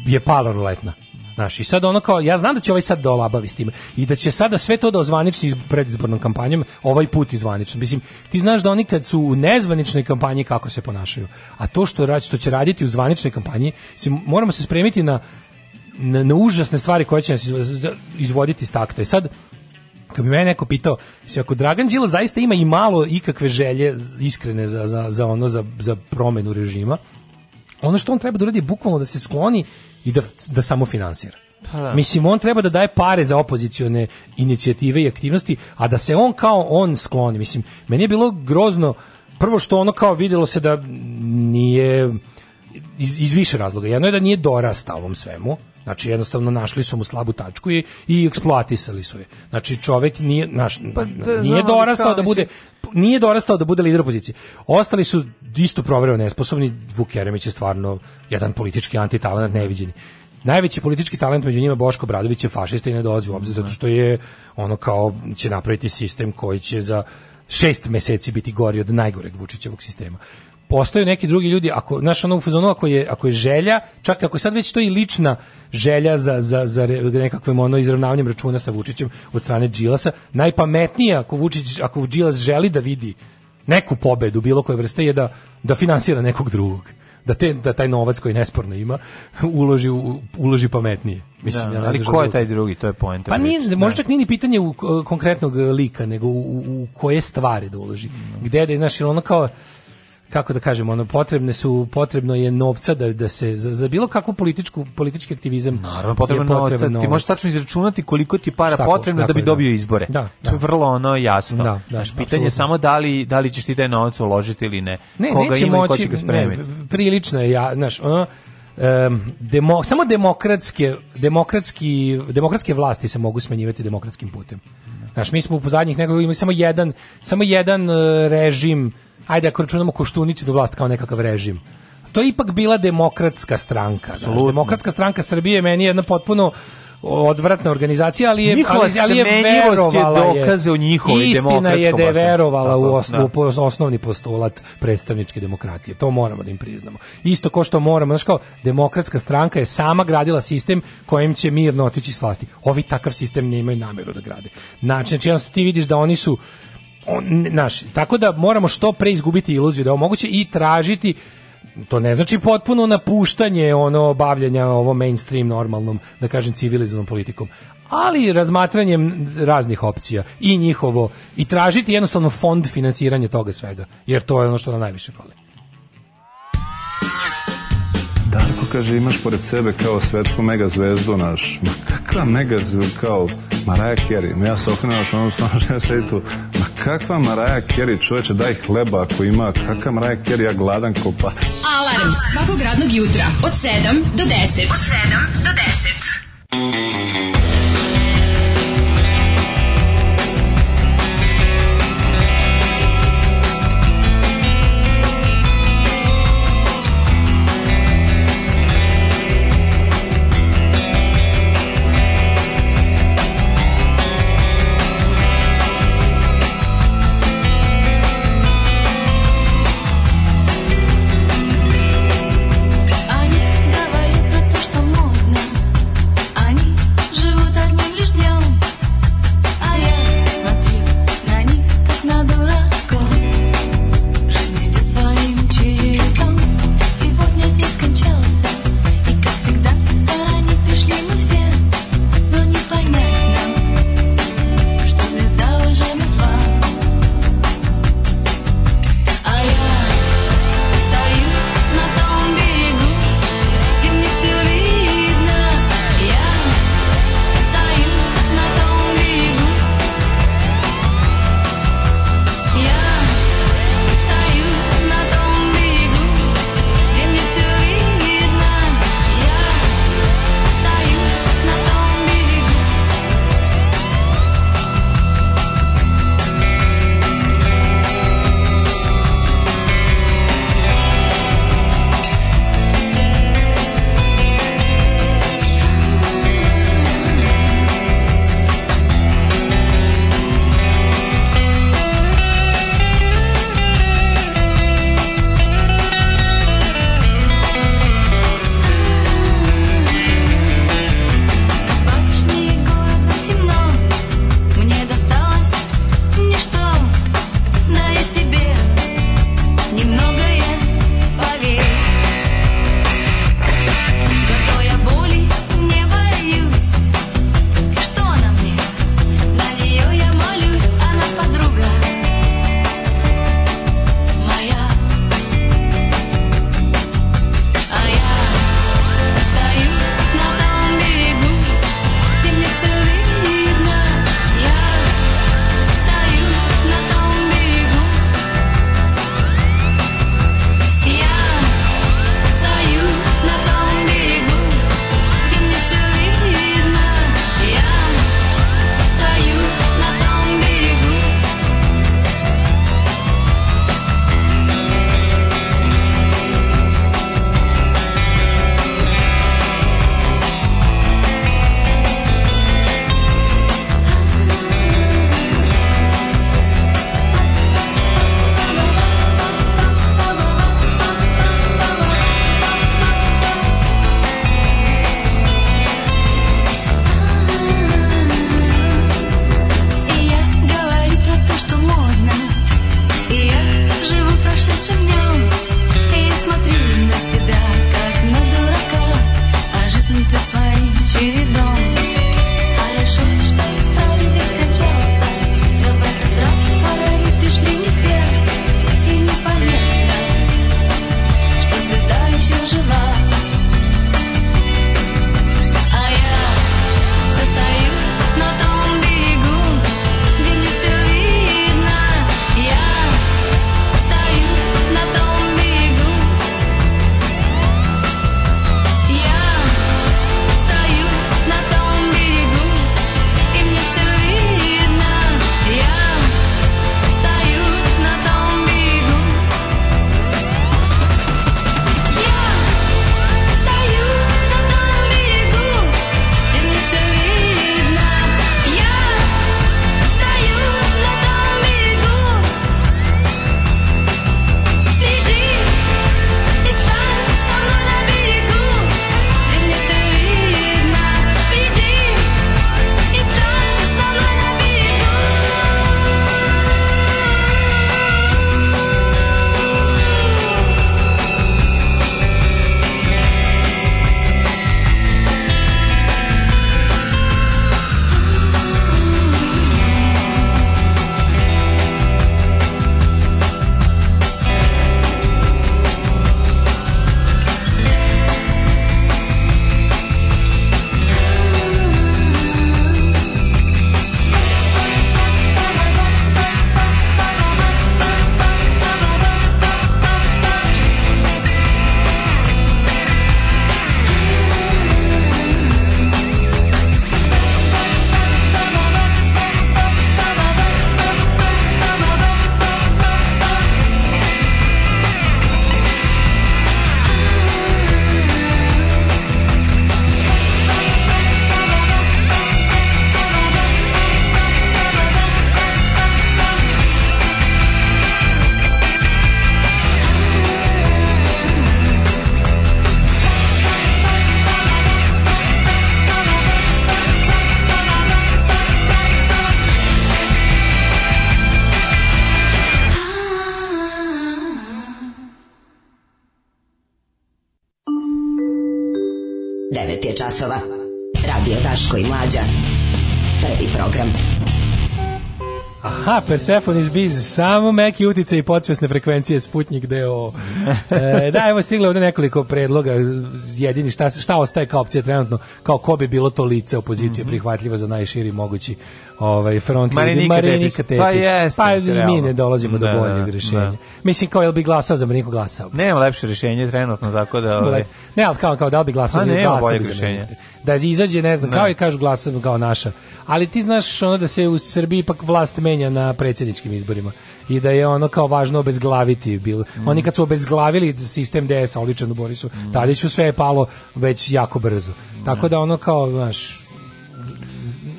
je pala ruletna. Znaš, i sad ono kao, ja znam da će ovaj sad da s tim i da će sada sve to da ozvanični predizbornom kampanjom, ovaj put izvanično. Mislim, ti znaš da oni kad su u nezvaničnoj kampanji kako se ponašaju, a to što, rad, što će raditi u zvaničnoj kampanji, mislim, moramo se spremiti na, na, na užasne stvari koje će nas izvoditi iz takta. I sad, Kad bi mene neko pitao, se ako Dragan Đila zaista ima i malo ikakve želje iskrene za, za, za ono za, za promenu režima, ono što on treba da uradi je bukvalno da se skloni i da, da samo finansira. Pa da. Mislim, on treba da daje pare za opozicione inicijative i aktivnosti, a da se on kao on skloni. Mislim, meni je bilo grozno, prvo što ono kao videlo se da nije iz, iz više razloga. Jedno je da nije dorastao ovom svemu, Znači jednostavno našli su mu slabu tačku i, i eksploatisali su je. Znači čovjek nije naš pa, da, nije dorastao da bude nije dorastao da bude lider opozicije. Ostali su isto provereno nesposobni. Vuk Jeremić je stvarno jedan politički antitalenat neviđeni. Najveći politički talent među njima Boško Bradović je fašista i ne dolazi u obzir zato što je ono kao će napraviti sistem koji će za šest meseci biti gori od najgoreg Vučićevog sistema postaju neki drugi ljudi ako znaš ono u fazonu ako je ako je želja čak ako je sad već to i lična želja za za za nekakvim ono izravnavanjem računa sa Vučićem od strane Đilasa najpametnije ako Vučić ako Đilas želi da vidi neku pobedu bilo koje vrste je da da finansira nekog drugog da, te, da taj novac koji nesporno ima uloži, u, uloži pametnije. Mislim, da, ja ali ko je da- taj drugi, to je poenta. Pa nije, možda da. čak nije ni pitanje u, konkretnog lika, nego u, u koje stvari da uloži. Mm. Gde da znači znaš, ono kao, kako da kažemo, ono potrebne su potrebno je novca da da se za, za bilo kakvu političku politički aktivizam naravno potrebno, je potrebno novca. Novac. Ti možeš tačno izračunati koliko ti para štako, potrebno štako, da bi da. dobio izbore. Da, To je da. vrlo ono jasno. Da, da, Naš pitanje je samo da li da li ćeš ti taj novac uložiti ili ne. ne Koga neće ima moći, i ko će ga spremiti. Ne, prilično je ja, znaš, ono um, demo, samo demokratske demokratski demokratske vlasti se mogu smenjivati demokratskim putem. Znaš, mi smo u zadnjih nekoliko imali samo jedan samo jedan uh, režim ajde ako računamo do da vlast kao nekakav režim to je ipak bila demokratska stranka. Znaš, demokratska stranka Srbije meni je jedna potpuno odvratna organizacija, ali je Njihova ali, ali je verovala je dokaze o njihovoj Istina je da je verovala u, osno, da. u osnovni postulat predstavničke demokratije. To moramo da im priznamo. Isto ko što moramo, znači kao demokratska stranka je sama gradila sistem kojim će mirno otići s vlasti. Ovi takav sistem nemaju nameru da grade. Znači, znači ti vidiš da oni su on, naš, tako da moramo što pre izgubiti iluziju da je moguće i tražiti to ne znači potpuno napuštanje ono bavljenja ovo mainstream normalnom da kažem civilizovanom politikom ali razmatranjem raznih opcija i njihovo i tražiti jednostavno fond financiranja toga svega jer to je ono što nam najviše fali Darko kaže, imaš pored sebe kao svetsku mega zvezdu naš. Ma kakva mega zvezdu, kao Maraja Kerry. Ja se okrenuo što ono stvarno žena sedi tu. Ma kakva Maraja Kerry, čoveče, daj hleba ako ima. Kakva Maraja Kerry, ja gladan kao pas. Alarm svakog radnog jutra od 7 do 10. Od 7 do 10. časova. Radio Taško i Mlađa. Prvi program. Aha, Persephone is biz, samo meki utice i podsvesne frekvencije Sputnik deo. E, da, evo stiglo ovde nekoliko predloga, jedini šta, šta ostaje kao opcija trenutno, kao ko bi bilo to lice opozicije mm -hmm. prihvatljivo za najširi mogući ovaj front Marinika, Marinika Tepić. Pa, jeste, pa mi realno. ne dolazimo do da, boljeg da. rješenja. Mislim kao jel bi glasao za Mariniku glasao. Nema lepše rješenje trenutno tako da ovaj... Ne, al kao kao da li bi glasao pa ne, glasao bi rješenje. Da izađe ne znam ne. kao i kažu glasao kao naša. Ali ti znaš ono da se u Srbiji ipak vlast menja na predsedničkim izborima i da je ono kao važno obezglaviti bilo. Mm. Oni kad su obezglavili sistem DS-a oličan u Borisu mm. Tadiću sve je palo već jako brzo. Mm. Tako da ono kao, znaš,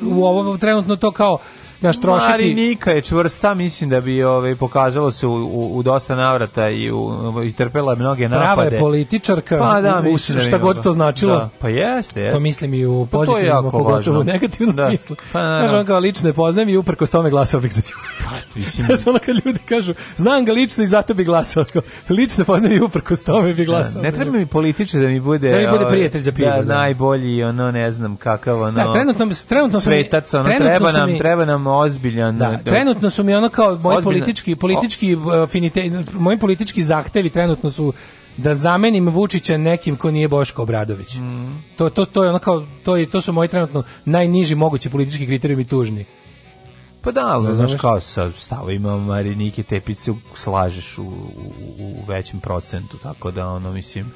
u ovom trenutno to kao Znaš, trošiti... Marinika je čvrsta, mislim da bi ovaj pokazalo se u, u, u dosta navrata i u, istrpela mnoge napade. Prava je političarka, pa, da, u, da šta god to značilo. Da. Pa jeste, jeste. To pa mislim i u pa pozitivnom, pa pogotovo u negativnom da. smislu. Pa, na, Znaš, on kao lično je poznajem i uprko uprkos tome glasao bih za tiju. Pa, mislim... Znaš, ono kad ljudi kažu, znam ga lično i zato bih glasao. Lično poznajem i uprko uprkos tome bih da, glasao. Da, ne treba mi političar da mi bude... Da mi bude prijatelj za ovaj, pivo. Da, da, najbolji, ono, ne znam kakav, ono... Da, trenutno, trenutno svetac, ono, treba nam, treba nam ozbiljan. Da, do... Da. trenutno su mi ono kao moji ozbiljna... politički politički e, finite, moji politički zahtevi trenutno su da zamenim Vučića nekim ko nije Boško Obradović. Mm. To, to, to je ono kao to je to su moji trenutno najniži mogući politički kriterijumi tužni. Pa da, ali, znaš kao sa stavima Marinike Tepice slažeš u, u, u većem procentu, tako da ono mislim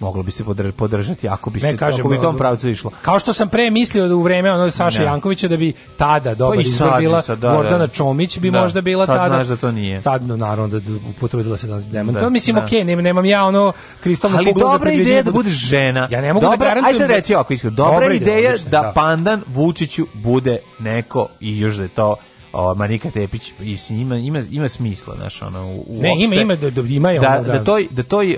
moglo bi se podržati ako bi ne, se kažem, ako bi tom pravcu išlo. Kao što sam pre mislio da u vreme ono Saša Jankovića da bi tada pa dobro izbor bila sad, da, da, Gordana da, Čomić bi da, možda bila sad tada. Sad da to nije. Sad no, naravno da, da potrudila se da nas demantuje. Da, to mislim da. okej, okay, nemam, nemam ja ono kristalnu kuglu za dobra ideja da bude žena. Ja ne mogu dobra, da garantujem. Aj reci ovako iskreno. Dobra, dobra ideja da, da pandan Vučiću bude neko i još da je to o, Marika Tepić i s njima ima ima smisla znaš ona u, ne ima ima da, da, ima je da, da, da toj da toj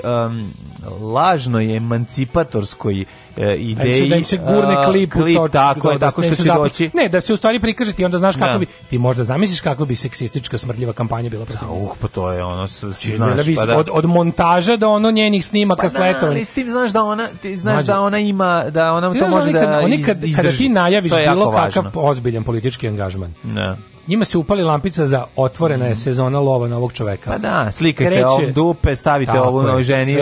um, je emancipatorskoj E, da ideji. Da im se gurne klip, klip da tako, da, tako što da će doći. Ne, da se u stvari prikaže ti onda znaš kako bi ti možda zamisliš kako bi seksistička smrdljiva kampanja bila protiv. Uh, pa to je ono, znaš, pa da. Od, od montaža do ono njenih snimaka pa sletova. Ali s tim znaš da ona, ti znaš da ona ima, da ona to može da kad, izdrži. Kada ti najaviš bilo kakav ozbiljan politički angažman. Ne njima se upali lampica za otvorena je sezona lova na ovog čoveka. Pa da, slikajte Kreće, ovom dupe, stavite ovu ženi,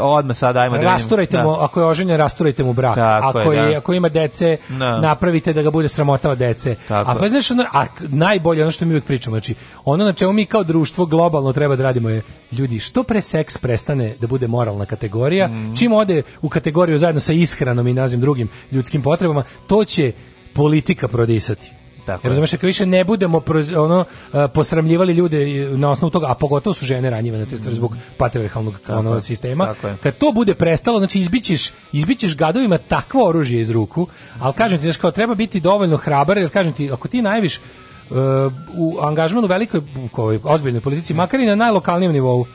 odmah sad ajmo da Rasturajte mu, ako je oženjen, rasturajte verujte mu brak. ako, je, da. ako ima dece, no. Da. napravite da ga bude sramota od dece. Tako a pa znaš, ono, a najbolje ono što mi uvijek pričamo, znači, ono na čemu mi kao društvo globalno treba da radimo je, ljudi, što pre seks prestane da bude moralna kategorija, mm. čim ode u kategoriju zajedno sa ishranom i nazim drugim ljudskim potrebama, to će politika prodisati. Tako razumeš, ako više ne budemo ono, e, posramljivali ljude na osnovu toga, a pogotovo su žene ranjive na te stvari zbog patrijarhalnog ono, sistema, kad to bude prestalo, znači izbićeš, izbićeš gadovima takvo oružje iz ruku, al kažem ti, znači, kao, treba biti dovoljno hrabar, jer kažem ti, ako ti najviše u angažmanu velikoj, u kojoj, ozbiljnoj politici, makar i na najlokalnijem nivou,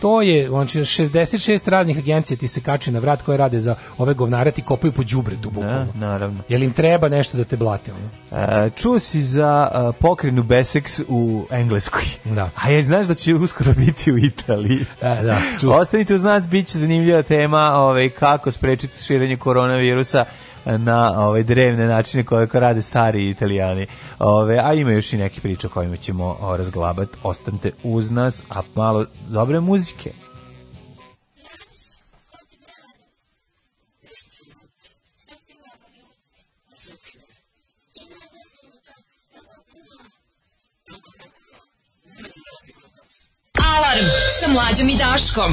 to je znači 66 raznih agencija ti se kače na vrat koje rade za ove govnare ti kopaju po đubretu da, bukvalno. Da, naravno. Jel im treba nešto da te blate ono? E, čuo si za uh, pokrenu Besex u Engleskoj. Da. A je znaš da će uskoro biti u Italiji. E, da, čuo. Ostanite uz nas, bit zanimljiva tema, ovaj kako sprečiti širenje koronavirusa na ovaj drevne načine koje rade stari Italijani. Ove, a ima još i neke priče o kojima ćemo razglabati. Ostanite uz nas, a malo dobre muzike. Alarm sa mlađom i Daškom.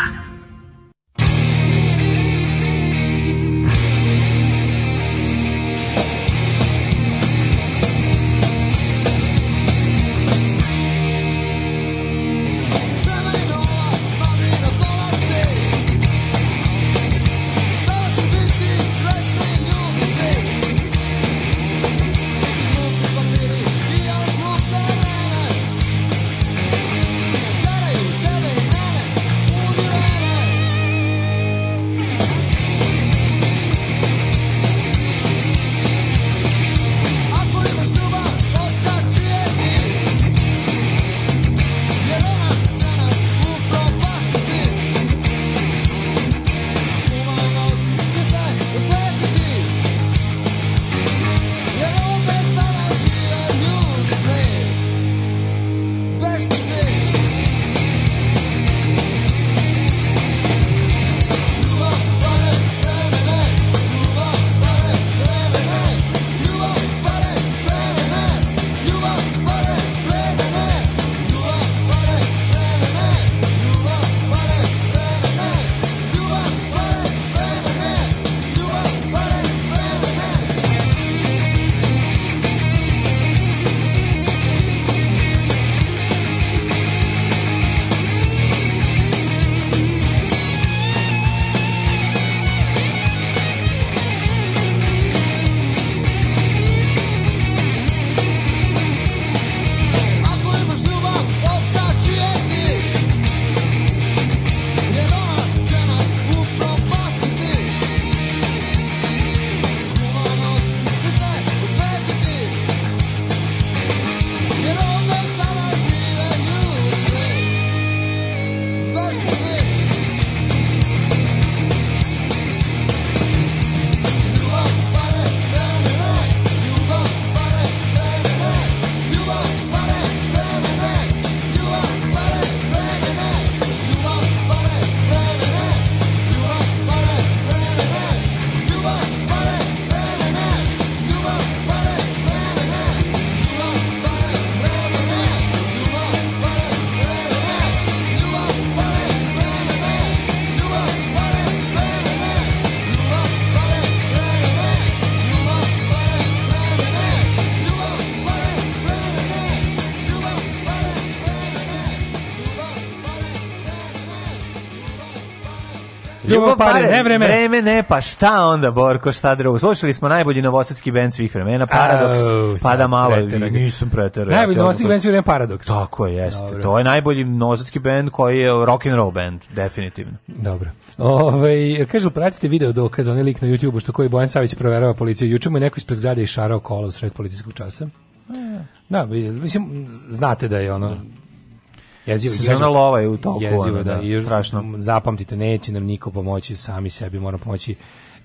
pare, ne vreme. Vreme ne, pa šta onda, Borko, šta drugo? Slušali smo najbolji novosadski band svih vremena, Paradox, oh, pada malo, preterag. nisam preterao. Najbolji novosadski band svih vremena, Paradox. Tako jeste, Dobro. to je najbolji novosadski band koji je rock and roll band, definitivno. Dobro. Ove, ovaj, kažu, pratite video dokaz, onaj lik na YouTube-u što koji Bojan Savić proverava policiju. Juče mu je neko ispred zgrade išarao kola u sred policijskog časa. E. Da, mislim, znate da je ono, jezivo. Sezona lova je u toku. Jezivo, da, da, strašno. Zapamtite, neće nam niko pomoći, sami sebi moramo pomoći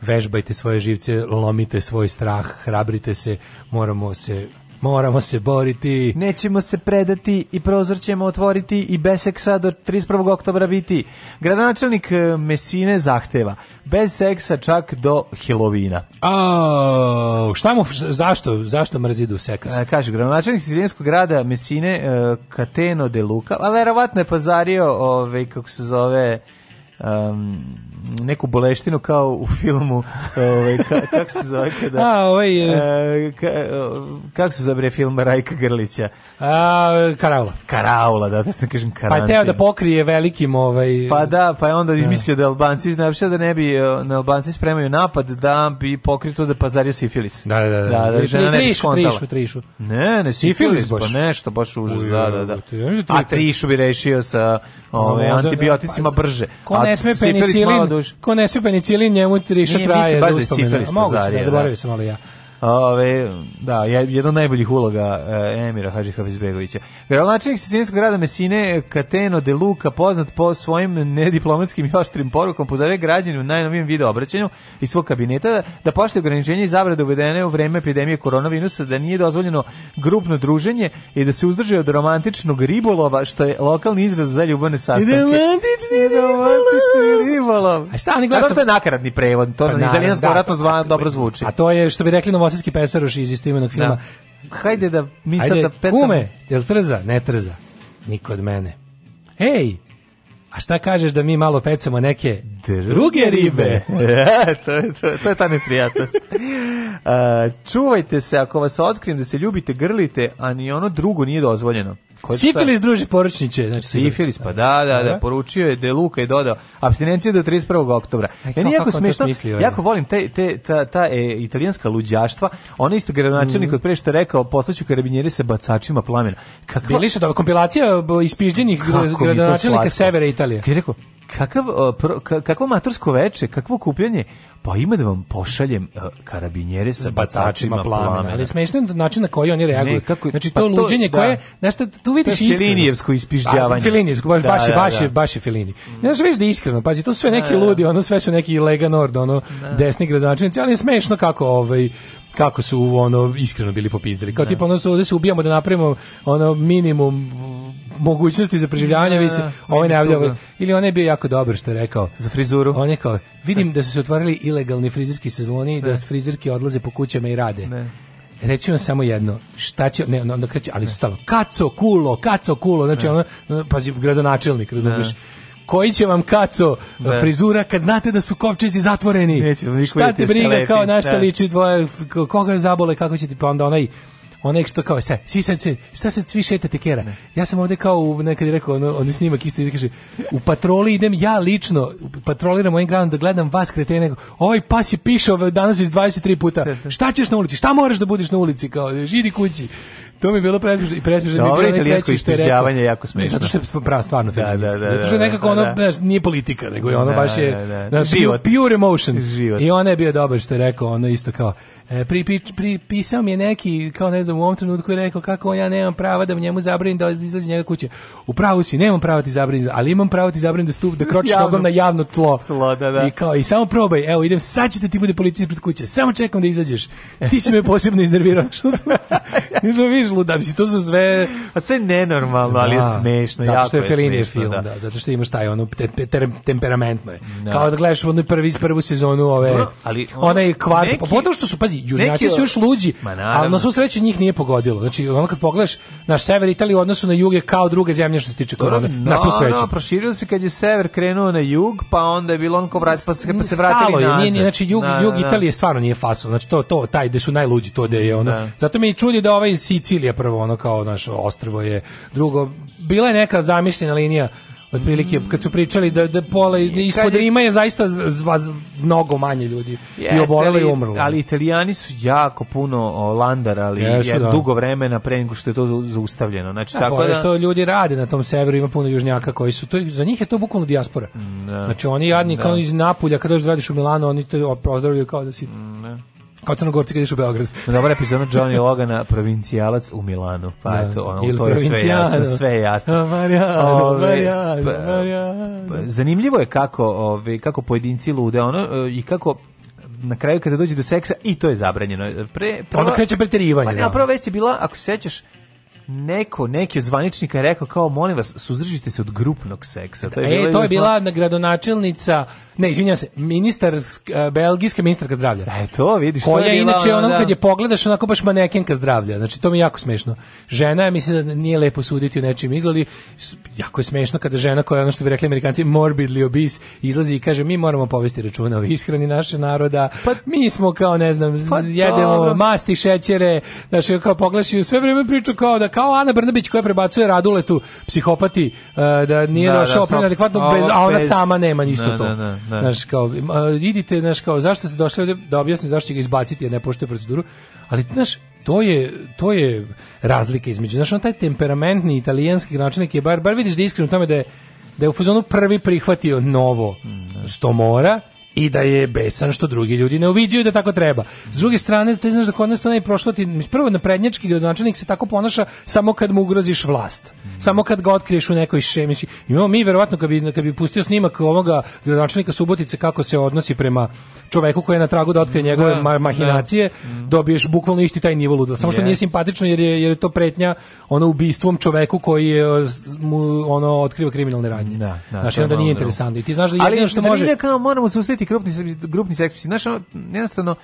vežbajte svoje živce, lomite svoj strah, hrabrite se, moramo se Moramo se boriti. Nećemo se predati i prozor ćemo otvoriti i besek sad do 31. oktobra biti. Gradonačelnik e, Mesine zahteva bez seksa čak do Hilovina. A, šta mu, zašto, zašto mrzi da seka? E, kaže, gradonačelnik Sizinskog grada Mesine Kateno e, de Luca, a verovatno je pazario, ovaj, kako se zove, um, neku boleštinu kao u filmu ovaj ka, kako se zove kada a ovaj uh, ka, e, kako se zove film Rajka Grlića a Karaula Karaula da da se kažem Karaula pa teo da pokrije velikim ovaj pa da pa je onda da. izmislio da Albanci znači da ne bi na Albanci spremaju napad da bi pokrito da pazario sifilis da da da da, da, da, da žena ne trišu, ne ne sifilis, pa baš. pa nešto baš užas da da da, da a trišu bi rešio sa ovaj antibioticima pa- brže ali ne sme penicilin, ko ne sme penicilin, njemu triša traje za da uspomenu. Moguće, ne zaboravio da. sam, ali ja. Ove, da, jedan od najboljih uloga e, Emira Hadži Hafizbegovića. Gradonačelnik sicilskog grada Mesine Kateno de Luca poznat po svojim nediplomatskim i oštrim porukom pozove građani u najnovijem video obraćanju iz svog kabineta da poštuje ograničenje i zabrade uvedene u vreme epidemije koronavirusa da nije dozvoljeno grupno druženje i da se uzdrže od romantičnog ribolova što je lokalni izraz za ljubavne sastanke. Romantični ribolov. Romantični A šta oni glasaju? to je nakaradni prevod, to pa, na italijanskom da, vratno pa zva, dobro zvuči. A to je što bi rekli na bosanski pesaroš iz istoimenog filma. Da. Hajde da mi Hajde, sad da pecamo. Kume, jel trza? Ne trza. Niko od mene. Ej, a šta kažeš da mi malo pecamo neke druge, druge ribe? E, to, je, to, to je ta neprijatnost. Uh, čuvajte se ako vas otkrijem da se ljubite, grlite, a ni ono drugo nije dozvoljeno. Kod Sifilis, druži poručniče. Znači, Sifilis, pa da, da, da, poručio je De Luka i dodao abstinencija do 31. oktobra. Meni jako smiješno, jako volim te, te, ta, ta e, italijanska luđaštva, on isto gradonačelnik mm. od pre što rekao, poslaću karabinjeri sa bacačima plamena. Kakva... Bili su da kompilacija e, ispižđenih gradonačelnika severa Italije. Kako je rekao, kakav, uh, pro, kakvo matursko veče, kakvo kupljanje, pa ima da vam pošaljem uh, karabinjere sa bacačima plamena. plamena. Ali smešno je način na koji oni reaguju. Ne, kako, znači, pa to luđenje da. koje, znaš, tu vidiš iskreno. To je Filinijevsko ispižđavanje. Filinijevsko, baš, da, baš, da, baš, da. Je, baš je Filini. Mm. Znaš, vidiš da je iskreno, pazi, to su sve neki da, da. ludi, ono, sve su neki Lega Nord, ono, da. desni gradonačenici, ali je smešno kako, ovaj, kako su ono iskreno bili popizdali. Kao da. tipa ono su, da se ubijamo da napravimo ono minimum mogućnosti za preživljavanje, vi da, se da, ovaj najavljava. Ovaj- ili on je bio jako dobar što je rekao. Za frizuru. On je kao, vidim da su se otvorili ilegalni frizerski sezoni i da frizerke odlaze po kućama i rade. Ne. Reći vam samo jedno, šta će, ne, onda kreće, ali stalo, kaco kulo, kaco kulo, znači ono, pazi, gradonačelnik, razumiješ, koji će vam kaco da. frizura kad znate da su kovčezi zatvoreni. Šta te briga kao našta da. liči tvoje, koga je zabole, kako će ti pa onda onaj onaj što kao se, si sad se, šta se svi šetate kera? Ja sam ovde kao nekad je rekao, on, on snimak isto kaže, u patroli idem ja lično, patroliram ovim gradom da gledam vas kretene, ovaj pas je pišao danas već 23 puta, šta ćeš na ulici, šta moraš da budiš na ulici, kao, idi kući to mi je bilo presmišno i presmišno mi je bilo italijansko ispričavanje jako smešno. Zato što je pravo stvarno feminizam. Da, da, da, zato da, što nekako da, ono da. znaš, nije politika, nego je ono baš je da, da, pure emotion. Život. I ona je bio dobar što je rekao, ono isto kao E, pri, pisao mi je neki, kao ne znam, u ovom trenutku je rekao kako ja nemam prava da njemu zabranim da izlazi njega kuće. U pravu si, nemam prava ti zabranim, ali imam pravo ti zabranim da stup, da kročiš javno, nogom na javno tlo. tlo da, da. I, kao, I samo probaj, evo idem, sad će ćete da ti bude policija pred kuće, samo čekam da izađeš. Ti si me posebno iznervirao. Viš, luda, si, to za sve... A pa sve nenormalno, ali je da. smešno. Zato što jako je Fellini film, da. da. zato što imaš taj ono, te, te, temperamentno je. Da. Kao da gledaš u onoj prvi, prvu sezonu ove, ali, onaj kvart, neki... pa, potom što su, pazi, pazi, jurnjaci su još luđi, ali na svu sreću njih nije pogodilo. Znači, ono kad pogledaš, naš sever Italije u odnosu na jug je kao druga zemlja što se tiče korone. No, na svu sreću. No, proširio se kad je sever krenuo na jug, pa onda je bilo onko vrat, pa se, pa se vratili je, Nije, nije, znači, jug, na, da, jug na. Da, da. Italije stvarno nije faso. Znači, to, to, taj gde su najluđi, to gde je ono. Na. Zato mi i čudi da ovaj Sicilija prvo ono kao naš ostrvo je. Drugo, bila je neka zamišljena linija otprilike kad su pričali da da pola ispod je, Rima je zaista zva, mnogo manje ljudi yes, i obolelo i umrlo. Ali Italijani su jako puno landarali yes, je da. dugo vremena pre nego što je to zaustavljeno. Znači da, tako da što ljudi rade na tom severu ima puno južnjaka koji su to za njih je to bukvalno dijaspora. Ne. Mm, da. Znači oni jadni da. kao iz Napulja kad dođeš da radiš u Milano oni te pozdravljaju kao da si ne mm, Kao crnogorci kad ideš u Beograd. Dobar epizod Johnny Logana, provincijalac u Milanu. Pa da. eto, ono, to je sve jasno, sve je jasno. Marijano, Marijano, Marijano. Pa, pa, zanimljivo je kako, ove, kako pojedinci lude, ono, e, i kako na kraju kada dođe do seksa i to je zabranjeno. Pre, prva, Onda kreće preterivanje. Pa, da. prva vest je bila, ako se sećaš, neko, neki od zvaničnika rekao kao molim vas, suzdržite se od grupnog seksa. To je, e, to je bila zna... gradonačelnica, ne, izvinjam se, ministar, uh, eh, belgijska ministarka zdravlja. E, to vidiš. Koja to je inače ono, da. kad je pogledaš onako baš manekenka zdravlja. Znači, to mi je jako smešno. Žena je, mislim da nije lepo suditi u nečim izgledi. Jako je smešno kada žena koja, ono što bi rekli amerikanci, morbidly obese, izlazi i kaže, mi moramo povesti računa o ishrani naše naroda. Pa, mi smo kao, ne znam, pa, jedemo to... masti, šećere, znači, kao pogledaš i sve vrijeme priča kao da kao Ana Brnabić koja prebacuje Raduletu psihopati e, da nije da, da došao da, adekvatno bez a ona sama nema ništa da, to. Da, znaš kao idite znaš kao zašto ste došli ovde da objasnim zašto će ga izbaciti a ne poštuje proceduru, ali znaš to je, to je razlika između znaš on taj temperamentni italijanski gradonačelnik je bar bar vidiš da je iskren u tome da je da je u fazonu prvi prihvatio novo što mm, mora i da je besan što drugi ljudi ne uviđaju da tako treba. S druge strane, ti znaš da kod nas to prošlo ti prvo na prednjački gradonačelnik se tako ponaša samo kad mu ugroziš vlast. Samo kad ga otkriješ u nekoj šemići. Imamo mi verovatno kad bi kad bi pustio snimak ovoga gradonačelnika Subotice kako se odnosi prema čoveku koji je na tragu da otkrije njegove da, da. mahinacije, da. dobiješ bukvalno isti taj nivo luda. Samo što yeah. nije simpatično jer je jer je to pretnja ono ubistvom čoveku koji je mu ono otkriva kriminalne radnje. Da, da, znači onda nije interesantno. I ti znaš da jedino što može. Ali kao moramo se ustaviti ti grupni, grupni seks, mislim, znaš, jednostavno,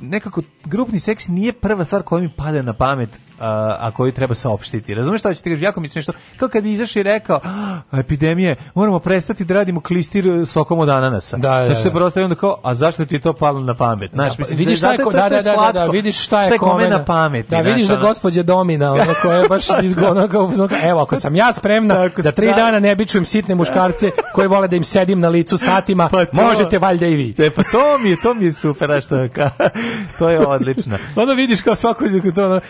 nekako grupni seks nije prva stvar koja mi pada na pamet a koju treba saopštiti. Razumeš šta ću ti reći? Jako mi smiješno. Kao kad bi izašao i rekao, a, ah, epidemije, moramo prestati da radimo klistir e, sokom od ananasa. Da, da, da. se prosto onda kao, a zašto ti je to palo na pamet? Znaš, da, mislim, vidiš šta da, je, da, da, da, da, da, vidiš šta je, šta je kome na pamet. Da, vidiš da gospođa Domina, ona koja je baš izgonaka, kao, evo, ako sam ja spremna da tri dana ne bičujem sitne muškarce koje vole da im sedim na licu satima, pa možete valjda i vi. E, pa to mi je, to mi je super, a što, da to je odlično. onda vidiš kao svako, to,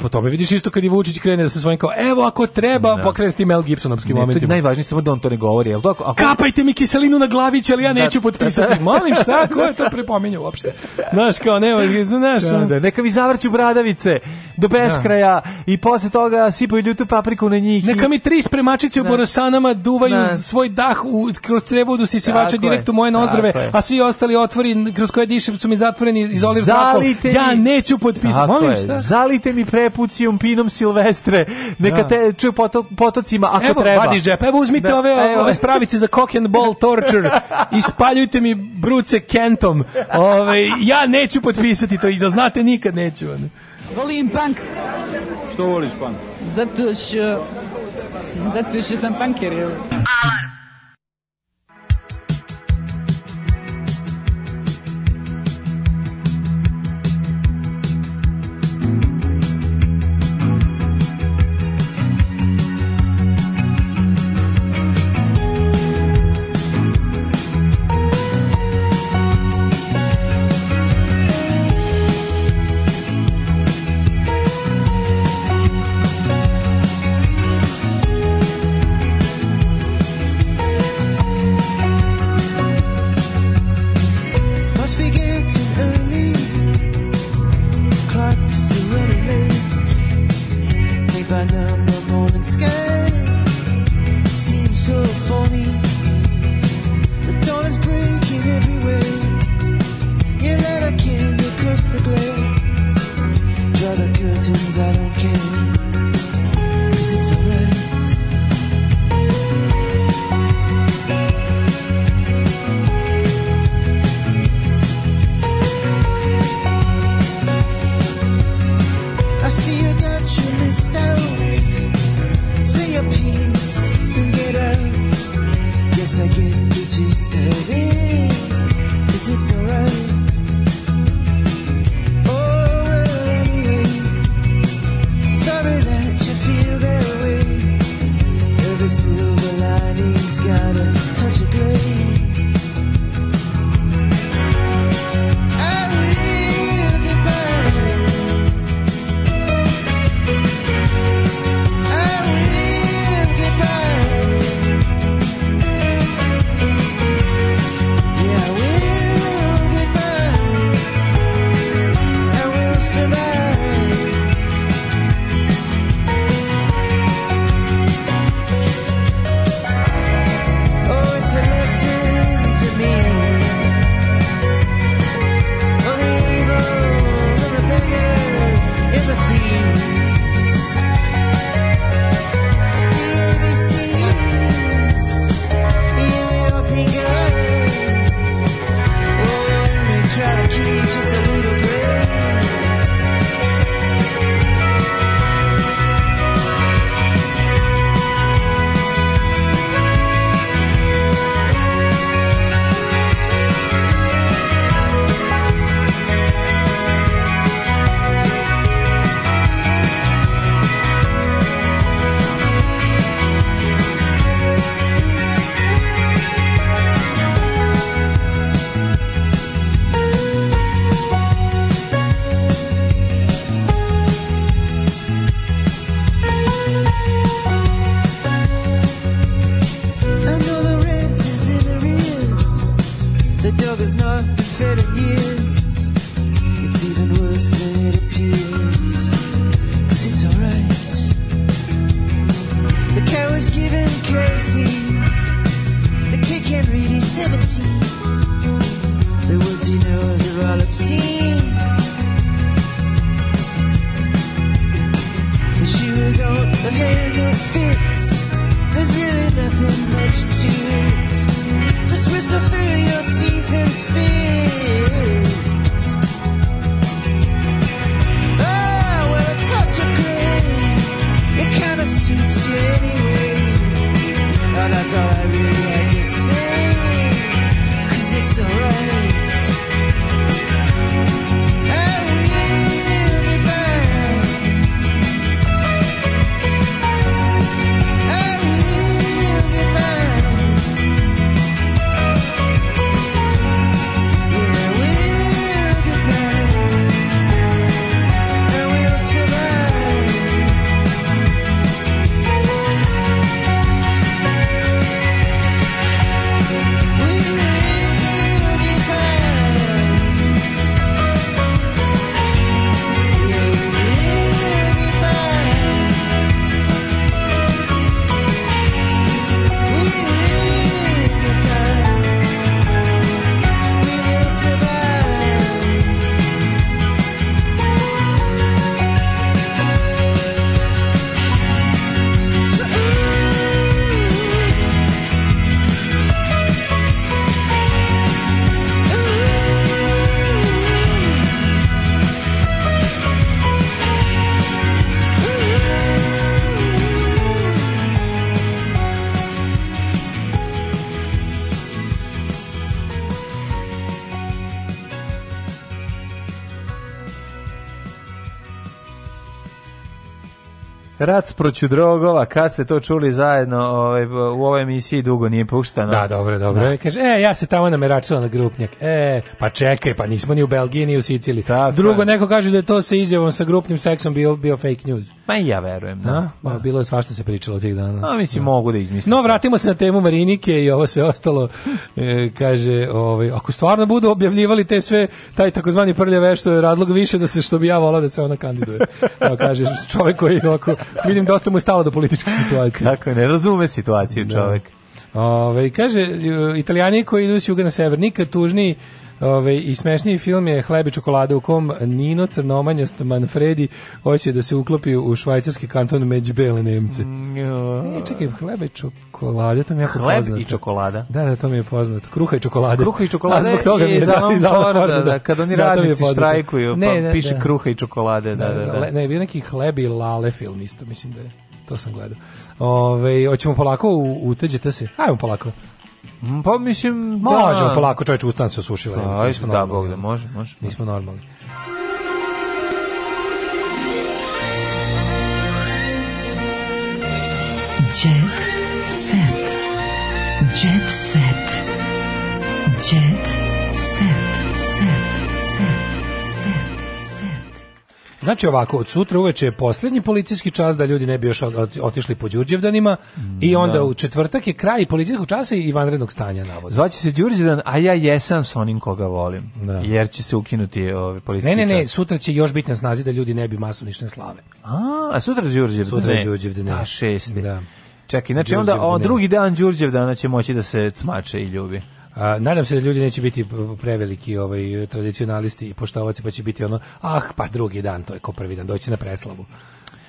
pa po tome vidiš isto kad i Vučić krene da se svojim kao evo ako treba da. pokrene s Mel Gibsonovski momentima. To je najvažnije samo da on to ne govori, jel to? Ako... Kapajte mi kiselinu na glavić, ali ja da. neću potpisati. Molim šta, ko je to prepominje uopšte? Znaš kao nema, znaš. Da, da, neka mi zavrću bradavice do beskraja da. i posle toga sipaju ljutu papriku na njih. Neka mi tri spremačice u da. Borosanama duvaju svoj dah u kroz crevo od usisivača direkt u moje nozdrave, a svi ostali otvori kroz koje dišem su mi zatvoreni izolirani. Ja neću potpisati. Molim šta? Zalite mi pre Pucijom Pinom Silvestre, neka da. te čuju potocima ako evo, treba. Evo, vadiš džep, evo uzmite da, ove, evo. ove spravice za cock and ball torture ispaljujte mi bruce kentom. Ove, ja neću potpisati to i da znate nikad neću. Ono. Volim punk. Što voliš punk? Zato što... Zato što sam punker, evo. Alarm speak. Rac proću drogova, kad ste to čuli zajedno ovaj, u ovoj emisiji dugo nije puštano. Da, dobro, dobro. Da. Kaže, e, ja se tamo nameračila na grupnjak. E, pa čekaj, pa nismo ni u Belgiji, ni u Siciliji. Tako, Drugo, neko kaže da je to sa izjavom sa grupnim seksom bio, bio fake news. Ma ja verujem. Da. da? bilo je svašta se pričalo tih dana. A, mislim, da. mogu da izmislim. No, vratimo se na temu Marinike i ovo sve ostalo. E, kaže, ovaj, ako stvarno budu objavljivali te sve, taj takozvani prljave, što je razlog više da se, što bi ja volao da se ona kandiduje. Evo, kaže, čovjek koji ovako Vidim dosta da mu je stalo do političke situacije. Kako ne razume situaciju da. čovjek. Ove, kaže, e, italijani koji idu s juga na sever, nikad tužniji Ove, I smešniji film je Hleb i čokolada u kom Nino Crnomanjast Manfredi hoće da se uklopi u švajcarski kanton među bele Nemce. I mm, e, čekaj, Hleb i čokolada, to mi je jako Hleb poznato. i čokolada. Da, da, to mi je poznato. Kruha i čokolada. Kruha i čokolada. zbog toga mi je da, da, da, kad oni radnici štrajkuju, pa ne, piše da. kruha i čokolade. Da, da, da. da. Ne, da. bio neki Hleb i lale film isto, mislim da je. To sam gledao. Ove, hoćemo polako, uteđete se? Ajmo polako. Mhm, pa mislim da... polako, čovječ, ustan se osušila. A, da, nismo da, Bog da, da. može, može. Nismo normalni. Jet Znači ovako, od sutra uveče je posljednji policijski čas da ljudi ne bi još otišli po Đurđevdanima i mm, onda da. u četvrtak je kraj policijskog časa i vanrednog stanja navode. Zvaće se Đurđevdan, a ja jesam sa onim koga volim, da. jer će se ukinuti ovaj policijski Ne, ne, ne, sutra će još biti na snazi da ljudi ne bi masovnične slave. A, a sutra je Đurđevdan. Sutra je Đurđevdan. Da, šesti. Da. Čekaj, znači onda o, drugi dan Đurđevdana će moći da se cmače i ljubi. A, nadam se da ljudi neće biti preveliki ovaj tradicionalisti i poštovaci pa će biti ono ah pa drugi dan to je ko prvi dan doći na preslavu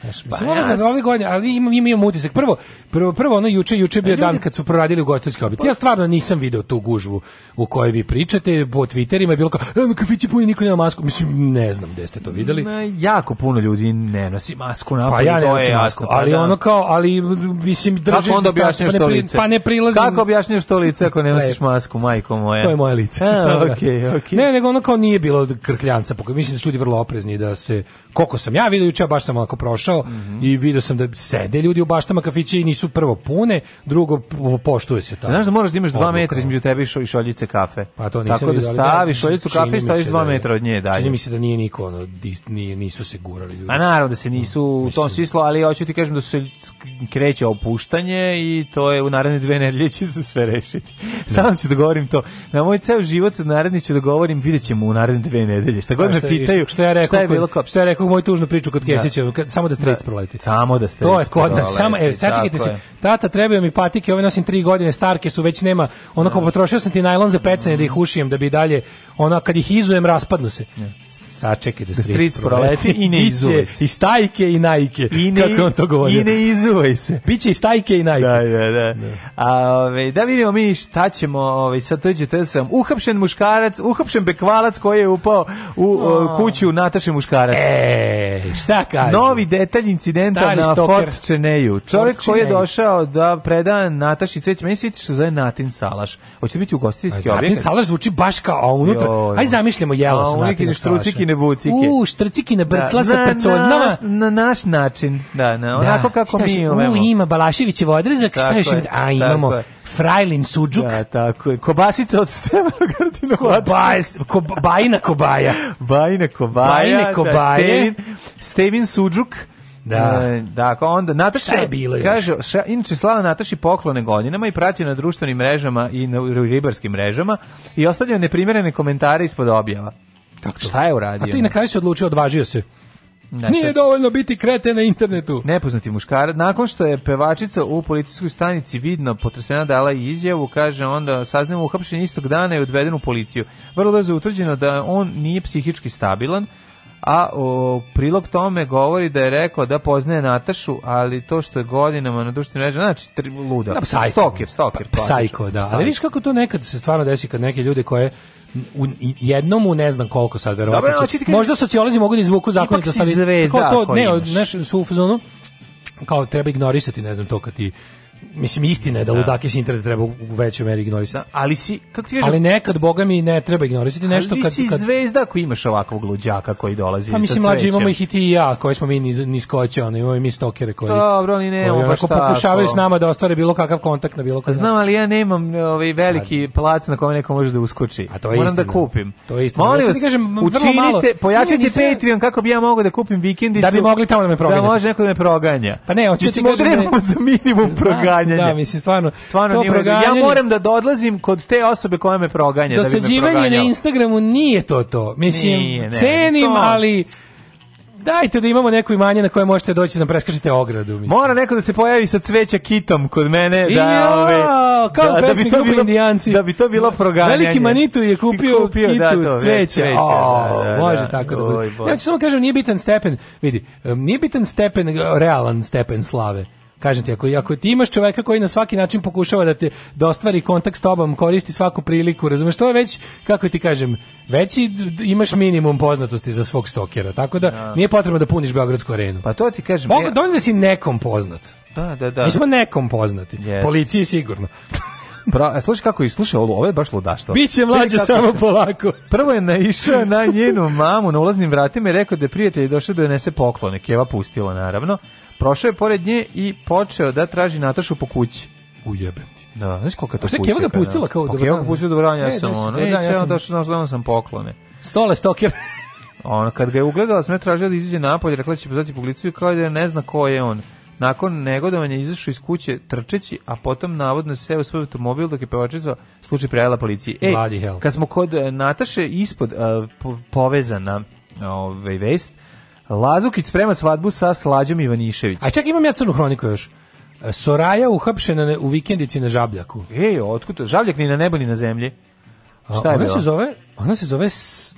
Znaš, e, mislim, pa, ja, ove godine, ali imam, imam, imam utisak. Prvo, prvo, prvo ono juče, juče bio e, ljudi... dan kad su proradili ugostiteljski objekt. Ja stvarno nisam video tu gužvu u kojoj vi pričate, po Twitterima je bilo kao, e, kafići puni, niko nema masku. Mislim, ne znam gde ste to videli. Na, jako puno ljudi ne nosi masku na Pa ja ne nosim masku, pa ali da. ono kao, ali mislim, držiš Kako onda da objašnjaš pa to lice? Pa ne prilazim. Kako objašnjaš to lice ako ne nosiš masku, majko moje? To je moje lice. A, Šta okay, da? okay. Ne, nego ono kao nije bilo krkljanca, mislim da su ljudi vrlo oprezni da se, koliko sam ja vidio juče, baš sam onako prošao, išao mm -hmm. i video sam da sede ljudi u baštama kafića i nisu prvo pune, drugo poštuje se to. Znaš da moraš da imaš 2 metra između tebe i šoljice kafe. Pa to nisam Tako da, da staviš šoljicu kafe i staviš 2 da metra od nje dalje. Čini mi se da nije niko ono, nije, nisu se gurali ljudi. A naravno da se mm, nisu u tom smislu, ali hoću ti kažem da se kreće opuštanje i to je u naredne dve nedelje će se sve rešiti. Da. Stalno ću da govorim to. Na moj ceo život naredni ću da govorim, videćemo u naredne dve nedelje. Šta god me pitaju, šta, ja rekao, šta je bilo kao... Šta ja rekao moju tužnu priču kod Kesića, samo da stric da. proleti. Samo da ste. To je kod nas. Samo, evo, sačekajte se, tata trebaju mi patike, ove nosim 3 godine, starke su, već nema, onako kao da. potrošio sam ti najlon za pecanje da ih ušijem, da bi dalje, Ona kad ih izujem, raspadnu se. Sačekajte, da stric, da stric proleti i ne izuvaj I stajke i najke, I ne, kako on to govori. I ne izuvaj se. Biće i stajke i najke. Da, da, da. A, ove, ovaj, da vidimo mi šta ćemo, ovaj sa tuđe, to sam uhapšen muškarac, uhapšen bekvalac koji je upao u o, oh. kuću Nataše muškarac. E, šta kaže? Novi det detalj incidenta Stari na stoker. Fort Čeneju. Čovjek Fort koji je došao da preda Nataši Cveć, meni sviti što zove Natin Salaš. Hoće biti ugostiteljski objekt. Natin Salaš zvuči baš kao unutra. Jo, jo. Aj zamišljamo jelo sa Natin Salaš. ne bucike. U, štrciki ne da, brcla da. sa prcoznama. Na, naš način, da, na, da. onako da. kako mi umemo. U, ima Balaševićev odrezak, šta još ima? A, imamo Frajlin suđuk. Da, tako je. Kobasica od Stevana Gardina Kobajs, kob, bajina kobaja. bajina kobaja. Bajine da, kobaje. Da, Stevin, Stevin suđuk. Da. E, da, dakle, onda Nataša šta je bilo kaže, ša, inače slava Nataši poklone godinama i pratio na društvenim mrežama i na ribarskim mrežama i ostavljao neprimerene komentare ispod objava. Kako to? Šta je uradio? A ti na kraju se odlučio, odvažio se. Ne, Nije dovoljno biti krete na internetu. Nepoznati muškarac. Nakon što je pevačica u policijskoj stanici vidno potresena dala izjavu, kaže onda saznamo uhapšen istog dana i odveden u policiju. Vrlo brzo je utvrđeno da on nije psihički stabilan, a o, prilog tome govori da je rekao da poznaje Natašu, ali to što je godinama na društvenim mrežama, znači tri, luda. Da, psajko, stoker, stoker. Pa, pa psajko, da. Psajko. Ali vidiš kako to nekad se stvarno desi kad neke ljude koje u jednom ne znam koliko sad verovatno. Dobro, će, možda sociolozi mogu da izvuku zakon da stavi. Zvezda, to, ne, ne, su u fazonu kao treba ignorisati, ne znam, to kad ti mislim istina je da, da. ludake s interneta treba u većoj meri ignorisati. Da, ali si kako ti kažem, Ali nekad boga mi ne treba ignorisati nešto ali kad si kad zvezda ako imaš ovakvog luđaka koji dolazi pa, mislim mlađi imamo ih i ti i ja, koji smo mi ni ni ono, imamo i mi stokere koji. Dobro, ali ne, koji, onako, pokušavaju s nama da ostvare bilo kakav kontakt na bilo kakav. Znam, ali ja nemam ovaj veliki a, plac na kome neko može da uskoči. A to je Moram da istina. da kupim. To je istina. Molim da vas, kažem, učinite, pojačajte Patreon kako bi ja mogao da kupim vikendicu. Da bi mogli tamo da me proganja. Da može neko da me proganja. Pa ne, hoćete da, da za minimum proganja proganjanje. Da, mislim, stvarno. Stvarno nije proganjanje. Ja moram da dođlazim kod te osobe koja me proganja. Da Dosađivanje da na Instagramu nije to to. Mislim, nije, ne, cenim, to... ali dajte da imamo neku imanje na koje možete doći da preskačete ogradu. Mislim. Mora neko da se pojavi sa cveća kitom kod mene. Da, ja, ove, kao da, da, bi to bilo, indijanci. Da bi to bilo proganjanje. Veliki Manitu je kupio, kupio kitu da, to, cveća. cveća o, da, da, da, može tako da bude. Ja ću samo kažem, nije bitan stepen, vidi, nije bitan stepen, realan stepen slave. Kažem ti, ako, ako ti imaš čoveka koji na svaki način pokušava da te da ostvari kontakt s tobom, koristi svaku priliku, razumeš, to je već, kako ti kažem, veći imaš minimum poznatosti za svog stokera, tako da ja. Da. nije potrebno da puniš Beogradsku arenu. Pa to ti kažem. Mogu, dovoljno da si nekom poznat. Da, da, da. Mi smo nekom poznati. Yes. Policiji sigurno. Pra, e, slušaj kako je, slušaj ovo, ovo je baš ludaštvo. Biće mlađe kako... samo polako. Prvo je naišao na njenu mamu na ulaznim vratima i rekao da je prijatelj došao da donese poklone. Keva pustila naravno prošao je pored nje i počeo da traži Natašu po kući. Ujebem ti. Da, znaš koliko je to kuća. Sve Keva ga pustila kao pa dobro. Da Keva ga pustila dobro, da ja e, da, sam ono. Ne, ja sam došao, znaš, sam poklone. Stole, stoker. Ona kad ga je ugledala, sam je tražila da izađe napolje, rekla će pozvati pa policiju kao da ne zna ko je on. Nakon negodovanja izašao iz kuće trčeći, a potom navodno se u svoj automobil dok je pevačica slučaj prijavila policiji. Ej, kad smo kod e, Nataše ispod uh, povezana ovaj vest, Lazukić sprema svadbu sa Slađom Ivanišević. A čak imam ja crnu hroniku još. E, Soraja uhapšena u vikendici na Žabljaku. Ej, otkud to? Žabljak ni na nebu ni na zemlji. Šta je ona se zove Ona se zove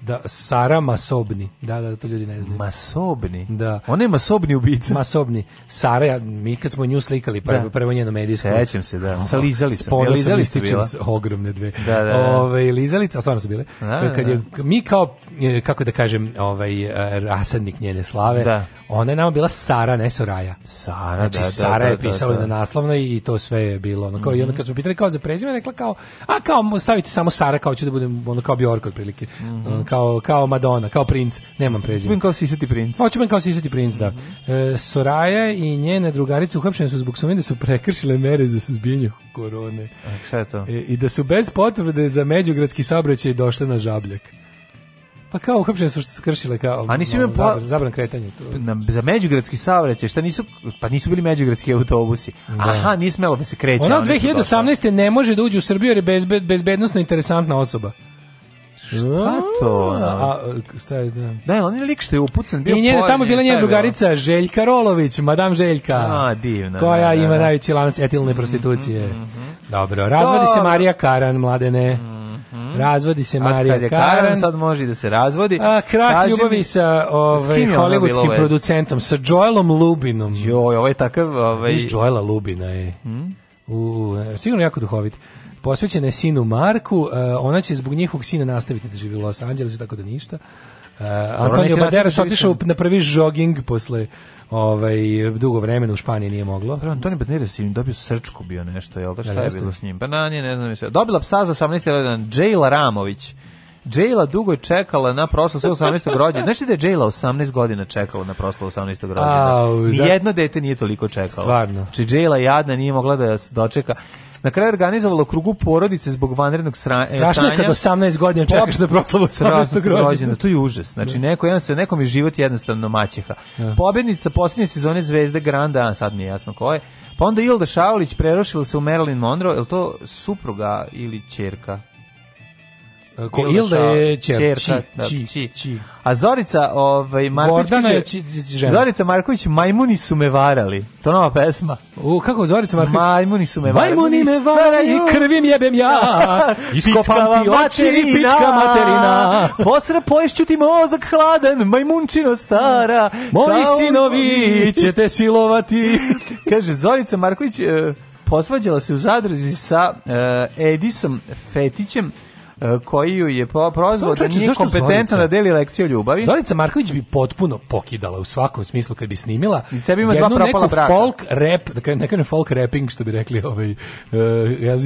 da, Sara Masobni. Da, da, to ljudi ne znaju. Masobni? Da. Ona je masobni ubica. Masobni. Sara, ja, mi kad smo nju slikali, pre, da. prvo njeno medijsko. Sećam se, da. Sa lizalica. Spolo sam ističem ogromne dve. Da, da, da, Ove, lizalica, stvarno su bile. Da, kad je, mi kao, e, kako da kažem, ovaj, e, rasadnik njene slave, da. ona je nama bila Sara, ne Soraja. Sara, znači, da, da, Sara je pisalo da, da, da. na naslovnoj i to sve je bilo. Ono, kao, mm -hmm. I onda mhm. kad smo pitali kao za prezime, rekla kao, a kao, stavite samo Sara, kao ću da budem, ono, kao Bjork tako otprilike. Mm -hmm. Kao kao Madonna, kao princ, nemam prezime. kao sisati princ. Hoću kao sisati princ, da. Mm -hmm. e, Soraja i njene drugarice uhapšene su zbog sumnje da su prekršile mere za suzbijanje korone. A šta je to? E, I da su bez potvrde za međugradski saobraćaj došle na žabljak. Pa kao uhapšene su što su kršile kao A nisu no, imali zabran, zabran kretanje to. Na, za međugradski saobraćaj, šta nisu pa nisu bili međugradski autobusi. Da. Aha, nije smelo da se kreće. Ona 2018 ne može da uđe u Srbiju jer je bezbe, bezbednostno interesantna osoba. Šta to? A, šta je da? Da, on je lik što je upucan bio. I njena, tamo bila njena drugarica Željka Rolović, madam Željka. A, divna. Koja da, da, ima da. najveći lanac etilne mhm, prostitucije. Mm -hmm. Dobro, razvodi Dobre. se Marija Karan, mladene. Mm. Razvodi se Marija Karan. Karan. Sad može da se razvodi. A, krak ljubavi mi, sa ovaj, hollywoodskim producentom, sa Joelom Lubinom. Joj, ovo ovaj je takav... Ovaj... Viš Joela Lubina je. Mm? U, sigurno jako duhovit posvećena je sinu Marku, e, ona će zbog njihovog sina nastaviti da živi u Los Angelesu, tako da ništa. Uh, Antonio Banderas da otišao na prvi jogging posle ovaj dugo vremena u Španiji nije moglo. Pa Antonio Banderas im dobio srčku bio nešto, jel da šta je bilo s njim? Pa na nje ne znam više. Dobila psa za 18 godina Jayla Ramović. Jayla dugo je čekala na proslavu 18. rođendan. Znaš da je Jayla 18 godina čekala na proslavu 18. rođena? Jedno dete nije toliko čekalo. Stvarno. Či znači, Jayla jadna nije mogla da dočeka. Na kraju organizovala krugu porodice zbog vanrednog sranja. E, Strašno je kad 18 godina čekaš na proslavu 18. rođendan. To je užas. Znači, da. neko, jedan jednostavno, nekom je život jednostavno maćeha. Da. Pobednica poslednje sezone Zvezde Granda, sad mi je jasno ko je, pa onda Ilda Šaulić prerošila se u Marilyn Monroe, je to supruga ili čerka? Ko Ilda je čer, čerka, da, A Zorica, ovaj Marković je Zorica Marković Majmuni su me varali. To nova pesma. U kako Zorica Marković? Majmuni su me varali. Majmuni me varaju, krvim jebem ja. Iskopam ti oči, pička materina. Posre poješću ti mozak hladan, majmunčino stara. Moji sinovi će te silovati. Kaže Zorica Marković eh, posvađala se u zadruzi sa uh, Edisom Fetićem koji ju je prozvao da nije kompetentno da deli lekciju ljubavi. Zorica Marković bi potpuno pokidala u svakom smislu kad bi snimila. I sebi ima dva propala braka. folk rap, da neka ne folk rapping što bi rekli ovaj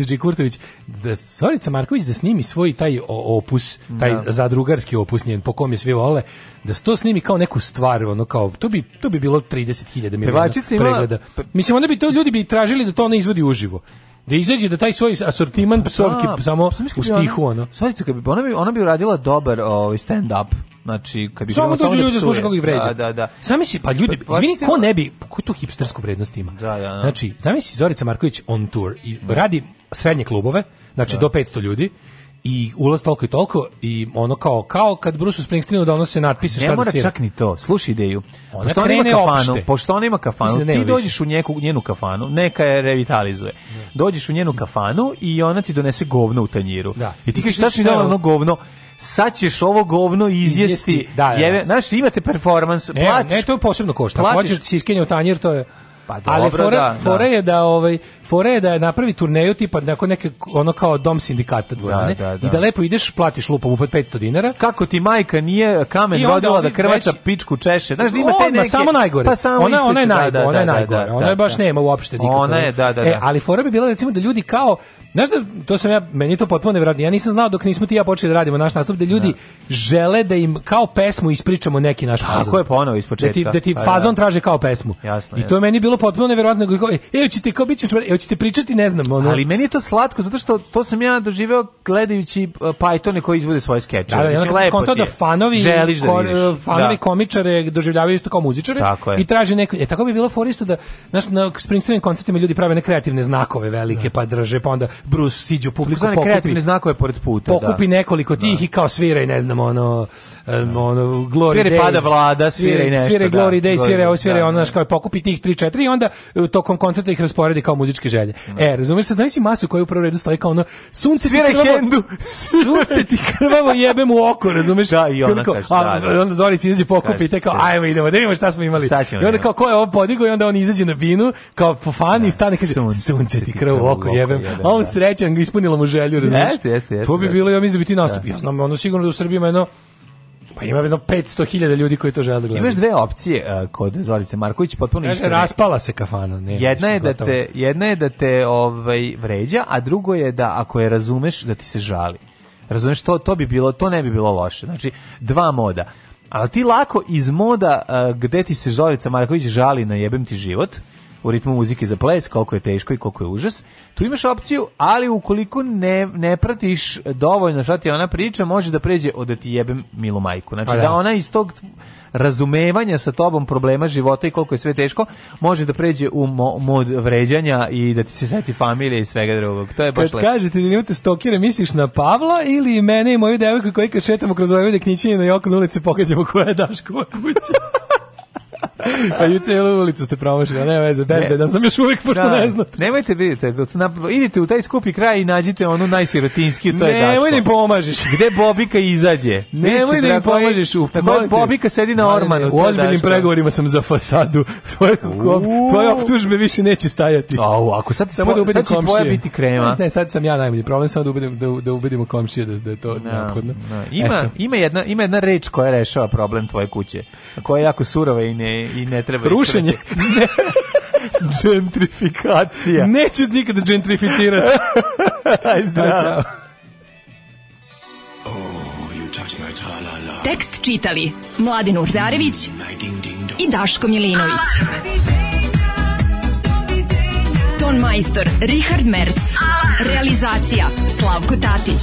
uh, Kurtović, da Zorica Marković da snimi svoj taj opus, taj da. zadrugarski opus njen po kom je svi vole, da se to snimi kao neku stvar, ono kao to bi to bi bilo 30.000 miliona pregleda. Mislim onda bi to ljudi bi tražili da to ona izvodi uživo da izađe da taj svoj asortiman psovki pa da, samo pa u stihu ona. Sodica kad bi ona bi ona bi uradila dobar ovaj stand up. Znači, kad bi samo dođu da ljudi da slušaju kako ih vređa. Da, da, da. Zamisli, pa ljudi, pa- izvini, ko ne bi, koju tu hipstersku vrednost ima? Da, da, da. Znači, zamisli Zorica Marković on tour i radi srednje klubove, znači da. do 500 ljudi, i ulaz toliko i toliko i ono kao kao kad Bruce Springsteenu donose natpise šta da svira. Ne mora čak ni to. Slušaj ideju. Ona pošto ona ima kafanu, opšte. pošto ona ima kafanu, da ti dođeš u njeku, njenu kafanu, neka je revitalizuje. Dođeš u njenu kafanu i ona ti donese govno u tanjiru. Da. I ti kažeš šta si mi dala ono govno? sad ćeš ovo govno izjesti. izjesti da, da, da. Jeve, znaš, imate performans, ne, platiš. Ne, to je posebno košta. Plaćaš, da si iskenjao tanjir, to je... Pa dobro, ali fore, da, fore da. je da ovaj fore je da napravi turneju tipa neko neke ono kao dom sindikata dvorane da, da, i da, da lepo ideš platiš lupom upad 500 dinara. Kako ti majka nije kamen rodila da krvača već, pičku češe. Znaš da ima te neke samo najgore. Pa samo ona ona je da, najgore, ona da, je najgore. Ona je baš nema uopšte nikakve. Ona je da da da. E, ali fora bi bila recimo da ljudi kao Znaš da, to sam ja, meni to potpuno nevjerojatno. Ja nisam znao dok nismo ti ja počeli da radimo naš nastup, da ljudi žele da im kao pesmu ispričamo neki naš fazon. A ko je ponovo ispočetka. Da ti, da ti pa fazon traže kao pesmu. I to je meni bilo potpuno neverovatno. E, hoćete kao biće čvar, hoćete pričati, ne znam, ono. Ali meni je to slatko zato što to sam ja doživeo gledajući uh, Pythone koji izvode svoje skečeve. Da, da Mislim, lepo to da fanovi, da vidiš. Uh, fanovi da. komičare doživljavaju isto kao muzičare i traže neko. E tako bi bilo foristo da znaš, na Springsteen koncertima ljudi prave ne kreativne znakove velike da. pa drže, pa onda Bruce siđu publiku pokupi. kreativne znakove pored puta, da. Pokupi da. nekoliko tih da. i kao svira i ne znam, ono, um, ono Glory svire Days. Svira pada vlada, svira i nešto. Svira Glory Days, svira, svira, svira ono, znaš, kao pokupi tih 3-4 onda e, tokom koncerta ih rasporedi kao muzičke želje. No. Da. E, razumeš se, zamisli masu koja u prvom redu stoji kao ono sunce Svira ti krvavo, hendu. sunce ti krvavo jebem u oko, razumeš? Da, i ona kaže, da, da. onda Zorić izađe pokupi i te kao, da. ajmo idemo, da vidimo šta smo imali. Šta I onda kao, ko je ovo podigo i onda on izađe na binu, kao po fani da, i stane kaže, sunce, sunce ti krvavo oko jebem. A on da. srećan, ispunilo mu želju, razumeš? Jeste, jeste, jeste. To bi bilo, ja mislim, da bi ti nastup. Ja znam, ono sigurno da u Srbiji ima jedno Pa ima jedno 500.000 ljudi koji to žele da gledaju. Imaš dve opcije uh, kod Zorice Marković, potpuno iskreno. Raspala se kafana, ne. Jedna je da gotovo. te jedna je da te ovaj vređa, a drugo je da ako je razumeš da ti se žali. Razumeš to to bi bilo, to ne bi bilo loše. Znači dva moda. Ali ti lako iz moda uh, gde ti se Zorica Marković žali na jebem ti život, u ritmu muzike za ples, koliko je teško i koliko je užas. Tu imaš opciju, ali ukoliko ne, ne pratiš dovoljno šta ti ona priča, može da pređe od da ti jebem milu majku. Znači pa da. da ona iz tog razumevanja sa tobom problema života i koliko je sve teško, može da pređe u mo mod vređanja i da ti se seti familije i svega drugog. To je baš lepo. Kad kažete da nemate stokire, misliš na Pavla ili mene i moju devojku koji kad šetamo kroz ove deknićenje na Jokan ulici pogađamo koja je Daškova kuća? pa i celu ulicu ste promašili, ne veze, bezbedan ne. sam još uvijek, pošto da, da. ne znate. Nemojte vidite, idite u taj skupi kraj i nađite onu najsirotinskiju, to ne, je Daško. Nemoj da im pomažeš. Gde Bobika izađe? Nemoj da im pomažeš. Bobika sedi na ormanu. U ozbiljnim pregovorima sam za fasadu. Tvoje, tvoje optužbe više neće stajati. Au, ako sad, samo da ubedim komšije. tvoja biti krema. Ne, sad sam ja najbolji problem, samo da ubedim, da, da ubedimo komšije da, da je to da, neophodno. Da. Ima, ima, jedna, ima jedna reč koja rešava problem tvoje kuće, koja je jako surova i ne, i ne treba Rušenje. Gentrifikacija. Neću nikada gentrificirati. Aj, zdravo. Tekst čitali Mladin Urdarević i Daško Milinović. Ton majstor Richard Merc. Realizacija Slavko Tatić.